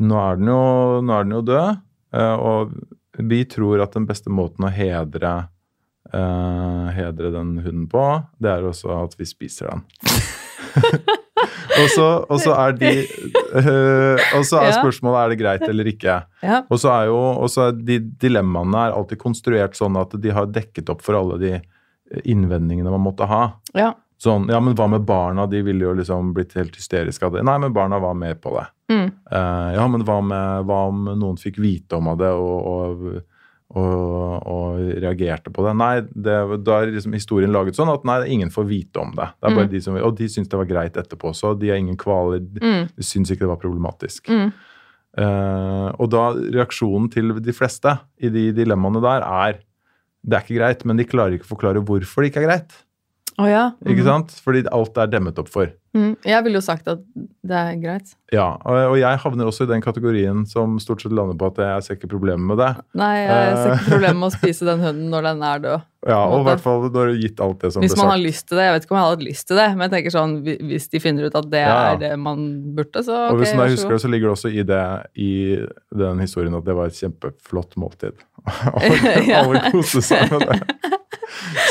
nå er den jo, nå er den jo død, eh, og vi tror at den beste måten å hedre, eh, hedre den hunden på, det er også at vi spiser den. [LAUGHS] [LAUGHS] og, så, og så er de øh, Og så er spørsmålet er det greit eller ikke. [LAUGHS] Ja. Og så er jo og så er de dilemmaene er alltid konstruert sånn at de har dekket opp for alle de innvendingene man måtte ha. ja. Sånn, ja, men hva med barna? De ville jo liksom blitt helt hysteriske av det. Nei, men barna var med på det. Mm. Uh, ja, men hva, med, hva om noen fikk vite om det og, og, og, og reagerte på det? Nei, det, da er liksom historien laget sånn at nei, ingen får vite om det. det er bare Mm. de som, og de syns det var greit etterpå også. De har ingen kvaler. Mm. De syns ikke det var problematisk. Mm. Uh, og da reaksjonen til de fleste i de dilemmaene der er det er ikke greit, men de klarer ikke å forklare hvorfor det ikke er greit. Oh, ja. Ikke Mhm. sant? Fordi alt er demmet opp for. Mm. Jeg ville jo sagt at det er greit. Ja, og, og jeg havner også i den kategorien som stort sett lander på at jeg ser ikke problemet med det. Nei, jeg ser ikke problemer problemet med å [LAUGHS] spise den hunden når den er død. Ja, og i hvert fall når gitt alt det som Hvis ble man har lyst til det. Jeg vet ikke om jeg hadde hatt lyst til det, men jeg tenker sånn, hvis de finner ut at det Ja, ja. er det man burde, så og ok, hvis jeg husker det, så ligger det også i det i den historien at det var et kjempeflott måltid. [LAUGHS] alle, [LAUGHS] alle koste seg med det.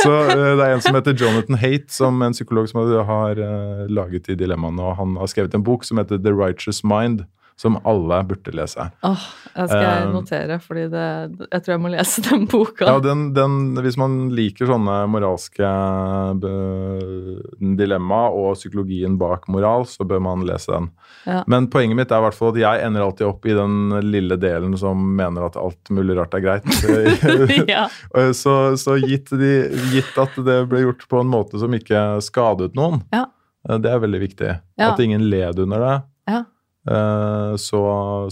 Så eh, det er en som heter Jonathan Haight, som en psykolog som har eh, laget de dilemmaene, og han har skrevet en bok som heter The Righteous Mind, som alle burde lese. Åh, det skal jeg Um, notere, fordi jeg tror jeg må lese den boka. Ja, den, den, Hvis man liker sånne moralske dilemma og psykologien bak moral, så bør man lese den. Ja. Men poenget mitt er i hvert fall at jeg ender alltid opp i den lille delen som mener at alt mulig rart er greit. [LAUGHS] ja. [LAUGHS] så så gitt, de, gitt at det ble gjort på en måte som ikke skadet noen, Ja. eh, det er veldig viktig. At ingen led under det, så,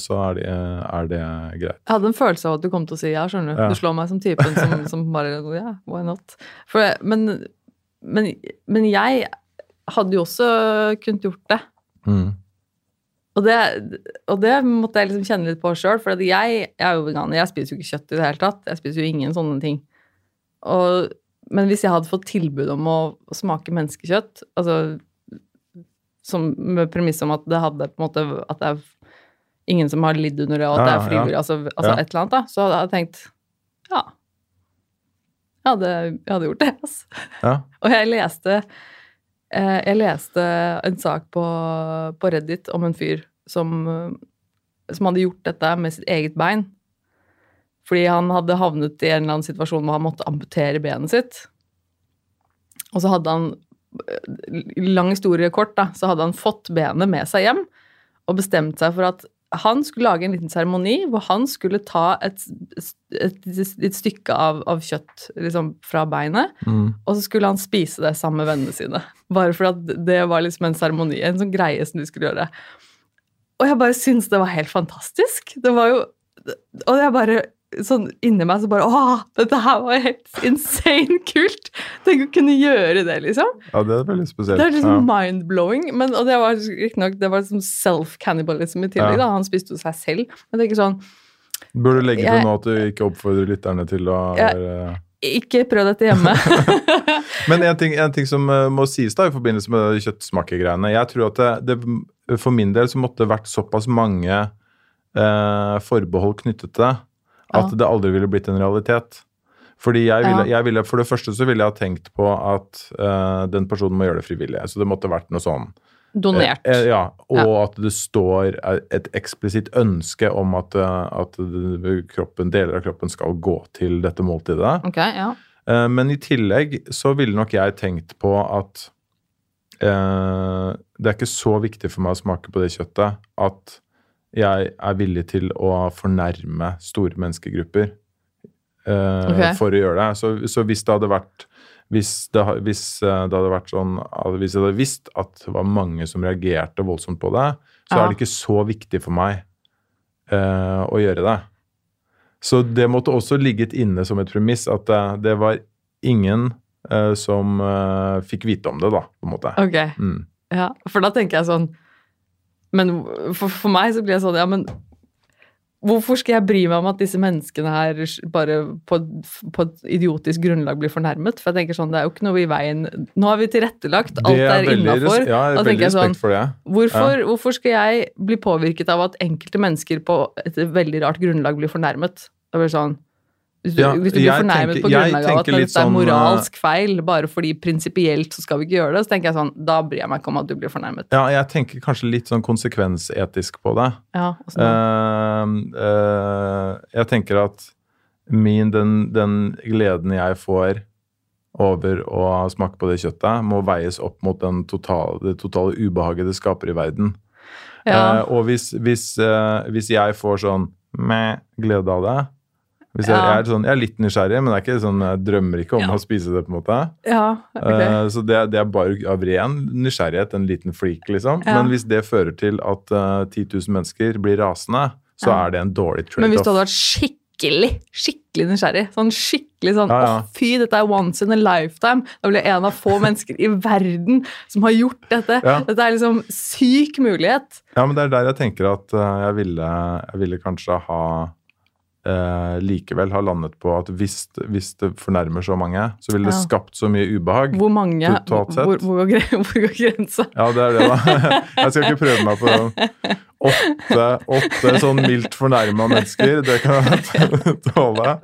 så er, det, er det greit. Jeg hadde en følelse av at du kom til å si ja, skjønner du. Ja. Du slår meg som typen som, [LAUGHS] som bare Ja, why not? For, jeg- men, men, men jeg hadde jo også kunnet gjort det. Mm. Og det, og det måtte jeg liksom kjenne litt på sjøl, for at jeg, jeg er jo veganer. Jeg spiser jo ikke kjøtt i det hele tatt. Jeg spiser jo ingen sånne ting. Og, men hvis jeg hadde fått tilbud om å smake menneskekjøtt, altså som, med premiss om at det hadde på en måte At det er ingen som har lidd under det, og at det er frivillig, altså, altså et eller annet, da, så hadde jeg tenkt ja. Jeg hadde, jeg hadde gjort det, [LAUGHS] altså. Ja. Og jeg leste eh, Jeg leste en sak på, på Reddit om en fyr som, eh, som hadde gjort dette med sitt eget bein. Fordi han hadde havnet i en eller annen situasjon hvor han måtte amputere benet sitt. Og så hadde han Lang historie kort, da, så hadde han fått benet med seg hjem og bestemt seg for at han skulle lage en liten seremoni hvor han skulle ta et, et, et stykke av, av kjøtt liksom, fra beinet, Mm. og så skulle han spise det sammen med vennene sine. Bare for at det var liksom en seremoni, en sånn greie som de skulle gjøre. Og jeg bare syns det var helt fantastisk. Det var jo Og jeg bare sånn inni meg så bare Åh, dette her var helt insane kult! Tenk å kunne gjøre det, liksom. Ja, det er veldig spesielt. Det er liksom ja. mind-blowing. Men, og det var riktignok det var liksom self-cannibalism i tillegg. Ja. da, Han spiste jo seg selv. Men det er ikke sånn Burde du legge til nå at du ikke oppfordrer lytterne til å Jeg- være Ikke prøv dette hjemme. [LAUGHS] Men en ting, en ting som eh, må sies da i forbindelse med kjøttsmakegreiene Jeg tror at det, det, for min del så måtte det vært såpass mange eh, forbehold knyttet til det at det aldri ville blitt en realitet. Fordi jeg ville, jeg ville, For det første så ville jeg ha tenkt på at uh, den personen må gjøre det frivillig. Så det måtte vært noe sånn Donert. Eh, ja, og Ja. at det står et eksplisitt ønske om at, eh, at kroppen, deler av kroppen skal gå til dette måltidet. Okay, ja. Eh, Men i tillegg så ville nok jeg tenkt på at eh, det er ikke så viktig for meg å smake på det kjøttet at jeg er villig til å fornærme store menneskegrupper uh, okay. for å gjøre det. Så, så hvis det hadde vært hvis det, hvis eh, det hadde vært sånn Hvis jeg hadde visst at det var mange som reagerte voldsomt på det, så Ja. er det ikke så viktig for meg uh, å gjøre det. Så det måtte også ligget inne som et premiss at uh, det var ingen som fikk vite om det, da, på en måte. Ok. Mm. Ja, for da tenker jeg sånn Men for, for meg så blir jeg sånn Ja, men hvorfor skal jeg bry meg om at disse menneskene her bare på, på et idiotisk grunnlag blir fornærmet? For jeg tenker sånn, det er jo ikke noe i veien Nå har vi tilrettelagt, alt Det er, er innafor. Ja, Da tenker jeg sånn, respekt ja. Hvorfor, hvorfor skal jeg bli påvirket av at enkelte mennesker på et veldig rart grunnlag blir fornærmet? Det blir sånn, hvis du, Ja, hvis du blir fornærmet tenker- på grunnlag av at dette er sånn, moralsk feil, bare fordi prinsipielt så skal vi ikke gjøre det, så tenker jeg sånn, da bryr jeg meg ikke om at du blir fornærmet. Ja, jeg tenker kanskje litt sånn konsekvensetisk på det. Ja, uh, Eh, eh, jeg tenker at min, den, den gleden jeg får over å smake på det kjøttet, må veies opp mot den totale, det totale ubehaget det skaper i verden. ja. Uh, og hvis, hvis, eh, hvis jeg får sånn med glede av det jeg, Ja. jeg, er sånn, jeg er litt nysgjerrig, men er ikke sånn, jeg drømmer ikke om Ja. å spise det. på en måte. ja, okay. uh, så det, det er bare av ren nysgjerrighet, en liten flik, liksom. Ja. Men hvis det fører til at uh, 10 000 mennesker blir rasende, så er det en dårlig trade-off. Men hvis du hadde vært skikkelig, skikkelig nysgjerrig, sånn skikkelig sånn, åh fy, dette er once in a lifetime, da blir jeg en av få mennesker i verden som har gjort dette. Dette er liksom syk mulighet. Ja, men det er der jeg tenker at uh, jeg, ville, jeg ville kanskje ha eh, likevel har landet på at hvis, hvis det fornærmer så mange, så ville det Ja. skapt så mye ubehag. Hvor mange, Totalt sett. hvor, hvor, [LAUGHS] hvor går grensa? Ja, det er det, da. [LAUGHS] Jeg skal ikke prøve meg på åtte, åtte sånn mildt fornærma mennesker. Det kan jeg [LAUGHS] tåle.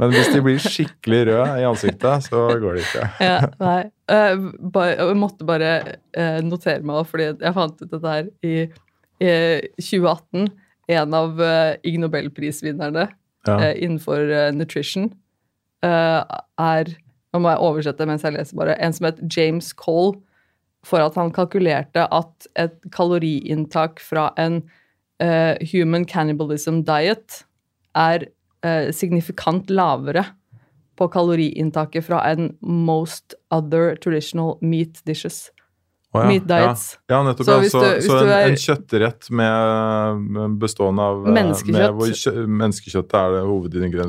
Men hvis de blir skikkelig røde i ansiktet, så går det ikke. Ja, nei. Eh, jeg måtte bare eh, notere meg, fordi jeg fant ut dette her i 2018. En av uh, Ig Nobelprisvinnerne Ja. uh, innenfor uh, nutrition er Nå må jeg oversette mens jeg leser, bare. En som het James Cole, for at han kalkulerte at et kaloriinntak fra en human cannibalism diet er signifikant lavere på kaloriinntaket fra en most other traditional meat dishes. Å ja, Meat diets. Ja, ja nettopp. Så ja. Så, du- så en, er- en kjøttrett med, bestående av eh, Menneskekjøtt. Med kjø, menneskekjøttet er det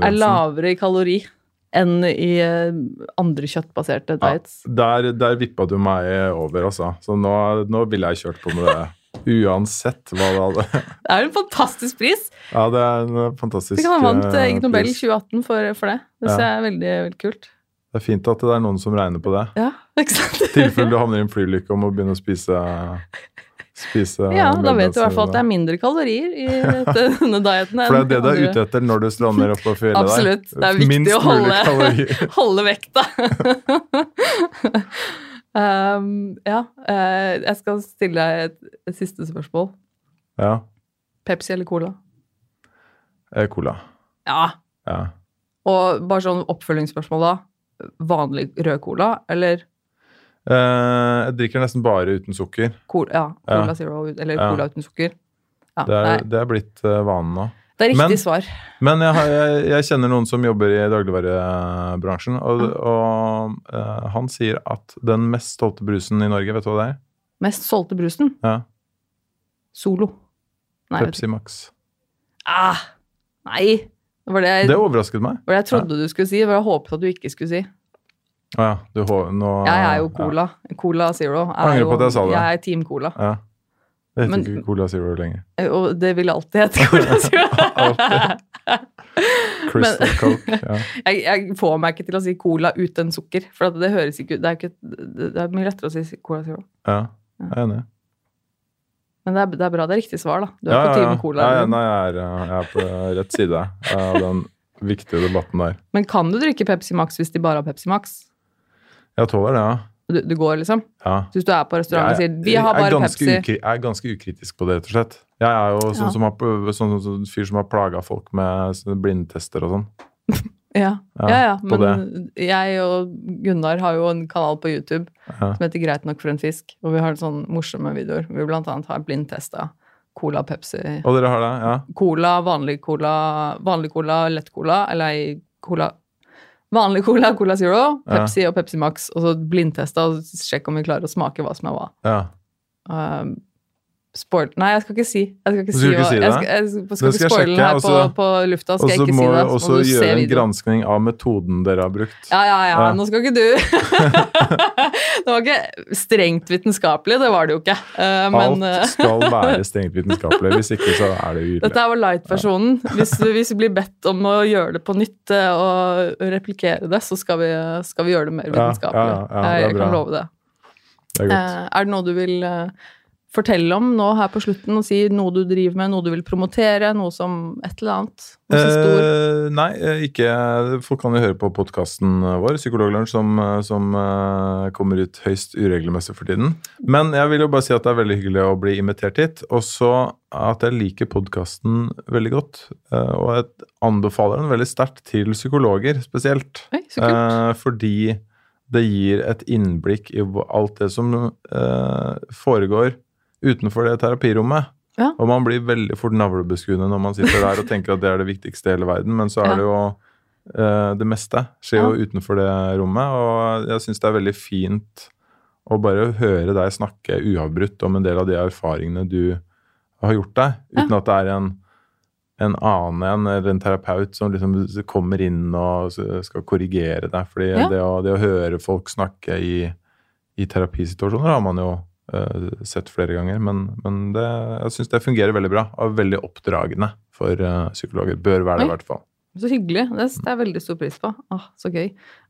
Er lavere i kalori enn i eh, andre kjøttbaserte diets. der, der vippa du meg over, altså. Så nå, nå ville jeg kjørt på med det. Uansett hva det hadde [LAUGHS] Det er en fantastisk pris! Ja, det er en fantastisk pris. han vant eh, eh, Ig Nobel 2018 for, for det. Det Ja. jeg er veldig, veldig kult. Det er fint at det er noen som regner på det. Ja, [LAUGHS] ikke sant? I tilfelle du havner i en flylykke og må begynne å spise, spise [LAUGHS] Ja, da vet du i hvert fall at det er mindre kalorier i [LAUGHS] denne dieten. For det er det du er ute etter når du slår opp på fjellet Absolutt. der. Det er viktig Minst å holde, holde vekta. um, ja, eh, jeg skal stille deg et, et siste spørsmål. Ja. Pepsi eller Cola? eh, Cola. Ja. Ja. Og bare sånn oppfølgingsspørsmål da. Vanlig rød cola eller Eh, jeg drikker nesten bare uten sukker. cola, ja, cola Ja. Zero eller Ja. cola uten sukker? Ja, Det er, det er blitt uh, vanen nå. det er riktig men- svar. Men jeg, har, jeg, jeg kjenner noen som jobber i dagligvarebransjen, og, og uh, han sier at den mest solgte brusen i Norge, vet du hva det er? Mest solgte brusen? Ja, Solo. Nei, Pepsi Max. Ah, nei. Det var det jeg, Det overrasket meg. var det jeg trodde du skulle si. Det var det jeg håpet at du ikke skulle si. Å ja. Du, nå, Jeg er jo Cola. Cola Zero. Er Angrer jo, på at jeg sa det. Jeg er Team Cola. Ja. ja. Det heter Men- ikke Cola Zero lenger. Og det vil alltid hete Cola [LAUGHS] Zero. Crystal Coke. Ja. [LAUGHS] jeg, jeg får meg ikke til å si cola uten sukker, for at det høres ikke ut det det er mye lettere å si Cola Zero. ja. Jeg er enig. Men det er, det er bra. Det er riktig svar, da. Du er Ja, på. Team Cola. Ja, ja, nei, jeg er, uh, jeg er på rett side av den viktige debatten der. Men kan du drikke Pepsi Max hvis de bare har Pepsi Max? Jeg tåler det, ja. Du, du går, liksom? ja. Så hvis du er på restaurant og sier 'vi har bare Pepsi' jeg er ganske ukritisk på det, rett og slett. Jeg er jo sånn Ja. som har, sånn, sånn fyr som har plaga folk med blindtester og sånn. [LAUGHS] Ja, Ja, ja, ja. Men jeg og Gunnar har jo en kanal på YouTube som heter Greit nok for en fisk. Og vi har sånne morsomme videoer. Vi blant annet har blindtesta Cola, Pepsi Og dere har det? Ja. Cola, vanlig cola, vanlig cola, lett cola, eller cola Vanlig cola, Cola Zero. Pepsi og Pepsi Max. Og så blindtesta og sjekke om vi klarer å smake hva som er hva. ja. Um, spoil Nei, jeg skal ikke si. Jeg skal ikke si ikke si det? Jeg skal, jeg skal, ikke spoile den her og på, på lufta. Og Skal jeg ikke si det. også må du gjøre en granskning av metoden dere har brukt. Ja, ja, ja. Ja. Nå skal ikke du [LAUGHS] Det var ikke strengt vitenskapelig, det var det jo ikke. Uh, Men eh, Alt skal [LAUGHS] være strengt vitenskapelig. Hvis ikke, så er det ille. dette er var light-versjonen. Hvis, hvis vi blir bedt om å gjøre det på nytt eh, og replikere det, så skal vi, skal vi gjøre det mer vitenskapelig. ja, ja, det jeg, kan love det. Det er godt. Eh, Er det noe du vil eh, fortelle om nå her på slutten, og si noe du driver med, noe du vil promotere, noe som et eller annet? Eh, nei, eh, ikke Folk kan jo høre på podkasten vår, Psykologlunsj, som, eh, som uh, kommer ut høyst uregelmessig for tiden. Men jeg vil jo bare si at det er veldig hyggelig å bli invitert hit. Og så at jeg liker podkasten veldig godt. Uh, og jeg anbefaler den veldig sterkt til psykologer spesielt. Oi. Eh, fordi det gir et innblikk i alt det som eh, foregår utenfor det terapirommet. Ja. Og man blir veldig fort navlebeskuende når man sitter der og tenker at det er det viktigste i hele verden, men så er Ja. det jo uh, det meste skjer jo utenfor det rommet, og jeg syns det er veldig fint å bare høre deg snakke uavbrutt om en del av de erfaringene du har gjort deg, uten at det er en en annen en, eller en terapeut som liksom kommer inn og skal korrigere deg. fordi Ja. det, å, det å høre folk snakke i, i terapisituasjoner har man jo sett flere ganger. Men, men det, jeg syns det fungerer veldig bra, og er veldig oppdragende for eh, psykologer. Bør være det, i hvert fall. Så hyggelig. Det setter jeg veldig stor pris på. Åh, så gøy.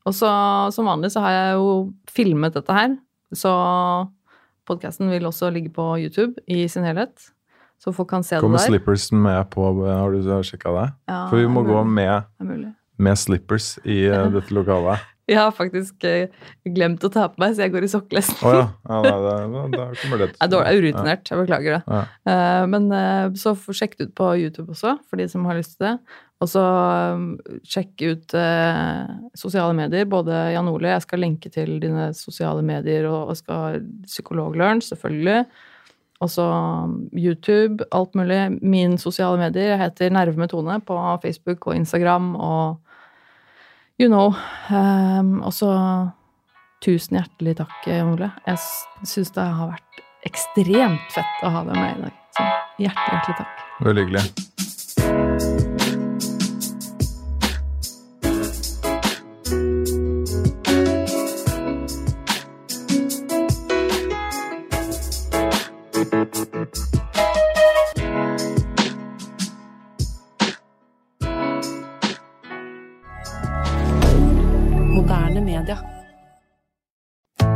Og så som vanlig så har jeg jo filmet dette her, så podkasten vil også ligge på YouTube i sin helhet. Så folk kan se Kommer det der. slippers med på? Har du sjekka det? Ja, For vi må gå med, med slippers i eh, [LAUGHS] dette lokalet. Jeg har faktisk eh, glemt å ta på meg, så jeg går i sokkelesten. Oh, ja. [LAUGHS] ja nei, da, da kommer det Jeg er dårlig, jeg er urutinert, jeg beklager det. Ja. Eh, Men eh, så sjekk det ut på YouTube også, for de som har lyst til det. Og så sjekk ut sosiale medier. Både Jan Ole, jeg skal lenke til dine sosiale medier, og, og skal Psykologlunsj, selvfølgelig. Og så YouTube, alt mulig. Min sosiale medier. Jeg heter Nerve med Tone på Facebook og Instagram og you know. Um, og så tusen hjertelig takk, Ole. Jeg syns det har vært ekstremt fett å ha deg med i dag. Så hjertelig, hjertelig takk. Veldig hyggelig.